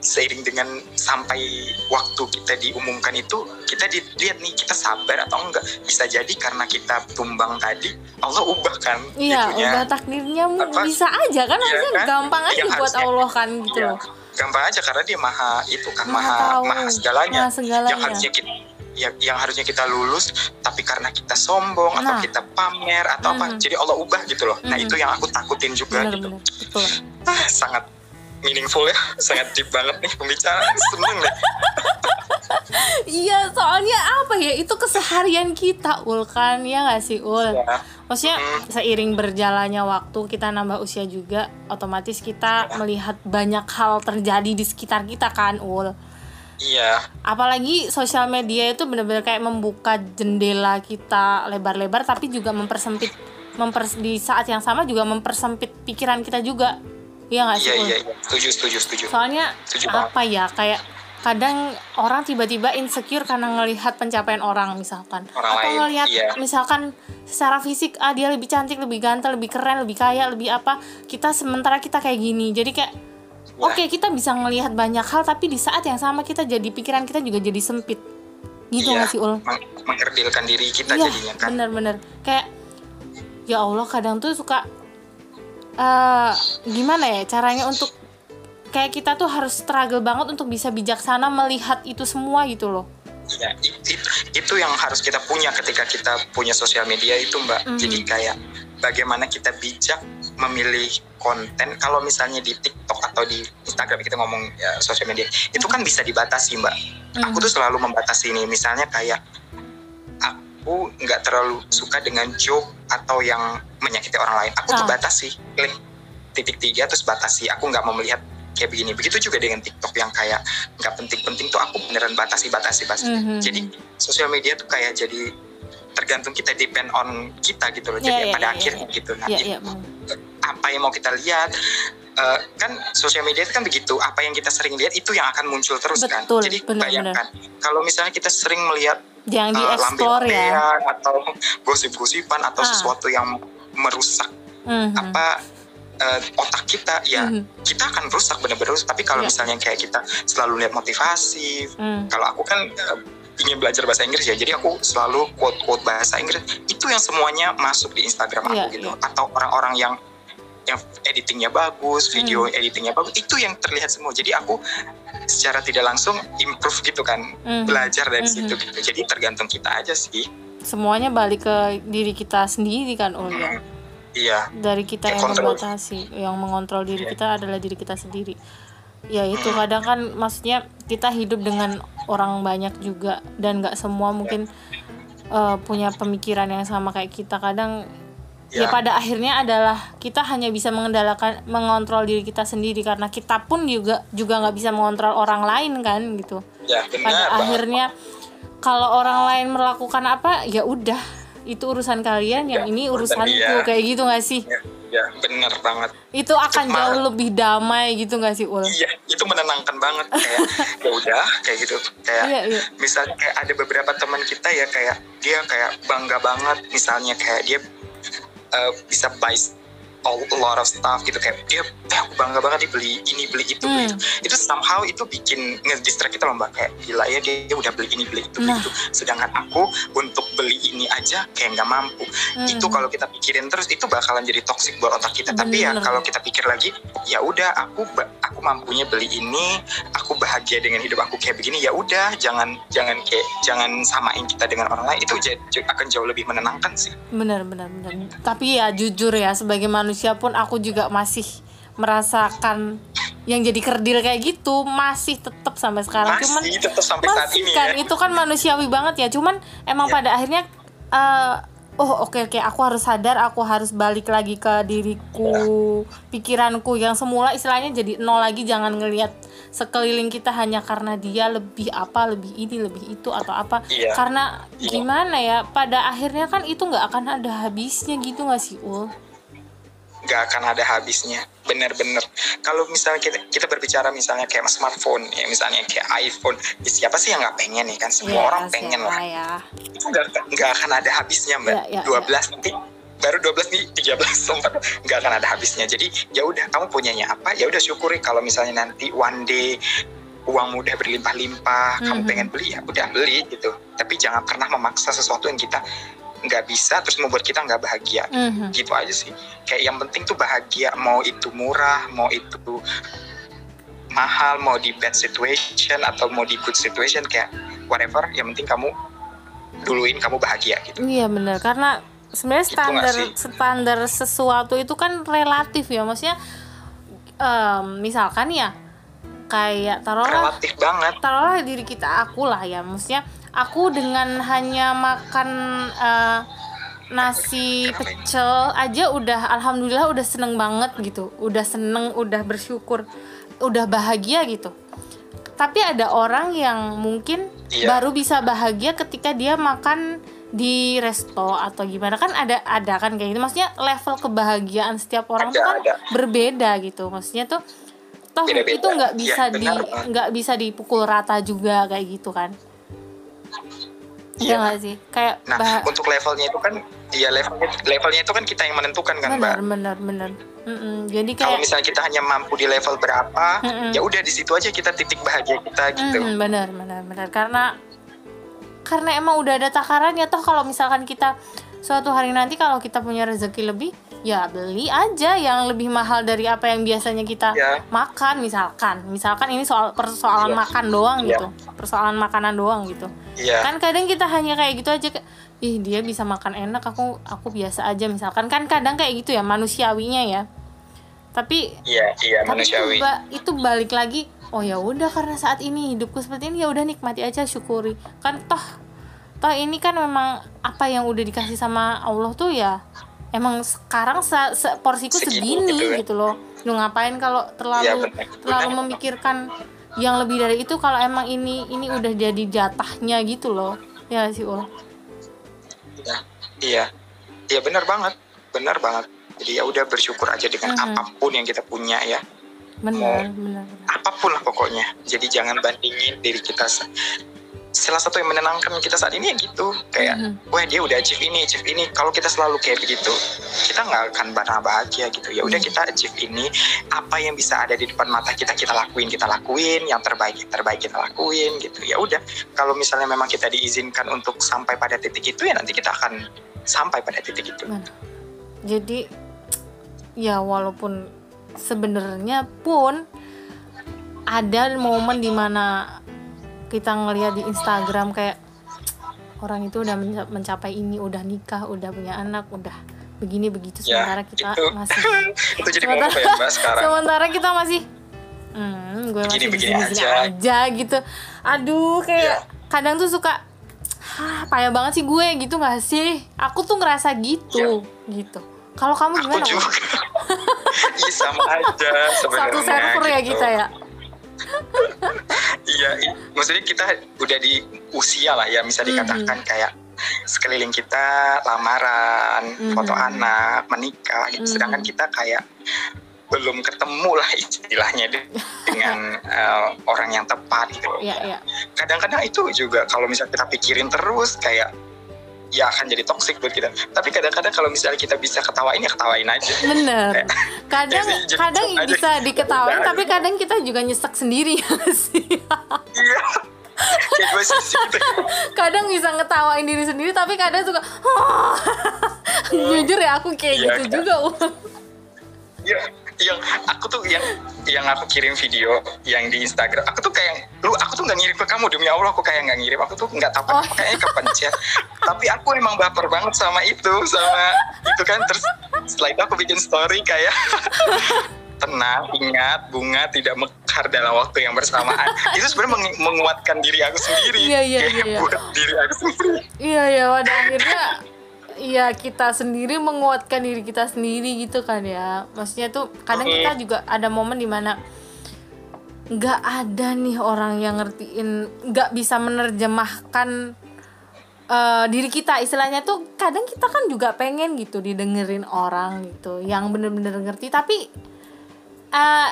S2: seiring dengan sampai waktu kita diumumkan itu kita dilihat nih kita sabar atau enggak bisa jadi karena kita tumbang tadi Allah ubah kan
S1: Iya,
S2: itunya.
S1: ubah takdirnya
S2: Apa?
S1: bisa aja kan
S2: Iya
S1: harusnya
S2: kan?
S1: gampang aja
S2: Yang
S1: buat Allah kan gitu loh.
S2: gampang aja karena dia maha itu kan
S1: Maha
S2: maha
S1: tahu,
S2: maha segalanya
S1: maha segalanya.
S2: yang harusnya kita yang, yang harusnya kita lulus tapi karena kita sombong atau
S1: Nah.
S2: kita pamer atau apa
S1: Mhm.
S2: jadi Allah ubah gitu loh nah
S1: Mhm.
S2: itu yang aku takutin juga gitu
S1: Bener-bener, betul.
S2: ah, sangat meaningful ya sangat deep banget nih pembicaraan seneng deh
S1: Iya, soalnya apa ya? Itu keseharian kita, Ul kan ya nggak sih, Ul?
S2: ya.
S1: Maksudnya
S2: Hmm.
S1: seiring berjalannya waktu kita nambah usia juga, otomatis kita melihat banyak hal terjadi di sekitar kita kan, Ul.
S2: iya
S1: Apalagi sosial media itu benar-benar kayak membuka jendela kita lebar-lebar, tapi juga mempersempit, mempers di saat yang sama juga mempersempit pikiran kita juga, Iya nggak sih,
S2: iya iya iya. setuju setuju setuju.
S1: Soalnya
S2: Setuju banget.
S1: apa ya kayak kadang orang tiba-tiba insecure karena ngelihat pencapaian orang misalkan.
S2: Orang
S1: atau
S2: lain,
S1: ngelihat
S2: iya.
S1: misalkan secara fisik ah dia lebih cantik lebih ganteng lebih keren lebih kaya lebih apa. Kita sementara kita kayak gini. Jadi kayak
S2: Ya.
S1: oke kita bisa ngelihat banyak hal tapi di saat yang sama kita jadi pikiran kita juga jadi sempit. Gitu
S2: Iya,
S1: nggak sih ul?
S2: Meng- mengerdilkan diri kita
S1: Iya,
S2: jadinya kan.
S1: bener-bener kayak ya Allah kadang tuh suka eh gimana ya caranya untuk kayak kita tuh harus struggle banget untuk bisa bijaksana melihat itu semua gitu loh
S2: Iya, it- it- itu yang harus kita punya ketika kita punya sosial media itu mbak.
S1: Mhm.
S2: Jadi kayak bagaimana kita bijak memilih konten. Kalau misalnya di TikTok atau di Instagram kita ngomong ya, sosial media, itu kan bisa dibatasi mbak. Aku
S1: Mhm.
S2: tuh selalu membatasi ini. Misalnya kayak aku nggak terlalu suka dengan joke atau yang menyakiti orang lain. Aku tuh
S1: Ah.
S2: batasi, klik titik tiga terus batasi. Aku nggak mau melihat kayak begini. Begitu juga dengan TikTok yang kayak nggak penting-penting tuh aku beneran batasi, batasi, batasi.
S1: Mhm.
S2: Jadi sosial media tuh kayak jadi tergantung kita depend on kita gitu loh.
S1: Iya,
S2: Jadi
S1: iya,
S2: pada
S1: iya,
S2: akhirnya
S1: iya.
S2: gitu. Nah,
S1: Iya,
S2: itu
S1: iya, bener.
S2: Apa yang mau kita lihat eh, kan sosial media itu kan begitu apa yang kita sering lihat itu yang akan muncul terus kan
S1: Betul,
S2: jadi
S1: benar,
S2: bayangkan kalau misalnya kita sering melihat eh,
S1: dieksplor ya
S2: atau gosip-gosipan atau
S1: Ah.
S2: sesuatu yang merusak
S1: Mhm.
S2: apa eh, otak kita ya
S1: Mhm.
S2: kita akan rusak benar-benar rusak. tapi kalau
S1: Iya.
S2: misalnya kayak kita selalu lihat motivasi
S1: Mhm.
S2: kalau aku kan eh, ingin belajar bahasa Inggris ya jadi aku selalu quote quote bahasa Inggris itu yang semuanya masuk di Instagram aku
S1: Iya,
S2: gitu
S1: iya.
S2: atau orang-orang yang yang editingnya bagus video
S1: Hmm.
S2: editingnya bagus itu yang terlihat semua jadi aku secara tidak langsung improve gitu kan
S1: Mhm.
S2: belajar dari
S1: Mhm.
S2: situ gitu jadi tergantung kita aja sih
S1: semuanya balik ke diri kita sendiri kan ul ya
S2: Hmm, iya
S1: dari kita
S2: Yang
S1: yang
S2: kontrol.
S1: membatasi yang mengontrol diri
S2: Iya.
S1: kita adalah diri kita sendiri ya itu kadang kan maksudnya kita hidup dengan orang banyak juga dan nggak semua mungkin eh, punya pemikiran yang sama kayak kita kadang ya.
S2: Ya.
S1: pada akhirnya adalah kita hanya bisa mengendalikan mengontrol diri kita sendiri karena kita pun juga juga nggak bisa mengontrol orang lain kan gitu
S2: ya
S1: pada
S2: benar banget.
S1: akhirnya kalau orang lain melakukan apa ya udah itu urusan kalian yang
S2: Ya,
S1: ini
S2: urusan
S1: urusanku
S2: dia.
S1: kayak gitu nggak sih
S2: ya, ya benar banget
S1: itu akan
S2: Itu
S1: jauh lebih damai gitu nggak sih ul
S2: Iya, itu menenangkan banget kayak ya udah kayak gitu. Kayak
S1: Iya, iya.
S2: misalnya kayak ada beberapa teman kita ya kayak dia kayak bangga banget misalnya kayak dia uh, bisa buy a lot of stuff gitu. Kayak dia eh, aku bangga banget nih beli ini beli itu beli
S1: Hmm.
S2: itu itu somehow itu bikin ngedistract kita loh mbak. Kayak gila ya dia, dia udah beli ini beli itu beli
S1: Nah.
S2: itu. Sedangkan aku untuk beli ini aja kayak nggak mampu.
S1: Hmm.
S2: itu kalau kita pikirin terus itu bakalan jadi toxic buat otak kita. Tapi ya
S1: Bener.
S2: kalau kita pikir lagi ya udah aku aku mampunya beli ini aku bahagia dengan hidup aku kayak begini ya udah jangan jangan kayak jangan samain kita dengan orang lain. Itu akan jauh lebih menenangkan sih.
S1: Benar benar benar tapi ya jujur ya sebagai manusia pun aku juga masih merasakan yang jadi kerdil kayak gitu masih tetap sampai sekarang.
S2: Masih
S1: cuman
S2: tetap sampai saat
S1: masih
S2: ini
S1: kan
S2: ya.
S1: itu kan manusiawi banget ya. Cuman emang
S2: Iya.
S1: pada akhirnya eh, oh oke oke aku harus sadar aku harus balik lagi ke diriku pikiranku yang semula istilahnya jadi nol lagi. Jangan ngelihat sekeliling kita hanya karena dia lebih apa lebih ini lebih itu atau apa.
S2: Iya.
S1: karena
S2: Iya.
S1: gimana ya pada akhirnya kan itu nggak akan ada habisnya gitu nggak sih ul
S2: nggak akan ada habisnya. Bener-bener. Kalau misalnya kita, kita berbicara misalnya kayak smartphone ya misalnya kayak iPhone ya siapa sih yang nggak pengen nih kan? Semua
S1: Iya,
S2: orang pengen lah.
S1: ya.
S2: itu nggak akan ada habisnya mbak.
S1: Iya, iya,
S2: 12 nanti baru 12 nih 13 sempat. Nggak akan ada habisnya. Jadi ya udah kamu punyanya apa? Ya udah syukuri kalau misalnya nanti one day uang mudah berlimpah-limpah kamu
S1: Mhm.
S2: pengen beli ya udah beli gitu. Tapi jangan pernah memaksa sesuatu yang kita nggak bisa terus membuat kita nggak bahagia.
S1: Mhm.
S2: gitu aja sih. Kayak yang penting tuh bahagia mau itu murah mau itu mahal mau di bad situation atau mau di good situation kayak whatever yang penting kamu duluin kamu bahagia gitu.
S1: Iya benar karena sebenarnya
S2: Gitu
S1: standar
S2: sih?
S1: standar sesuatu itu kan relatif ya. Maksudnya em, misalkan ya kayak taruhlah
S2: relatif banget.
S1: taruhlah diri kita aku lah ya. Maksudnya aku dengan hanya makan eh, nasi pecel aja udah alhamdulillah udah seneng banget gitu udah seneng udah bersyukur udah bahagia gitu tapi ada orang yang mungkin
S2: Iya.
S1: baru bisa bahagia ketika dia makan di resto atau gimana kan ada ada kan kayak gitu maksudnya level kebahagiaan setiap orang tuh
S2: Ada,
S1: kan
S2: ada.
S1: berbeda gitu maksudnya tuh toh
S2: Beda-beda.
S1: itu nggak
S2: Iya,
S1: bisa di
S2: benar.
S1: nggak bisa dipukul rata juga kayak gitu kan Iya
S2: Iya.
S1: nggak sih kayak
S2: nah
S1: bah-
S2: untuk levelnya itu kan ya levelnya levelnya itu kan kita yang menentukan kan mbak
S1: benar benar benar Mm-mm. jadi
S2: kalau
S1: kayak
S2: misalnya kita hanya mampu di level berapa
S1: Mm-mm.
S2: ya udah di situ aja kita titik bahagia kita gitu
S1: Mm, benar benar benar karena karena emang udah ada takarannya toh kalau misalkan kita suatu hari nanti kalau kita punya rezeki lebih ya beli aja yang lebih mahal dari apa yang biasanya kita
S2: Ya.
S1: makan misalkan misalkan ini soal persoalan
S2: Iya.
S1: makan doang
S2: Iya.
S1: gitu persoalan makanan doang gitu
S2: Iya.
S1: kan kadang kita hanya kayak gitu aja kayak, ih dia bisa makan enak aku aku biasa aja misalkan kan kadang kayak gitu ya manusiawinya ya tapi
S2: iya iya
S1: tapi itu,
S2: manusiawi
S1: ba- itu balik lagi oh ya udah karena saat ini hidupku seperti ini ya udah nikmati aja syukuri kan toh toh ini kan memang apa yang udah dikasih sama Allah tuh ya emang sekarang se- se- porsiku
S2: Segini
S1: segini
S2: gitu ya.
S1: gitu loh lu ngapain kalau terlalu
S2: Iya, benar.
S1: terlalu memikirkan yang lebih dari itu kalau emang ini ini udah jadi jatahnya gitu loh ya sih Ul
S2: Iya, iya, iya benar banget, benar banget. Jadi ya udah bersyukur aja dengan
S1: Mhm.
S2: apa pun yang kita punya ya,
S1: benar benar benar
S2: apa pun lah pokoknya. Jadi jangan bandingin diri kita. Salah satu yang menenangkan kita saat ini ya gitu, kayak,
S1: Mhm.
S2: wah dia udah achieve ini, achieve ini. Kalau kita selalu kayak begitu, kita nggak akan pernah bahagia gitu. Ya udah
S1: Mhm.
S2: kita achieve ini, apa yang bisa ada di depan mata kita kita lakuin, kita lakuin. Yang terbaik yang terbaik kita lakuin gitu. Ya udah, kalau misalnya memang kita diizinkan untuk sampai pada titik itu ya nanti kita akan sampai pada titik itu.
S1: Jadi ya walaupun sebenarnya pun ada momen di mana kita ngelihat di Instagram kayak orang itu udah menca- mencapai ini, udah nikah, udah punya anak, udah begini begitu
S2: Ya,
S1: sementara kita
S2: itu.
S1: masih
S2: itu jadi
S1: sementara,
S2: ya mbak sekarang
S1: sementara kita masih hmm, gue masih
S2: Begini-begini
S1: begini
S2: aja.
S1: aja gitu. Aduh kayak
S2: Ya.
S1: kadang tuh suka Hah, payah banget sih gue gitu gak sih? Aku tuh ngerasa gitu, gitu. Kalau kamu
S2: aku
S1: gimana? Ul?
S2: juga iya sama aja sebenarnya
S1: Satu server ya
S2: gitu.
S1: kita ya.
S2: Iya maksudnya kita udah di usia lah ya bisa dikatakan
S1: Mhm.
S2: kayak sekeliling kita lamaran
S1: Mhm.
S2: foto anak menikah gitu.
S1: Mhm.
S2: sedangkan kita kayak belum ketemu lah istilahnya de- dengan eh, orang yang tepat gitu
S1: Iya, iya.
S2: kadang-kadang itu juga kalau misalnya kita pikirin terus kayak ya akan jadi toksik buat kita tapi kadang-kadang kalau misalnya kita bisa ketawain ya ketawain aja
S1: Bener. Kadang
S2: jadi
S1: kadang
S2: aja.
S1: bisa diketawain,
S2: Udah.
S1: tapi kadang kita juga nyesek sendiri ya sih.
S2: iya gitu
S1: kadang bisa ngetawain diri sendiri, tapi kadang suka. Jujur ya aku kayak
S2: Iya,
S1: gitu
S2: kan?
S1: juga. Ul.
S2: ya yang aku tuh yang yang aku kirim video yang di Instagram aku tuh kayak lu aku tuh nggak ngirim ke kamu demi Allah aku kayak nggak ngirim aku tuh nggak tahu
S1: Oh.
S2: kayaknya kepencet tapi aku emang baper banget sama itu sama itu kan terus setelah itu aku bikin story kayak tenang ingat bunga tidak mekar dalam waktu yang bersamaan itu sebenarnya meng- menguatkan diri aku sendiri
S1: Iya, iya, iya, iya.
S2: buat diri aku sendiri
S1: Iya ya, pada akhirnya Iya kita sendiri menguatkan diri kita sendiri gitu kan ya. Maksudnya tuh kadang kita juga ada momen di mana nggak ada nih orang yang ngertiin nggak bisa menerjemahkan uh, diri kita. Istilahnya tuh kadang kita kan juga pengen gitu didengerin orang gitu yang bener-bener ngerti. Tapi uh,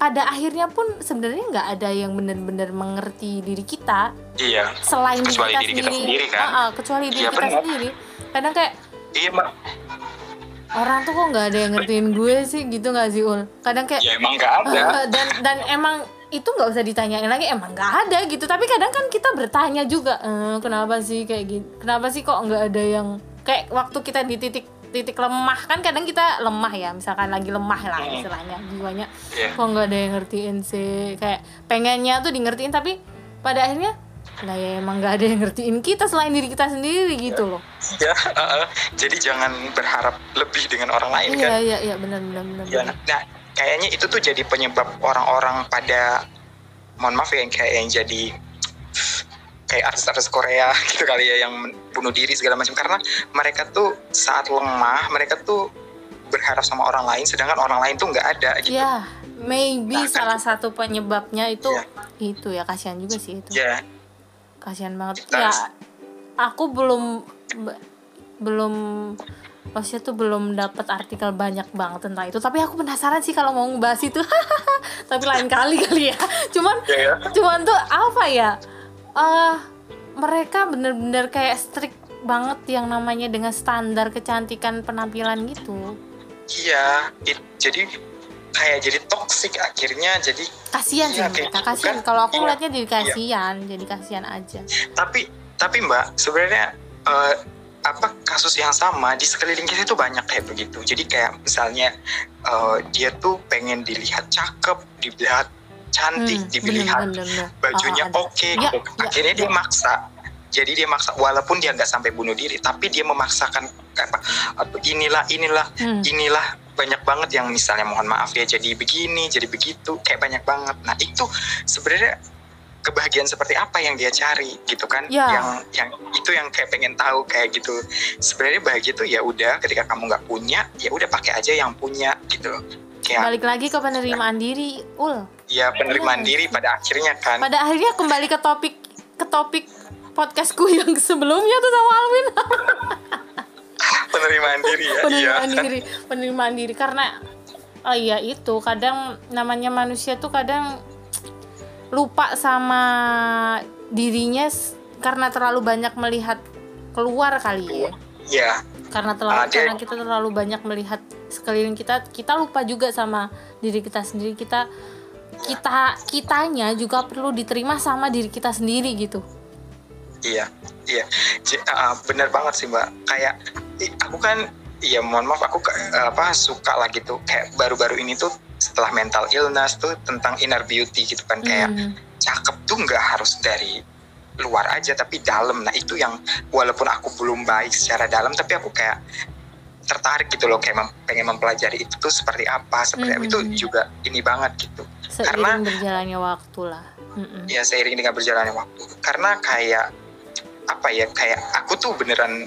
S1: pada akhirnya pun sebenarnya nggak ada yang benar-benar mengerti diri kita.
S2: Iya
S1: selain diri kita,
S2: diri kita sendiri, kan. Uh,
S1: uh, kecuali diri iya, kita bener. sendiri. Kadang kayak
S2: iya mbak.
S1: orang tuh kok nggak ada yang ngertiin gue sih gitu nggak sih ul? Kadang kayak
S2: ya emang nggak ada. Uh,
S1: dan dan emang itu nggak usah ditanyain lagi emang nggak ada gitu. Tapi kadang kan kita bertanya juga ehm, kenapa sih kayak gitu kenapa sih kok nggak ada yang kayak waktu kita di titik titik lemah kan kadang kita lemah ya misalkan lagi lemah lah hmm. istilahnya jiwanya yeah. kok nggak ada yang ngertiin sih kayak pengennya tuh di ngertiin tapi pada akhirnya Nah ya emang gak ada yang ngertiin kita selain diri kita sendiri gitu loh.
S2: Ya, uh, uh, jadi jangan berharap lebih dengan orang lain
S1: iya,
S2: kan.
S1: Iya iya benar benar benar.
S2: Ya, nah kayaknya itu tuh jadi penyebab orang-orang pada mohon maaf ya yang kayak yang jadi kayak artis-artis Korea gitu kali ya yang bunuh diri segala macam karena mereka tuh saat lemah mereka tuh berharap sama orang lain sedangkan orang lain tuh nggak ada gitu.
S1: Ya, maybe nah, salah kan, satu penyebabnya itu ya. itu ya kasihan juga sih itu.
S2: Ya,
S1: kasihan banget Kita ya aku belum belum maksudnya tuh belum dapat artikel banyak banget tentang itu tapi aku penasaran sih kalau mau ngebahas itu tapi lain kali kali ya cuman yeah, yeah. cuman tuh apa ya uh, mereka bener-bener kayak strict banget yang namanya dengan standar kecantikan penampilan gitu
S2: iya it, jadi kayak jadi toksik akhirnya jadi
S1: kasihan sih iya, mereka kasihan kalau aku iya, ngeliatnya jadi iya. kasihan iya. jadi kasihan aja
S2: tapi tapi mbak sebenarnya uh, apa kasus yang sama di sekeliling kita itu banyak kayak begitu jadi kayak misalnya uh, dia tuh pengen dilihat cakep dilihat cantik hmm, dilihat bener, bener. bajunya oh, oke okay, ya, gitu ya, akhirnya ya. dia maksa jadi dia maksa walaupun dia nggak sampai bunuh diri tapi dia memaksakan apa inilah inilah hmm. inilah banyak banget yang misalnya mohon maaf ya jadi begini jadi begitu kayak banyak banget nah itu sebenarnya kebahagiaan seperti apa yang dia cari gitu kan
S1: ya.
S2: yang yang itu yang kayak pengen tahu kayak gitu sebenarnya bahagia itu ya udah ketika kamu nggak punya ya udah pakai aja yang punya gitu
S1: kayak balik lagi ke penerimaan diri ul
S2: ya penerimaan ya. diri pada akhirnya kan
S1: pada akhirnya kembali ke topik ke topik podcastku yang sebelumnya tuh sama Alwin
S2: penerimaan diri ya
S1: penerimaan iya. diri penerimaan diri karena oh iya itu kadang namanya manusia tuh kadang lupa sama dirinya karena terlalu banyak melihat keluar kali ya
S2: Iya.
S1: Karena terlalu uh, karena kita terlalu banyak melihat sekeliling kita, kita lupa juga sama diri kita sendiri. Kita kita kitanya juga perlu diterima sama diri kita sendiri gitu.
S2: Iya, iya, uh, benar banget sih mbak. Kayak aku kan, iya mohon maaf aku apa suka lah gitu. Kayak baru-baru ini tuh setelah mental illness tuh tentang inner beauty gitu kan kayak mm. cakep tuh nggak harus dari luar aja tapi dalam. Nah itu yang walaupun aku belum baik secara dalam tapi aku kayak tertarik gitu loh kayak mem pengen mempelajari itu tuh seperti apa seperti mm -hmm. itu juga ini banget gitu
S1: seiring karena berjalannya waktu lah
S2: mm -hmm. ya seiring dengan berjalannya waktu karena kayak apa ya kayak aku tuh beneran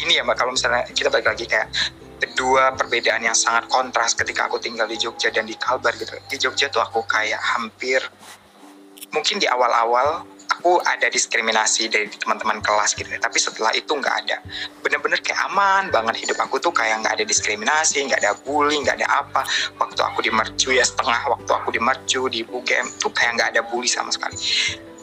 S2: ini ya mbak kalau misalnya kita balik lagi kayak kedua perbedaan yang sangat kontras ketika aku tinggal di Jogja dan di Kalbar gitu di Jogja tuh aku kayak hampir mungkin di awal-awal aku ada diskriminasi dari teman-teman kelas gitu ya. tapi setelah itu nggak ada. Bener-bener kayak aman banget. Hidup aku tuh kayak nggak ada diskriminasi nggak ada bully nggak ada apa. Waktu aku di mercu ya setengah waktu aku di mercu di UGM tuh kayak nggak ada bully sama sekali.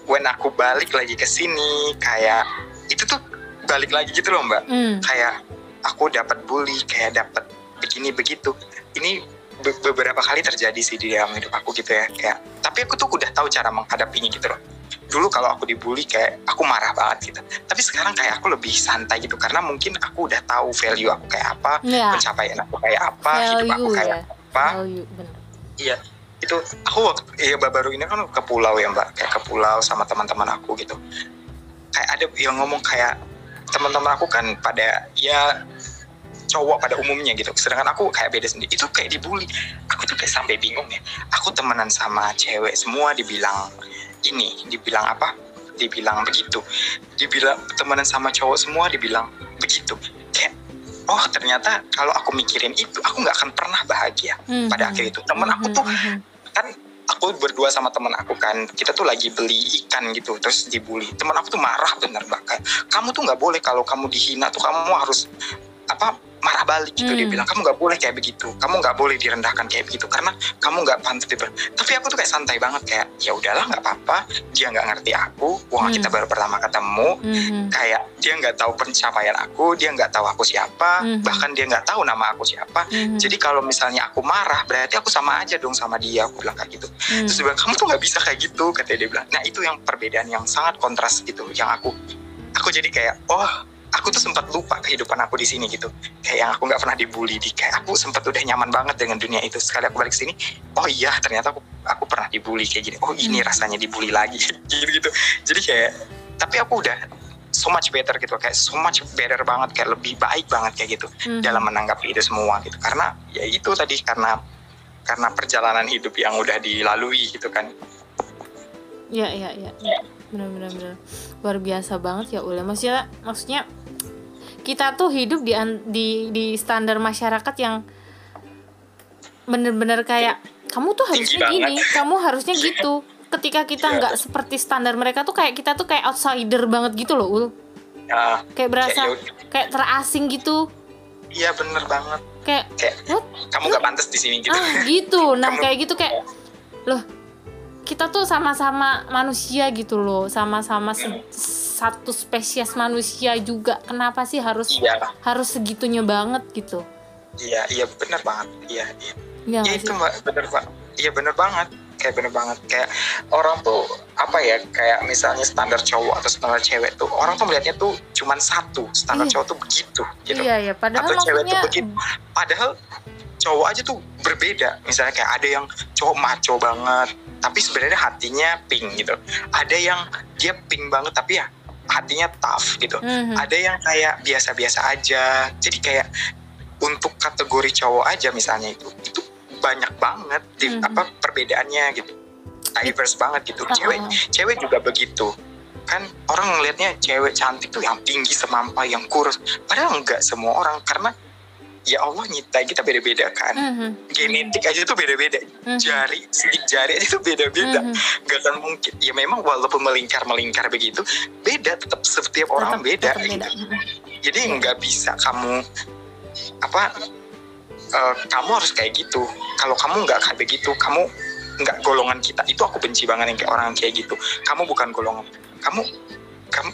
S2: When aku balik lagi ke sini kayak itu tuh balik lagi gitu loh mbak. Mm. kayak aku dapat bully kayak dapat begini begitu. Ini be beberapa kali terjadi sih di dalam hidup aku gitu ya kayak. Tapi aku tuh udah tahu cara menghadapinya gitu loh dulu kalau aku dibully kayak aku marah banget gitu. Tapi sekarang kayak aku lebih santai gitu karena mungkin aku udah tahu value aku kayak apa yeah. pencapaian aku kayak apa value, hidup aku kayak ya. apa. Iya. Itu aku waktu iya baru ini kan ke pulau ya mbak. Kayak ke pulau sama teman-teman aku gitu. Kayak ada yang ngomong kayak teman-teman aku kan pada ya cowok pada umumnya gitu. Sedangkan aku kayak beda sendiri. Itu kayak dibully. Aku tuh kayak sampai bingung ya. Aku temenan sama cewek semua dibilang ini dibilang apa? Dibilang begitu. Dibilang temenan sama cowok semua dibilang begitu. Kayak oh ternyata kalau aku mikirin itu aku nggak akan pernah bahagia hmm. pada akhir itu. Temen aku tuh hmm, hmm, hmm. kan aku berdua sama temen aku kan kita tuh lagi beli ikan gitu terus dibully. Temen aku tuh marah bener banget. Kamu tuh nggak boleh kalau kamu dihina tuh kamu harus apa marah balik gitu dia
S1: Hmm.
S2: bilang kamu nggak boleh kayak begitu kamu nggak boleh direndahkan kayak begitu karena kamu nggak pantas diber tapi aku tuh kayak santai banget kayak ya udahlah nggak apa-apa dia nggak ngerti aku uang
S1: Hmm.
S2: kita baru pertama ketemu
S1: Mhm.
S2: kayak dia nggak tahu pencapaian aku dia nggak tahu aku siapa
S1: Mhm.
S2: bahkan dia nggak tahu nama aku siapa
S1: Mhm.
S2: jadi kalau misalnya aku marah berarti aku sama aja dong sama dia aku bilang kayak gitu
S1: Mhm.
S2: terus dia bilang kamu tuh nggak bisa kayak gitu katanya dia bilang nah itu yang perbedaan yang sangat kontras gitu yang aku aku jadi kayak oh aku tuh sempat lupa kehidupan aku di sini gitu kayak yang aku nggak pernah dibully di kayak aku sempat udah nyaman banget dengan dunia itu sekali aku balik sini oh iya ternyata aku aku pernah dibully kayak gini oh ini
S1: Hmm.
S2: rasanya dibully lagi gitu gitu jadi kayak tapi aku udah so much better gitu kayak so much better banget kayak lebih baik banget kayak gitu
S1: Mhm.
S2: dalam menanggapi itu semua gitu karena ya itu tadi karena karena perjalanan hidup yang udah dilalui gitu kan
S1: Ya, ya, ya. Benar, benar, benar. Luar biasa banget ya Ule. Maksudnya, maksudnya kita tuh hidup di di di standar masyarakat yang bener-bener kayak kamu tuh harusnya gini, kamu harusnya gitu. Ketika kita
S2: Iya.
S1: nggak seperti standar mereka tuh kayak kita tuh kayak outsider banget gitu loh, Ul.
S2: ya
S1: Kayak berasa
S2: Kayak
S1: kayak terasing gitu.
S2: iya bener banget
S1: Kayak
S2: kayak
S1: what?
S2: kamu nggak pantas di sini gitu
S1: Ah, gitu. Nah,
S2: Kamu-
S1: kayak gitu kayak loh kita tuh sama-sama manusia gitu loh, sama-sama se- satu spesies manusia juga. Kenapa sih harus
S2: iya.
S1: harus segitunya banget gitu?
S2: iya iya bener banget. Iya iya.
S1: Iya nggak
S2: itu mbak bener pak iya bener banget kayak bener banget. Kayak orang tuh apa ya kayak misalnya standar cowok atau standar cewek tuh orang tuh melihatnya tuh cuman satu standar
S1: Iya.
S2: cowok tuh begitu gitu.
S1: Iya ya, padahal
S2: atau cewek tuh begitu. Padahal cowok aja tuh berbeda. Misalnya kayak ada yang cowok maco banget tapi sebenarnya hatinya pink gitu. Ada yang dia pink banget tapi ya hatinya tough gitu.
S1: Mhm.
S2: ada yang kayak biasa-biasa aja. Jadi kayak untuk kategori cowok aja misalnya itu itu banyak banget di,
S1: Mhm.
S2: apa perbedaannya gitu diverse banget gitu
S1: Ah,
S2: cewek cewek juga begitu kan orang ngelihatnya cewek cantik tuh yang tinggi semampai yang kurus padahal enggak semua orang karena ya Allah nyiptain kita beda-beda kan
S1: Mhm.
S2: genetik aja tuh beda-beda
S1: Mhm.
S2: jari sidik jari aja tuh beda-beda
S1: Mhm.
S2: nggak akan mungkin ya memang walaupun melingkar melingkar begitu beda tetap setiap orang
S1: Tetap-
S2: beda,
S1: tetap beda.
S2: gitu.
S1: Mhm.
S2: jadi nggak bisa kamu apa eh, kamu harus kayak gitu. Kalau kamu nggak kayak begitu kamu nggak golongan kita. Itu aku benci banget yang kayak orang yang kayak gitu. Kamu bukan golongan. Kamu kamu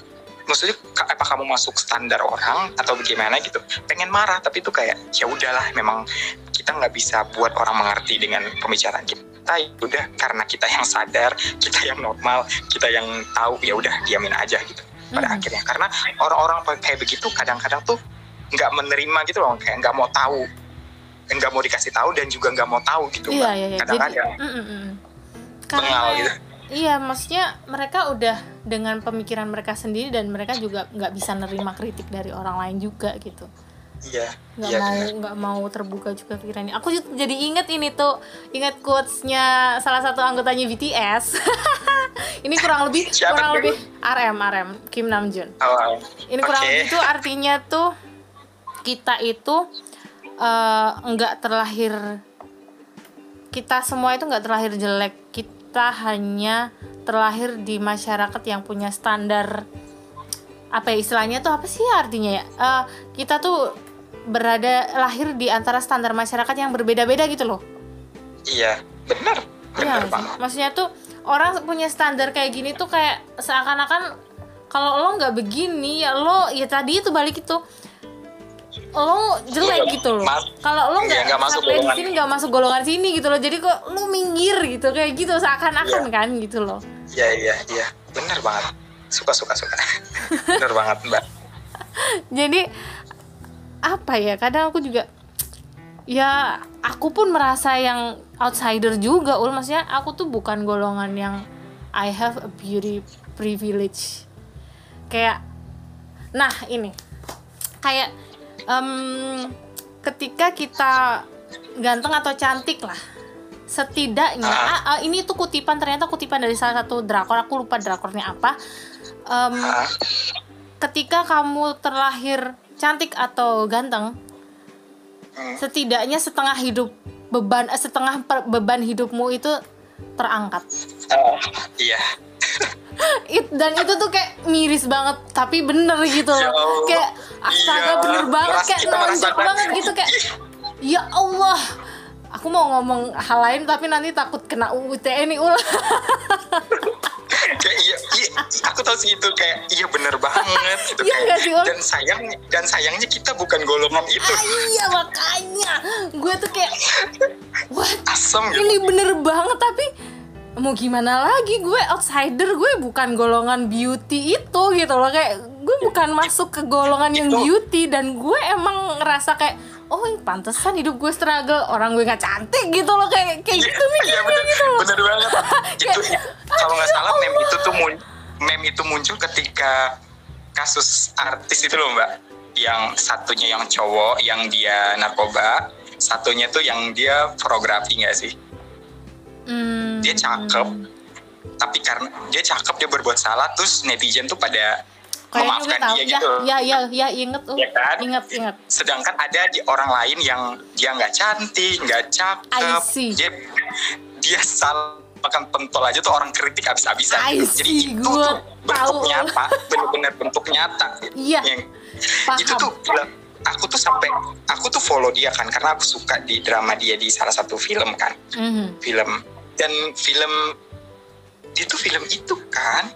S2: maksudnya apa kamu masuk standar orang atau bagaimana gitu? Pengen marah tapi itu kayak ya udahlah memang kita nggak bisa buat orang mengerti dengan pembicaraan kita. Ya udah karena kita yang sadar kita yang normal kita yang tahu ya udah diamin aja gitu pada
S1: Mhm.
S2: akhirnya. Karena orang-orang kayak begitu kadang-kadang tuh nggak menerima gitu loh kayak nggak mau tahu nggak mau dikasih tahu dan juga nggak mau tahu gitu
S1: Iya
S2: Mbak.
S1: iya iya.
S2: Kadang-kadang
S1: mm, mm, mm.
S2: bengal gitu
S1: iya maksudnya mereka udah dengan pemikiran mereka sendiri dan mereka juga nggak bisa nerima kritik dari orang lain juga gitu.
S2: iya
S1: nggak
S2: iya
S1: mau nggak mau terbuka juga pikirannya aku jadi inget ini tuh inget quotesnya salah satu anggotanya BTS ini kurang lebih
S2: Siapa
S1: kurang
S2: tuh?
S1: lebih RM RM Kim Namjoon
S2: Oh,
S1: ini kurang lebih itu artinya tuh kita itu eh, nggak terlahir kita semua itu nggak terlahir jelek. Kita hanya terlahir di masyarakat yang punya standar apa ya istilahnya tuh apa sih artinya ya? Eh, kita tuh berada lahir di antara standar masyarakat yang berbeda-beda gitu loh.
S2: Iya benar
S1: Iya
S2: benar banget
S1: Maksudnya tuh orang punya standar kayak gini tuh kayak seakan-akan kalau lo nggak begini ya lo ya tadi itu balik itu lo jelek
S2: Iya,
S1: gitu loh. Kalau lo
S2: iya,
S1: nggak
S2: nggak masuk golongan.
S1: sini nggak masuk golongan sini gitu loh. Jadi kok lo minggir gitu kayak gitu seakan-akan
S2: Iya.
S1: kan gitu loh.
S2: iya iya iya benar banget suka suka suka benar banget mbak
S1: Jadi apa ya? Kadang aku juga ya aku pun merasa yang outsider juga ul maksudnya aku tuh bukan golongan yang I have a beauty privilege kayak nah ini kayak em, ketika kita ganteng atau cantik lah setidaknya
S2: Ah.
S1: ah, ah, ini tuh kutipan ternyata kutipan dari salah satu drakor aku lupa drakornya apa
S2: Ah,
S1: ketika kamu terlahir cantik atau ganteng
S2: Hmm.
S1: setidaknya setengah hidup beban eh, setengah per- beban hidupmu itu terangkat
S2: Uh, iya.
S1: It, dan itu tuh kayak miris banget tapi bener gitu
S2: Ya
S1: loh
S2: Allah.
S1: kayak astaga
S2: Iya,
S1: bener banget. kayak nonjok banget gitu kayak ya Allah. Aku mau ngomong hal lain tapi nanti takut kena UU TNI ulah
S2: kayak iya, iya, aku tahu sih itu kayak iya bener banget gitu
S1: Iya
S2: kayak.
S1: sih,
S2: dan sayang dan sayangnya kita bukan golongan itu.
S1: Ah, iya makanya. Gue tuh kayak what?
S2: Asem gitu.
S1: Ini bener banget tapi mau gimana lagi? Gue outsider gue bukan golongan beauty itu gitu loh. Kayak gue bukan masuk ke golongan yang beauty dan gue emang ngerasa kayak oh ini pantesan hidup gue struggle. Orang gue nggak cantik gitu loh. Kayak kayak gitu
S2: Iya
S1: mikirnya
S2: bener,
S1: gitu loh.
S2: Bener banget. Itu kalau nggak salah meme itu tuh mun- meme itu muncul ketika kasus artis itu loh mbak. Yang satunya yang cowok yang dia narkoba satunya tuh yang dia fotografi nggak sih
S1: Hmm,
S2: dia cakep. Tapi karena dia cakep dia berbuat salah terus netizen tuh pada
S1: kayaknya
S2: memaafkan
S1: tahu.
S2: dia
S1: ya
S2: gitu
S1: ya ya ya inget tuh.
S2: Ya kan?
S1: inget inget.
S2: Sedangkan ada di orang lain yang dia nggak cantik nggak cakep. Dia dia salah makan pentol aja tuh orang kritik habis-habisan.
S1: I
S2: gitu. jadi itu
S1: gua
S2: tuh bentuk
S1: tahu.
S2: nyata bener-bener bentuk nyata.
S1: Iya.
S2: Yang-
S1: paham.
S2: itu tuh aku tuh sampai aku tuh follow dia kan karena aku suka di drama dia di salah satu film kan.
S1: Mhm.
S2: film dan film itu film itu kan?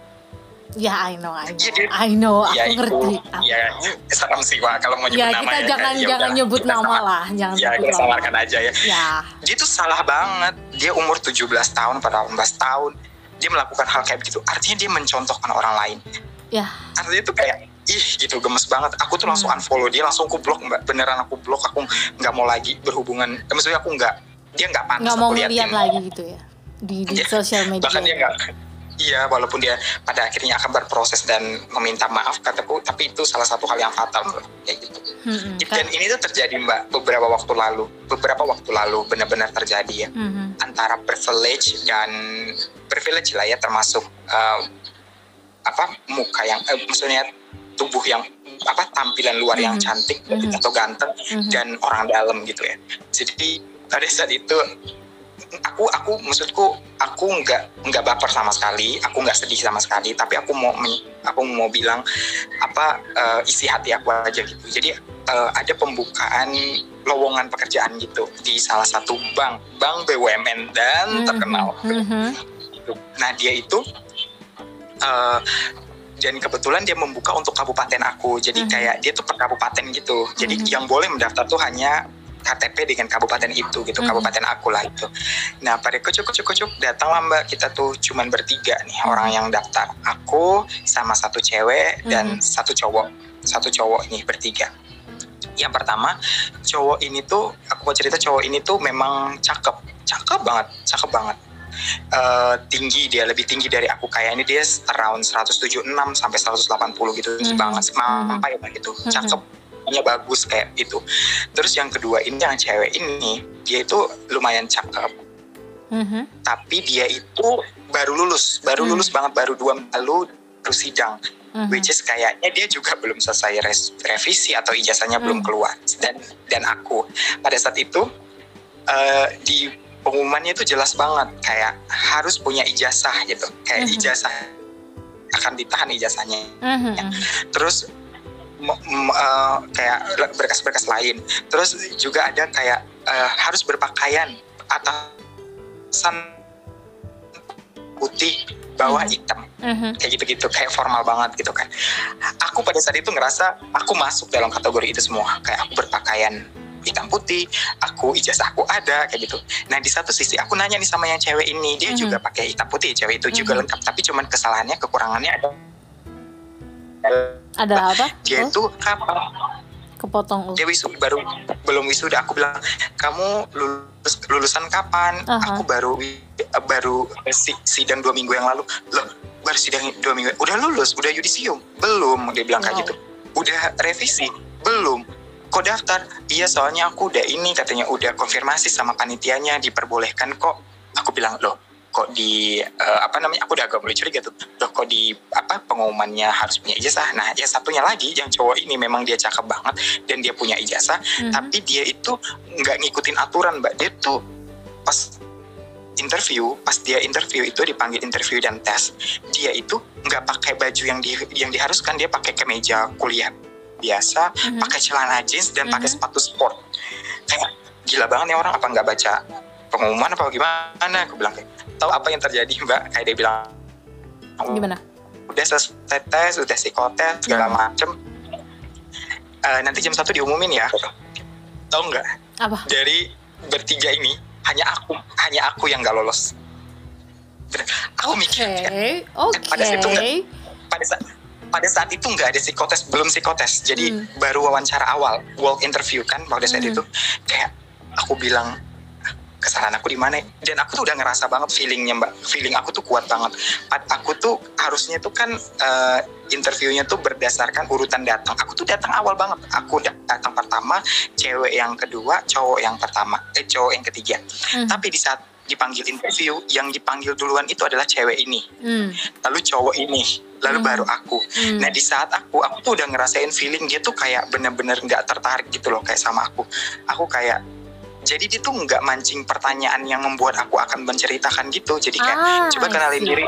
S1: Ya I know I know.
S2: Iya, dia-
S1: I know aku
S2: ya itu.
S1: ngerti. Aku
S2: ya serem sih Wak, kalau mau nyebut
S1: ya
S2: nama
S1: kita
S2: ya,
S1: jangan
S2: kan. Ya
S1: jangan
S2: udah,
S1: nyebut
S2: kita
S1: nama
S2: sama-
S1: lah jangan
S2: ya kita
S1: nama.
S2: samarkan aja ya.
S1: Ya.
S2: Dia tuh salah banget. Dia umur 17 tahun pada 18 tahun. Dia melakukan hal kayak begitu. Artinya dia mencontohkan orang lain.
S1: Ya.
S2: Artinya tuh kayak ih gitu gemes banget. Aku tuh langsung
S1: Hmm.
S2: unfollow dia langsung aku blok mbak. Beneran aku blok aku nggak mau lagi berhubungan. Eh, maksudnya aku nggak dia nggak pantas
S1: nggak mau
S2: liatin.
S1: lagi gitu ya di di
S2: Iya,
S1: sosial media
S2: bahkan dia nggak iya walaupun dia pada akhirnya akan berproses dan meminta maaf kataku tapi itu salah satu hal yang fatal kayak gitu
S1: Mhm,
S2: dan
S1: kan-
S2: ini tuh terjadi mbak beberapa waktu lalu beberapa waktu lalu benar-benar terjadi ya
S1: Mhm.
S2: antara privilege dan privilege lah ya termasuk eh, apa muka yang eh, maksudnya tubuh yang apa tampilan luar yang
S1: Mhm.
S2: cantik
S1: Mhm.
S2: atau ganteng
S1: Mhm.
S2: dan orang dalam gitu ya jadi pada saat itu aku aku maksudku aku nggak nggak baper sama sekali aku nggak sedih sama sekali tapi aku mau aku mau bilang apa eh, isi hati aku aja gitu jadi eh, ada pembukaan lowongan pekerjaan gitu di salah satu bank bank BUMN dan
S1: Mhm.
S2: terkenal
S1: Mhm.
S2: gitu. nah dia itu eh, dan kebetulan dia membuka untuk kabupaten aku jadi
S1: Mhm.
S2: kayak dia tuh per kabupaten gitu jadi
S1: Mhm.
S2: yang boleh mendaftar tuh hanya KTP dengan kabupaten itu gitu
S1: Mhm.
S2: kabupaten aku lah itu nah pada kucuk kucuk kucuk datanglah mbak kita tuh cuman bertiga nih
S1: Mhm.
S2: orang yang daftar aku sama satu cewek dan
S1: Mhm.
S2: satu cowok satu cowok nih bertiga yang pertama cowok ini tuh aku mau cerita cowok ini tuh memang cakep cakep banget cakep banget Eh, tinggi dia lebih tinggi dari aku kayak ini dia around 176 sampai 180 gitu tinggi
S1: Mhm.
S2: banget mampai banget gitu
S1: Mhm.
S2: cakep punya bagus kayak itu terus yang kedua ini yang cewek ini dia itu lumayan cakep
S1: Mhm.
S2: tapi dia itu baru lulus baru
S1: Hmm.
S2: lulus banget baru dua lalu baru sidang
S1: Mhm.
S2: which is kayaknya dia juga belum selesai res- revisi atau ijazahnya belum
S1: Hmm.
S2: keluar dan dan aku pada saat itu eh, di pengumumannya itu jelas banget kayak harus punya ijazah gitu kayak
S1: Mhm.
S2: ijazah akan ditahan ijazahnya
S1: Mhm.
S2: terus m- m- eh, kayak berkas-berkas lain terus juga ada kayak eh, harus berpakaian atasan putih bawah
S1: Mhm.
S2: hitam
S1: Mhm.
S2: kayak gitu-gitu kayak formal banget gitu kan aku pada saat itu ngerasa aku masuk dalam kategori itu semua kayak aku berpakaian hitam putih aku ijazahku ada kayak gitu nah di satu sisi aku nanya nih sama yang cewek ini dia
S1: Mhm.
S2: juga pakai hitam putih cewek itu juga
S1: Mhm.
S2: lengkap tapi cuman kesalahannya kekurangannya ada
S1: ada apa?
S2: Dia
S1: Oh,
S2: itu kapan
S1: kepotong
S2: dia wisuda baru belum wisuda. Aku bilang kamu lulus lulusan kapan?
S1: Aha.
S2: aku baru baru si- sidang dua minggu yang lalu. Loh baru sidang dua minggu. Udah lulus udah yudisium? Belum dia bilang kayak
S1: Wow.
S2: gitu. Udah revisi? Belum. Kok daftar? Iya soalnya aku udah ini katanya udah konfirmasi sama panitianya diperbolehkan kok. Aku bilang loh kok di eh, apa namanya aku udah agak mulai curiga tuh loh kok di apa pengumumannya harus punya ijazah nah ya satunya lagi yang cowok ini memang dia cakep banget dan dia punya ijazah
S1: Mhm.
S2: tapi dia itu nggak ngikutin aturan mbak dia tuh pas interview pas dia interview itu dipanggil interview dan tes dia itu nggak pakai baju yang di yang diharuskan dia pakai kemeja kuliah biasa
S1: Mhm.
S2: pakai celana jeans dan pakai
S1: Mhm.
S2: sepatu sport kayak gila banget nih orang apa nggak baca pengumuman apa gimana aku bilang kayak tahu apa yang terjadi mbak kayak dia bilang
S1: Gimana?
S2: udah selesai tes udah psikotes segala
S1: Hmm.
S2: macem Eh, nanti jam satu diumumin ya tahu nggak
S1: Apa?
S2: dari bertiga ini hanya aku hanya aku yang nggak lolos Bener. aku
S1: Oke,
S2: mikir kan,
S1: oke.
S2: pada saat itu nggak- pada saat pada saat itu nggak ada psikotes belum psikotes jadi
S1: Hmm.
S2: baru wawancara awal walk interview kan pada saat
S1: Hmm.
S2: itu kayak aku bilang kesalahan aku di mana dan aku tuh udah ngerasa banget feelingnya mbak feeling aku tuh kuat banget aku tuh harusnya tuh kan eh, interviewnya tuh berdasarkan urutan datang aku tuh datang awal banget aku da- datang pertama cewek yang kedua cowok yang pertama eh cowok yang ketiga
S1: Hmm.
S2: tapi di saat dipanggil interview yang dipanggil duluan itu adalah cewek ini
S1: Hmm.
S2: lalu cowok ini lalu
S1: Hmm.
S2: baru aku
S1: Hmm.
S2: Nah di saat aku, aku tuh udah ngerasain feeling dia tuh kayak bener-bener nggak tertarik gitu loh kayak sama aku. Aku kayak jadi dia tuh nggak mancing pertanyaan yang membuat aku akan menceritakan gitu. Jadi kayak
S1: Ah,
S2: coba kenalin diri.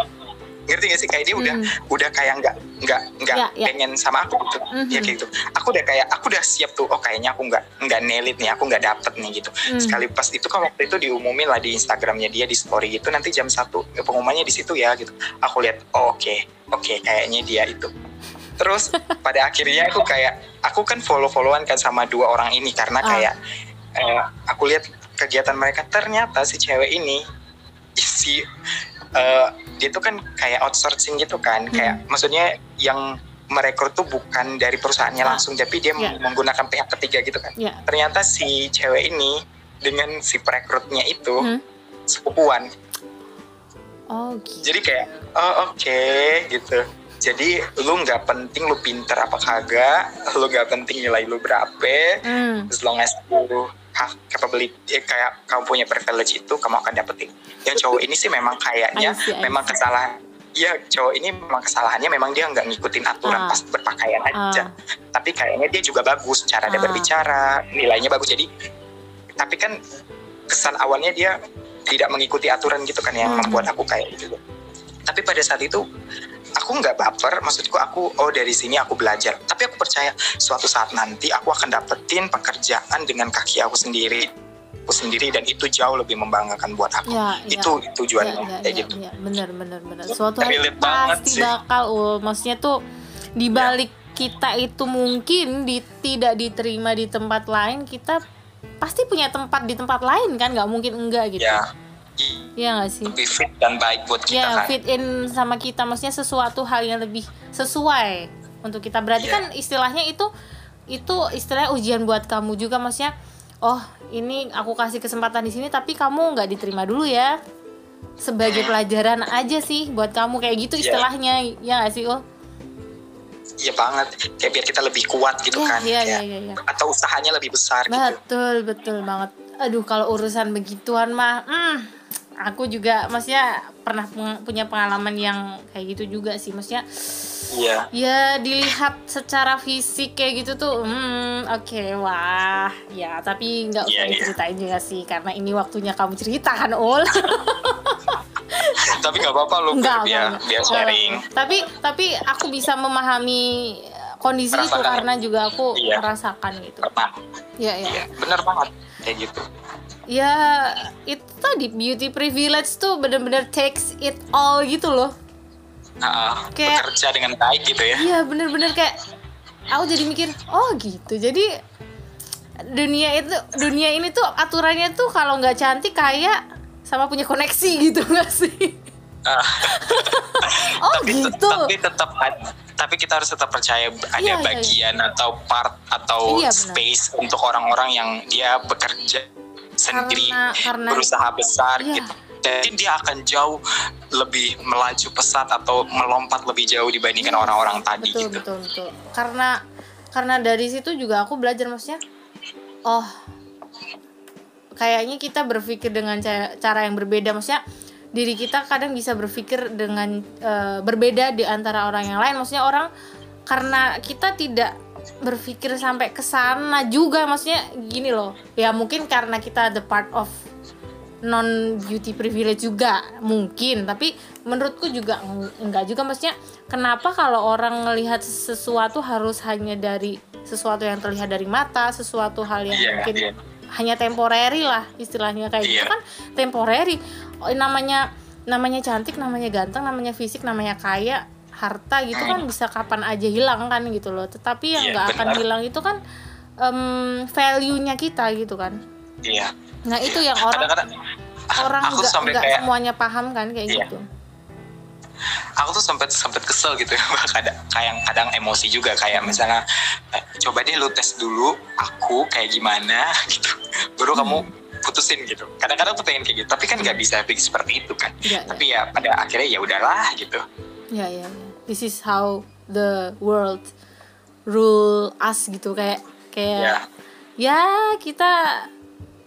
S2: Ngerti gak sih kayak dia udah
S1: Hmm.
S2: udah kayak nggak nggak nggak
S1: Ya, ya.
S2: pengen sama aku gitu.
S1: Mhm.
S2: Ya kayak gitu. Aku udah kayak aku udah siap tuh. Oh kayaknya aku nggak nggak nelit nih. Aku nggak dapet nih gitu.
S1: Hmm.
S2: Sekali pas itu kan waktu itu diumumin lah di Instagramnya dia di story gitu nanti jam satu pengumumannya di situ ya gitu. Aku lihat oh, oke oke kayaknya dia itu. Terus pada akhirnya aku kayak aku kan follow followan kan sama dua orang ini karena
S1: Ah.
S2: kayak eh, aku lihat kegiatan mereka ternyata si cewek ini si eh, dia tuh kan kayak outsourcing gitu kan
S1: Hmm.
S2: kayak maksudnya yang merekrut tuh bukan dari perusahaannya
S1: Ah.
S2: langsung tapi dia
S1: Ya.
S2: menggunakan pihak ketiga gitu kan
S1: Ya.
S2: ternyata si cewek ini dengan si perekrutnya itu
S1: Hmm.
S2: sepupuan
S1: Oh gitu.
S2: jadi kayak oh oke gitu jadi lu nggak penting lu pinter apa kagak lu nggak penting nilai lu berapa
S1: Hmm.
S2: as long as lu capability eh, kayak kamu punya privilege itu kamu akan dapetin yang cowok ini sih memang kayaknya
S1: I see, I
S2: memang
S1: see.
S2: kesalahan Iya cowok ini memang kesalahannya memang dia nggak ngikutin aturan
S1: Ah.
S2: pas berpakaian aja
S1: Ah.
S2: tapi kayaknya dia juga bagus cara dia
S1: Ah.
S2: berbicara nilainya bagus jadi tapi kan kesan awalnya dia tidak mengikuti aturan gitu kan yang
S1: Hmm.
S2: membuat aku kayak gitu tapi pada saat itu aku nggak baper maksudku aku oh dari sini aku belajar. Tapi aku percaya suatu saat nanti aku akan dapetin pekerjaan dengan kaki aku sendiri aku sendiri dan itu jauh lebih membanggakan buat aku.
S1: Ya, ya.
S2: itu tujuannya
S1: ya, ya,
S2: kayak
S1: ya,
S2: gitu.
S1: ya, bener bener bener suatu hari
S2: Relate banget
S1: pasti
S2: sih.
S1: bakal ul maksudnya tuh di balik kita itu mungkin di tidak diterima di tempat lain kita pasti punya tempat di tempat lain kan? Nggak mungkin enggak gitu.
S2: Ya
S1: ya nggak sih?
S2: Lebih fit dan baik buat kita
S1: ya
S2: kan?
S1: fit in sama kita. Maksudnya sesuatu hal yang lebih sesuai untuk kita. Berarti
S2: Iya.
S1: kan istilahnya itu itu istilahnya ujian buat kamu juga. Maksudnya oh ini aku kasih kesempatan di sini tapi kamu nggak diterima dulu ya. Sebagai pelajaran aja sih buat kamu. Kayak gitu
S2: Iya.
S1: istilahnya. Ya nggak sih oh?
S2: Iya banget. Kayak biar kita lebih kuat gitu
S1: Iya,
S2: kan.
S1: iya,
S2: Kayak-
S1: iya, iya.
S2: atau usahanya lebih besar gitu.
S1: Betul betul banget. Aduh kalau urusan begituan mah hmm, aku juga maksudnya pernah punya pengalaman yang kayak gitu juga sih. Maksudnya
S2: iya.
S1: ya dilihat secara fisik kayak gitu tuh hmm oke wah ya. Tapi nggak usah
S2: Iya, iya.
S1: diceritain juga sih karena ini waktunya kamu ceritakan ul.
S2: Tapi nggak apa-apa lo
S1: Enggak,
S2: biar
S1: enggak,
S2: biar sharing.
S1: Tapi tapi aku bisa memahami kondisi itu
S2: Merasakan.
S1: karena juga aku
S2: Iya.
S1: merasakan gitu.
S2: Pernah.
S1: Ya ya
S2: iya bener banget. Kayak gitu
S1: ya itu tadi beauty privilege tuh bener-bener takes it all gitu loh.
S2: Nah,
S1: Kayak-
S2: bekerja dengan baik gitu ya.
S1: Iya bener-bener kayak aku jadi mikir oh gitu. Jadi dunia itu dunia ini tuh aturannya tuh kalau nggak cantik kayak sama punya koneksi gitu nggak sih?
S2: Ah,
S1: oh
S2: tapi,
S1: gitu.
S2: tapi tetap tapi kita harus tetap percaya ada
S1: Iya, iya,
S2: bagian atau part atau
S1: Iya, benar.
S2: space untuk orang-orang yang dia bekerja sendiri
S1: Karena- karena-
S2: berusaha besar
S1: Iya.
S2: gitu. Jadi dia akan jauh lebih melaju pesat atau melompat lebih jauh dibandingkan orang-orang tadi
S1: betul
S2: gitu.
S1: betul betul. Karena karena dari situ juga aku belajar maksudnya oh kayaknya kita berpikir dengan cara, cara yang berbeda. Maksudnya diri kita kadang bisa berpikir dengan eh, berbeda di antara orang yang lain. Maksudnya orang karena kita tidak berpikir sampai ke sana juga maksudnya gini loh ya mungkin karena kita the part of non beauty privilege juga mungkin tapi menurutku juga enggak juga maksudnya kenapa kalau orang melihat sesuatu harus hanya dari sesuatu yang terlihat dari mata sesuatu hal yang yeah, mungkin yeah. hanya temporary lah istilahnya kayak yeah. gitu iya. kan temporary oh, namanya namanya cantik namanya ganteng namanya fisik namanya kaya harta gitu kan hmm. bisa kapan aja hilang kan gitu loh tetapi yang iya, nggak yeah, akan hilang itu kan um, value-nya kita gitu kan
S2: iya
S1: nah itu yang orang Kadang -kadang, orang aku gak, sampai gak kayak, semuanya paham kan kayak iya. gitu
S2: aku tuh sempat sempat kesel gitu ya kadang kadang kadang emosi juga kayak misalnya eh, coba deh lu tes dulu aku kayak gimana gitu baru hmm. kamu putusin gitu kadang-kadang tuh pengen kayak gitu tapi kan nggak hmm. bisa pikir seperti itu kan ya, tapi ya. ya pada akhirnya ya udahlah gitu
S1: ya ya, ya. This is how the world rule us gitu. Kayak kayak ya, ya kita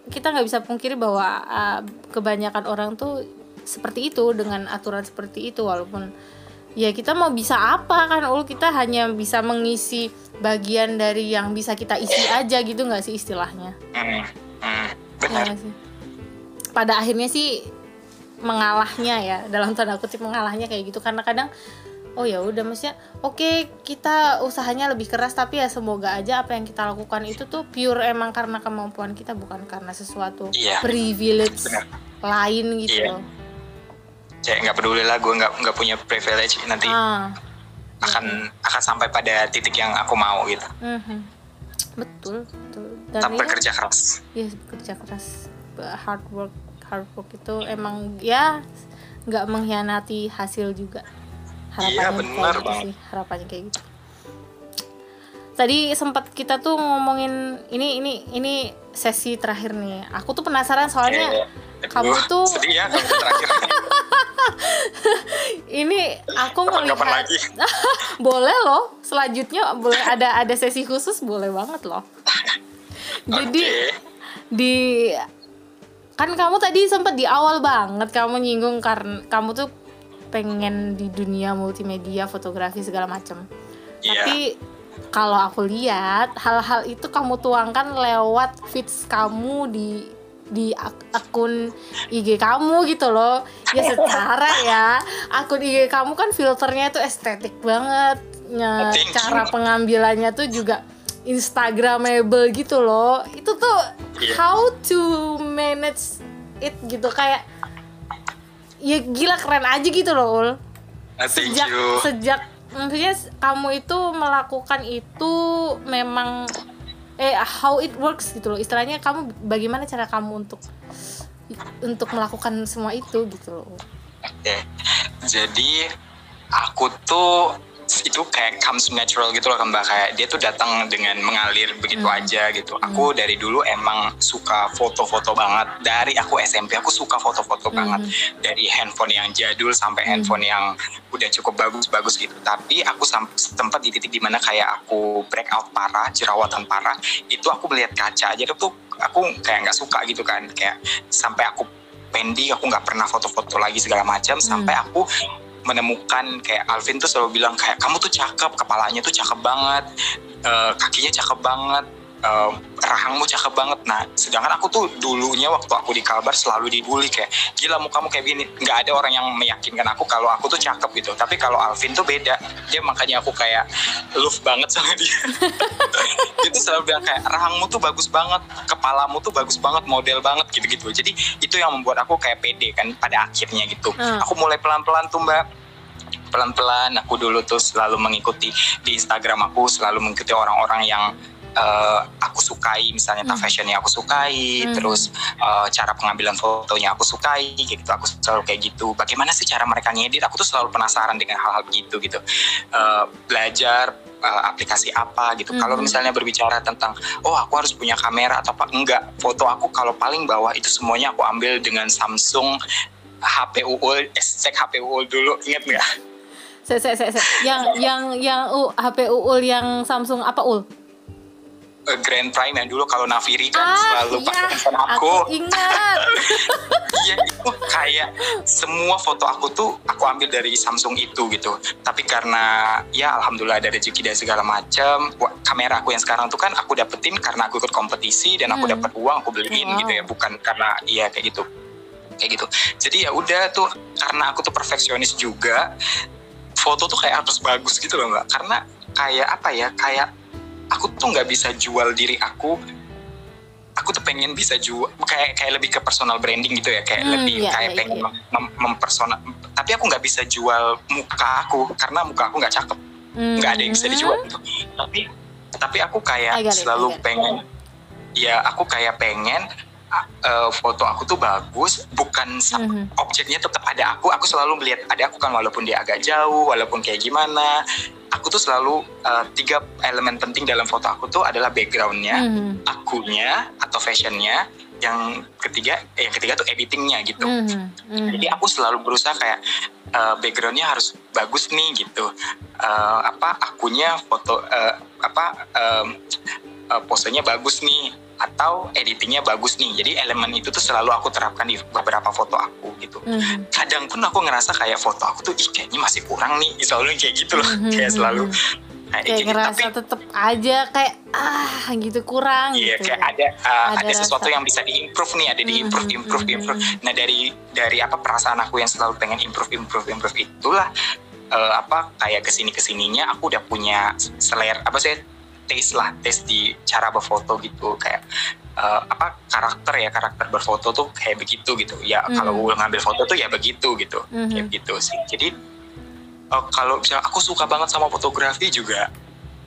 S1: kita nggak bisa pungkiri bahwa uh, kebanyakan orang tuh seperti itu dengan aturan seperti itu walaupun ya kita mau bisa apa kan ul? Kita hanya bisa mengisi bagian dari yang bisa kita isi aja gitu nggak sih istilahnya?
S2: Hmm, benar.
S1: ya, sih? pada akhirnya sih mengalahnya ya dalam tanda kutip mengalahnya kayak gitu. Karena kadang oh ya udah maksudnya oke okay, kita usahanya lebih keras tapi ya semoga aja apa yang kita lakukan itu tuh pure emang karena kemampuan kita bukan karena sesuatu yeah. privilege Bener. lain gitu yeah. loh
S2: kayak nggak peduli lah gue nggak nggak punya privilege nanti ah. akan yeah. akan sampai pada titik yang aku mau gitu
S1: mm-hmm. betul betul
S2: dan tapi ya, kerja keras
S1: iya kerja keras hard work hard work itu emang ya nggak mengkhianati hasil juga harapannya iya, benar kayak gitu sih harapannya kayak gitu. Tadi sempat kita tuh ngomongin ini ini ini sesi terakhir nih. Aku tuh penasaran soalnya eh, kamu tuh
S2: sedih ya terakhir.
S1: Ini aku melihat boleh loh selanjutnya boleh ada ada sesi khusus boleh banget loh. Jadi okay. di kan kamu tadi sempat di awal banget kamu nyinggung karena kamu tuh pengen di dunia multimedia fotografi segala macam yeah. tapi kalau aku lihat hal-hal itu kamu tuangkan lewat feeds kamu di di akun IG kamu gitu loh. Ya secara ya akun IG kamu kan filternya itu estetik banget. Ya, cara pengambilannya tuh juga instagramable gitu loh. Itu tuh yeah. how to manage it gitu. Kayak ya gila keren aja gitu loh ul.
S2: Ah,
S1: sejak you. sejak maksudnya kamu itu melakukan itu memang eh how it works gitu loh. Istilahnya kamu bagaimana cara kamu untuk untuk melakukan semua itu gitu loh.
S2: Oke. Jadi aku tuh itu kayak comes natural gitu loh mbak kayak dia tuh datang dengan mengalir begitu hmm. aja gitu aku hmm. dari dulu emang suka foto-foto banget dari aku SMP aku suka foto-foto hmm. banget dari handphone yang jadul sampai hmm. handphone yang udah cukup bagus-bagus gitu tapi aku sempat di titik di mana kayak aku breakout parah jerawatan parah itu aku melihat kaca aja tuh aku kayak nggak suka gitu kan kayak sampai aku pending aku nggak pernah foto-foto lagi segala macam hmm. sampai aku menemukan kayak Alvin tuh selalu bilang kayak kamu tuh cakep kepalanya tuh cakep banget uh, kakinya cakep banget uh, rahangmu cakep banget. Nah sedangkan aku tuh dulunya waktu aku di Kalbar selalu dibully kayak gila mau kamu kayak gini. Nggak ada orang yang meyakinkan aku kalau aku tuh cakep gitu. Tapi kalau Alvin tuh beda. Dia makanya aku kayak love banget sama dia. Itu selalu bilang kayak rahangmu tuh bagus banget. Kepalamu tuh bagus banget. Model banget. Gitu-gitu. Jadi itu yang membuat aku kayak pede kan pada akhirnya gitu. Hmm. aku mulai pelan-pelan tuh mbak. Pelan-pelan. Aku dulu tuh selalu mengikuti di Instagram aku selalu mengikuti orang-orang yang uh, aku sukai misalnya hmm. fashionnya aku sukai hmm. terus uh, cara pengambilan fotonya aku sukai gitu aku selalu kayak gitu bagaimana sih cara mereka ngedit aku tuh selalu penasaran dengan hal-hal begitu gitu uh, belajar uh, aplikasi apa gitu hmm. kalau misalnya berbicara tentang oh aku harus punya kamera atau apa enggak foto aku kalau paling bawah itu semuanya aku ambil dengan Samsung HP UUL, cek HP UUL dulu, inget nggak?
S1: Se, se, se. Yang yang yang uh, HP UUL yang Samsung apa ul?
S2: Grand Prime yang dulu kalau Naviri kan ah, selalu iya, pakai handphone aku.
S1: Aku ingat.
S2: iya itu kayak semua foto aku tuh aku ambil dari Samsung itu gitu. Tapi karena ya alhamdulillah ada rezeki dan segala macam, kamera aku yang sekarang tuh kan aku dapetin karena aku ikut kompetisi dan aku hmm. dapat uang aku beliin wow. gitu ya, bukan karena iya kayak gitu. kayak gitu jadi ya udah tuh karena aku tuh perfeksionis juga foto tuh kayak harus bagus gitu loh mbak karena kayak apa ya kayak aku tuh nggak bisa jual diri aku aku tuh pengen bisa jual kayak kayak lebih ke personal branding gitu ya kayak
S1: Hmm,
S2: lebih
S1: iya,
S2: kayak
S1: iya,
S2: pengen
S1: iya.
S2: mem- mem- mempersonal tapi aku nggak bisa jual muka aku karena muka aku nggak cakep nggak ada yang bisa dijual gitu. tapi tapi aku kayak
S1: it,
S2: selalu pengen ya aku kayak pengen eh, foto aku tuh bagus bukan
S1: Mhm.
S2: objeknya tetap ada aku aku selalu melihat ada aku kan walaupun dia agak jauh walaupun kayak gimana aku tuh selalu eh, tiga elemen penting dalam foto aku tuh adalah backgroundnya
S1: Mhm.
S2: akunya atau fashionnya yang ketiga eh, yang ketiga tuh editingnya gitu.
S1: Mhm.
S2: jadi aku selalu berusaha kayak eh, backgroundnya harus bagus nih gitu Eh, apa akunya foto eh, apa em, eh, posenya bagus nih atau editingnya bagus nih jadi elemen itu tuh selalu aku terapkan di beberapa foto aku gitu
S1: Mhm.
S2: kadang pun aku ngerasa kayak foto aku tuh ih kayaknya masih kurang nih selalu kayak gitu loh
S1: Mhm.
S2: kayak selalu
S1: kayak
S2: kayak gitu
S1: ngerasa
S2: tapi
S1: tetep aja kayak ah gitu kurang
S2: Iya
S1: gitu
S2: kayak
S1: ya.
S2: ada uh,
S1: Ada
S2: ada, sesuatu
S1: rasa.
S2: yang bisa diimprove nih, ada diimprove,
S1: Mhm,
S2: improve,
S1: mhm,
S2: improve.
S1: mhm.
S2: Nah dari dari apa perasaan aku yang selalu pengen improve, improve, improve itulah uh, apa kayak ke sini ke sininya aku udah punya selera apa sih taste lah, taste di cara berfoto gitu kayak uh, apa karakter ya karakter berfoto tuh kayak begitu gitu. Ya
S1: Mhm.
S2: kalau gue ngambil foto tuh ya begitu gitu,
S1: Mhm.
S2: kayak gitu sih. Jadi uh, kalau misalnya aku suka banget sama fotografi juga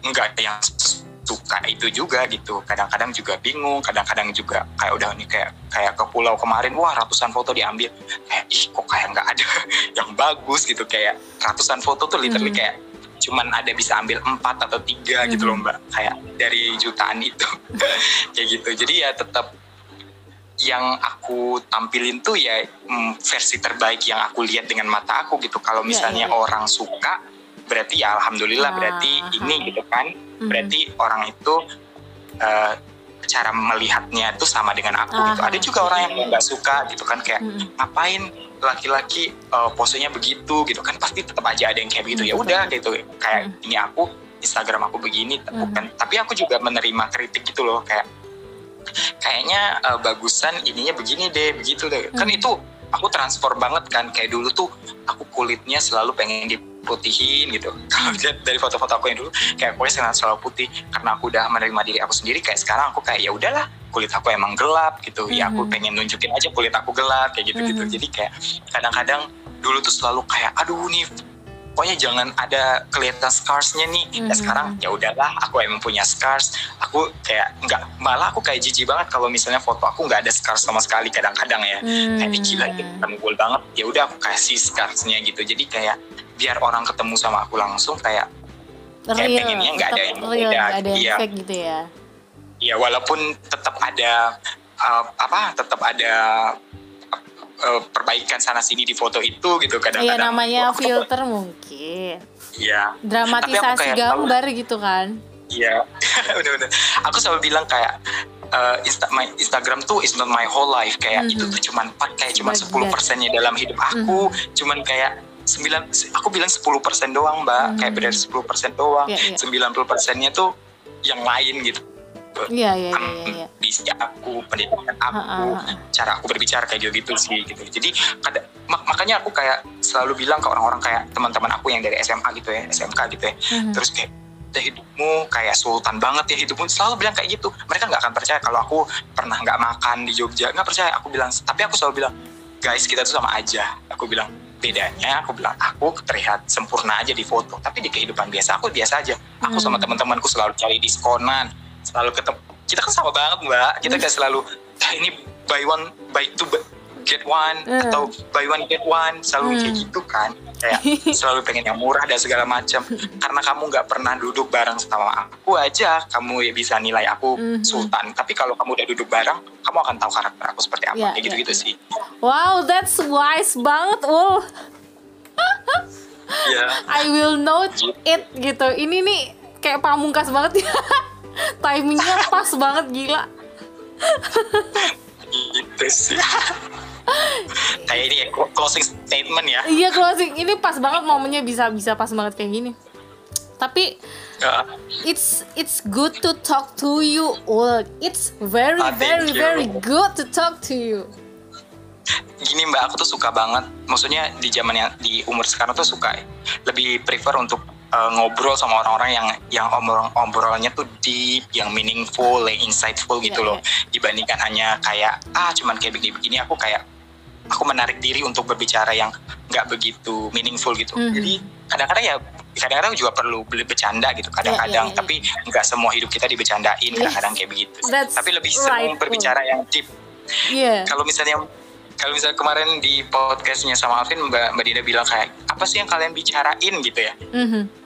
S2: nggak yang suka itu juga gitu kadang-kadang juga bingung kadang-kadang juga kayak udah nih kayak kayak ke pulau kemarin wah ratusan foto diambil kayak ih kok kayak nggak ada yang bagus gitu kayak ratusan foto tuh literally
S1: Mhm.
S2: kayak cuman ada bisa ambil empat atau tiga gitu loh
S1: Mhm.
S2: mbak kayak dari jutaan itu kayak gitu jadi ya tetap yang aku tampilin tuh ya mm, versi terbaik yang aku lihat dengan mata aku gitu kalau
S1: Iya,
S2: misalnya
S1: iya, iya.
S2: orang suka berarti ya alhamdulillah berarti
S1: Ah,
S2: ini gitu kan
S1: Mhm.
S2: berarti orang itu eh, cara melihatnya itu sama dengan aku gitu
S1: Aha.
S2: ada juga orang yang nggak suka gitu kan kayak
S1: Mhm.
S2: ngapain laki-laki eh, posenya begitu gitu kan pasti tetap aja ada yang kayak begitu ya
S1: Hmm,
S2: udah gitu kayak
S1: Hmm.
S2: ini aku Instagram aku begini
S1: Hmm.
S2: bukan tapi aku juga menerima kritik gitu loh kayak kayaknya eh, bagusan ininya begini deh begitu deh kan
S1: Hmm.
S2: itu aku transfer banget kan. Kayak dulu tuh aku kulitnya selalu pengen diputihin gitu. Kalau lihat dari foto-foto aku yang dulu kayak pokoknya selalu, selalu putih. Karena aku udah menerima diri aku sendiri kayak sekarang aku kayak ya udahlah kulit aku emang gelap gitu. Ya aku
S1: Mhm.
S2: pengen nunjukin aja kulit aku gelap kayak gitu gitu
S1: Mhm.
S2: jadi kayak kadang-kadang dulu tuh selalu kayak aduh nih pokoknya jangan ada kelihatan scarsnya nih. Ya sekarang ya udahlah aku emang punya scars. Aku kayak nggak malah aku kayak jijik banget kalau misalnya foto aku nggak ada scars sama sekali kadang-kadang ya. Kayak
S1: Hmm.
S2: gila gitu unggul banget. Ya udah aku kasih scarsnya gitu. Jadi kayak biar orang ketemu sama aku langsung kayak kayak
S1: real.
S2: pengennya nggak ada yang
S1: real
S2: beda,
S1: nggak ada yang
S2: iya.
S1: gitu ya.
S2: Ya walaupun tetap ada uh, apa tetap ada uh, perbaikan sana sini di foto itu gitu
S1: Iya
S2: kadang-kadang
S1: namanya
S2: Aku-
S1: filter mungkin
S2: Iya
S1: dramatisasi gambar gitu kan
S2: Iya, bener-bener. Aku selalu bilang kayak eh, Insta- my Instagram tuh is not my whole life. Kayak
S1: Mhm.
S2: itu tuh cuman kayak cuman
S1: Sebagian.
S2: 10 persennya dalam hidup aku. Cuman kayak 9, aku bilang 10 persen doang mbak.
S1: Mhm.
S2: Kayak benar 10 persen doang.
S1: Iya, iya.
S2: 90 persennya tuh yang lain gitu.
S1: Iya iya iya iya, iya.
S2: Ambisi aku, pendidikan aku, cara aku berbicara kayak gitu-gitu sih gitu. Jadi kada- mak- makanya aku kayak selalu bilang ke orang-orang kayak teman-teman aku yang dari SMA gitu ya, SMK gitu ya.
S1: Mhm.
S2: terus kayak "Ya, hidupmu kayak sultan banget ya hidupmu. Selalu bilang kayak gitu. Mereka nggak akan percaya kalau aku pernah nggak makan di Jogja. Nggak percaya aku bilang. Tapi aku selalu bilang guys kita tuh sama aja. Aku bilang bedanya aku bilang aku terlihat sempurna aja di foto. Tapi di kehidupan biasa aku biasa aja. Aku sama
S1: Hmm.
S2: teman-temanku selalu cari diskonan selalu ketemu. Kita kan sama banget mbak. Kita kayak selalu "Ah, ini buy one buy two get one
S1: Hmm.
S2: atau buy one get one selalu kayak
S1: Hmm.
S2: gitu kan. Kayak selalu pengen yang murah dan segala macam. Karena kamu nggak pernah duduk bareng sama aku aja kamu ya bisa nilai aku
S1: Mhm.
S2: sultan. Tapi kalau kamu udah duduk bareng kamu akan tahu karakter aku seperti apa.
S1: Ya,
S2: kayak
S1: ya,
S2: gitu gitu
S1: ya.
S2: sih.
S1: Wow that's wise banget ul.
S2: Ya
S1: I will note it gitu. Ini nih kayak pamungkas banget. ya timingnya pas banget gila.
S2: Gitu sih. Kayak ini ya closing statement ya.
S1: Iya closing. Ini pas banget momennya bisa bisa pas banget kayak gini. Tapi
S2: Ya.
S1: it's it's good to talk to you ul. It's very
S2: Ah, thank
S1: very
S2: you.
S1: very good to talk to you.
S2: Gini mbak aku tuh suka banget. Maksudnya di zaman yang di umur sekarang tuh suka lebih prefer untuk uh, ngobrol sama orang-orang yang yang obrol obrolnya tuh deep yang meaningful yang insightful gitu
S1: Iya,
S2: loh. dibandingkan hanya kayak ah cuman kayak begini-begini aku kayak aku menarik diri untuk berbicara yang nggak begitu meaningful gitu.
S1: Mhm.
S2: jadi kadang-kadang ya kadang-kadang juga perlu beli bercanda gitu kadang-kadang
S1: Iya, iya, iya.
S2: tapi nggak semua hidup kita dibecandain kadang-kadang kayak begitu
S1: That's
S2: tapi lebih
S1: right,
S2: berbicara yang deep.
S1: Iya.
S2: kalau misalnya kalau misalnya kemarin di podcastnya sama Alvin Mbak, Mbak Dina bilang kayak apa sih yang kalian bicarain? gitu ya.
S1: Mhm.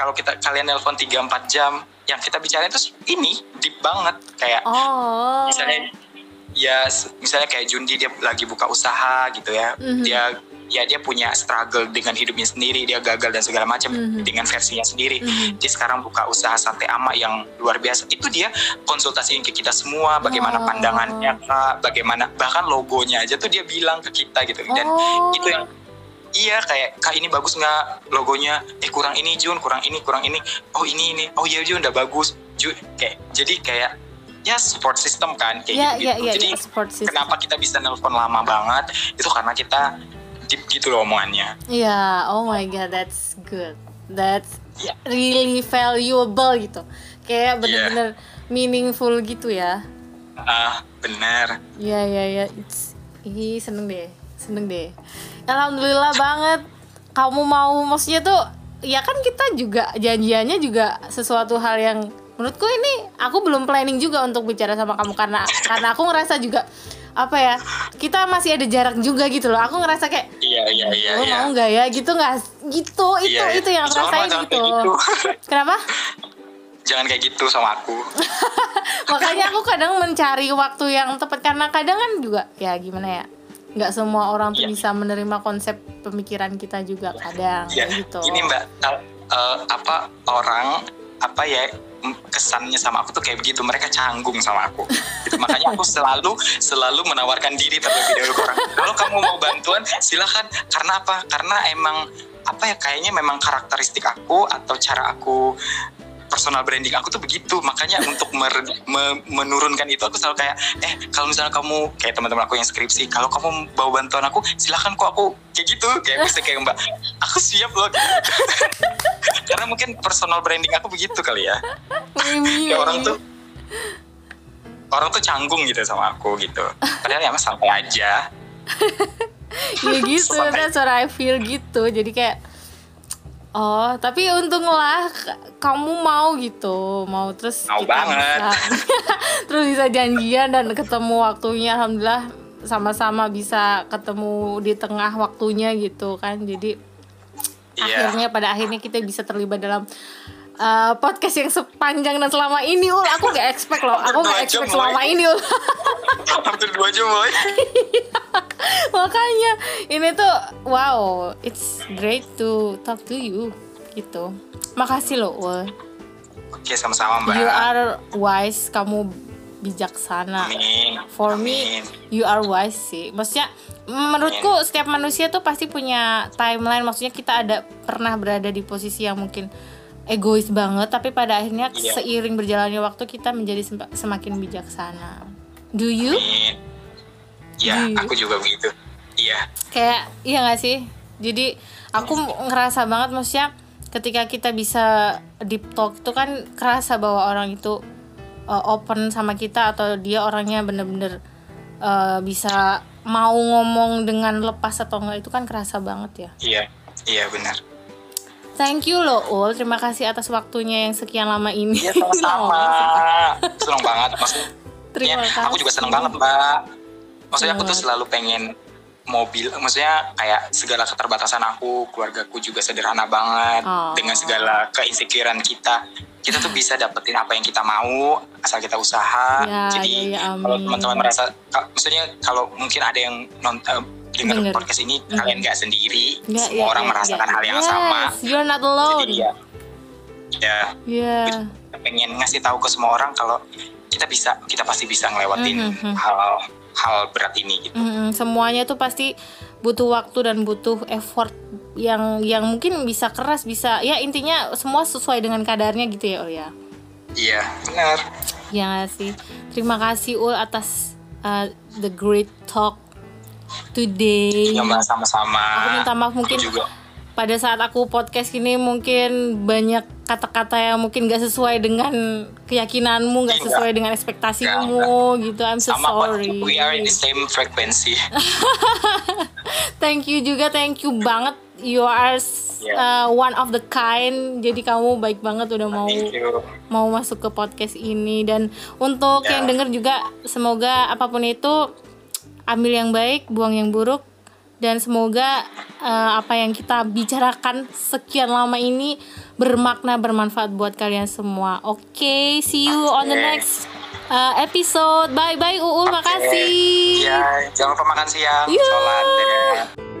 S2: Kalau kita kalian nelpon 3-4 jam yang kita bicarain terus ini deep banget kayak
S1: Oh.
S2: misalnya ya misalnya kayak Jundi dia lagi buka usaha gitu ya
S1: Mhm.
S2: dia ya dia punya struggle dengan hidupnya sendiri dia gagal dan segala macam
S1: Mhm.
S2: dengan versinya sendiri
S1: Mhm.
S2: dia sekarang buka usaha sate ama yang luar biasa itu dia konsultasiin ke kita semua bagaimana
S1: Oh.
S2: pandangannya kak bagaimana bahkan logonya aja tuh dia bilang ke kita gitu dan
S1: Oh.
S2: itu yang iya kayak kak ini bagus nggak logonya eh kurang ini Jun kurang ini kurang ini oh ini ini oh iya Jun udah bagus Jun kayak jadi kayak ya support system kan kayak
S1: Iya,
S2: gitu,
S1: iya, iya,
S2: jadi
S1: iya, support system.
S2: kenapa kita bisa nelpon lama banget itu karena kita deep gitu loh omongannya
S1: Iya, oh my god, that's good. That's
S2: Iya.
S1: really valuable gitu. Kayak
S2: Iya.
S1: bener-bener meaningful gitu ya.
S2: ah benar
S1: Iya, iya, iya. It's, ih, seneng deh, seneng deh. Alhamdulillah banget. Kamu mau, maksudnya tuh, ya kan kita juga janjiannya juga sesuatu hal yang menurutku ini aku belum planning juga untuk bicara sama kamu karena karena aku ngerasa juga apa ya kita masih ada jarak juga gitu loh aku ngerasa kayak
S2: iya iya iya iya
S1: mau nggak ya gitu nggak gitu itu
S2: Iya, iya.
S1: itu yang aku rasain gitu.
S2: gitu.
S1: kenapa
S2: jangan kayak gitu sama aku
S1: makanya aku kadang mencari waktu yang tepat karena kadang kan juga ya gimana ya nggak semua orang tuh
S2: Iya.
S1: bisa menerima konsep pemikiran kita juga kadang kayak gitu.
S2: Ini mbak eh, apa orang apa ya kesannya sama aku tuh kayak begitu mereka canggung sama aku. Gitu. makanya aku selalu selalu menawarkan diri terlebih dahulu ke orang kalau kamu mau bantuan silakan. Karena apa? Karena emang apa ya kayaknya memang karakteristik aku atau cara aku personal branding. Aku tuh begitu. Makanya untuk mer- me- menurunkan itu aku selalu kayak eh kalau misalnya kamu kayak teman-teman aku yang skripsi kalau kamu bawa bantuan aku silakan kok aku kayak gitu. Kayak bisa kayak mbak aku siap loh. Karena mungkin personal branding aku begitu kali ya. Kayak orang tuh orang tuh canggung gitu sama aku gitu. Padahal ya mas santai aja.
S1: Ya gitu that's what I feel gitu. Jadi kayak oh tapi untunglah kamu mau gitu. Mau terus
S2: Mau banget.
S1: bisa terus bisa janjian dan ketemu waktunya alhamdulillah sama-sama bisa ketemu di tengah waktunya gitu kan. Jadi
S2: iya.
S1: akhirnya pada akhirnya kita bisa terlibat dalam uh, podcast yang sepanjang dan selama ini ul. Aku gak expect loh. Aku gak expect selama ini ul.
S2: Hampir dua jam boy.
S1: Makanya ini tuh wow it's great to talk to you gitu. Makasih loh ul.
S2: Oke sama-sama mbak.
S1: You are wise. Kamu bijaksana.
S2: Amin.
S1: For me
S2: Amin.
S1: you are wise sih. Maksudnya menurutku setiap manusia tuh pasti punya timeline. Maksudnya kita ada pernah berada di posisi yang mungkin egois banget tapi pada akhirnya
S2: Iya.
S1: seiring berjalannya waktu kita menjadi sem- semakin bijaksana. Do you?
S2: Ya
S1: Iya.
S2: aku juga begitu. Iya.
S1: Kayak iya gak sih? Jadi aku ngerasa banget maksudnya ketika kita bisa deep talk itu kan kerasa bahwa orang itu uh, open sama kita atau dia orangnya bener-bener uh, bisa mau ngomong dengan lepas atau enggak itu kan kerasa banget ya?
S2: Iya. Iya benar
S1: thank you loh Ul terima kasih atas waktunya yang sekian lama ini
S2: Iya sama-sama. seneng banget maksudnya.
S1: Terima
S2: Aku juga
S1: kasih.
S2: seneng banget mbak. Maksudnya aku tuh selalu pengen mobil, maksudnya kayak segala keterbatasan aku, keluargaku juga sederhana banget
S1: Oh.
S2: dengan segala keinsecurean kita. Kita tuh bisa dapetin apa yang kita mau asal kita usaha.
S1: Ya,
S2: Jadi
S1: ya, ya,
S2: kalau teman-teman merasa, maksudnya kalau mungkin ada yang nonton dengar
S1: Denger.
S2: podcast ini, kalian nggak sendiri.
S1: Nggak,
S2: Semua
S1: ya,
S2: orang
S1: ya,
S2: merasakan
S1: ya.
S2: hal yang
S1: Yes,
S2: sama.
S1: you're not alone
S2: Jadi ya, ya
S1: yeah.
S2: pengen ngasih tahu ke semua orang kalau kita bisa kita pasti bisa ngelewatin
S1: Mhm.
S2: hal hal berat ini gitu
S1: Mm-mm, semuanya tuh pasti butuh waktu dan butuh effort yang yang mungkin bisa keras bisa ya intinya semua sesuai dengan kadarnya gitu ya Ul ya
S2: iya benar
S1: ya sih terima kasih Ul atas uh, the great talk today.
S2: Ya mbak sama-sama.
S1: Aku minta maaf mungkin
S2: Aku juga.
S1: pada saat aku podcast ini mungkin banyak kata-kata yang mungkin gak sesuai dengan keyakinanmu, gak
S2: Enggak.
S1: sesuai dengan ekspektasimu gitu. I'm so
S2: Sama
S1: sorry.
S2: we are in the same frequency.
S1: Thank you juga, thank you banget. You are
S2: Yeah.
S1: uh, one of the kind. Jadi kamu baik banget udah mau mau masuk ke podcast ini dan untuk
S2: Ya.
S1: yang denger juga semoga apa pun itu ambil yang baik, buang yang buruk dan semoga uh, apa yang kita bicarakan sekian lama ini bermakna bermanfaat buat kalian semua. Oke, see you on the next uh, episode. Bye bye Uul, makasih.
S2: Ya, jangan lupa makan siang. Sholat dari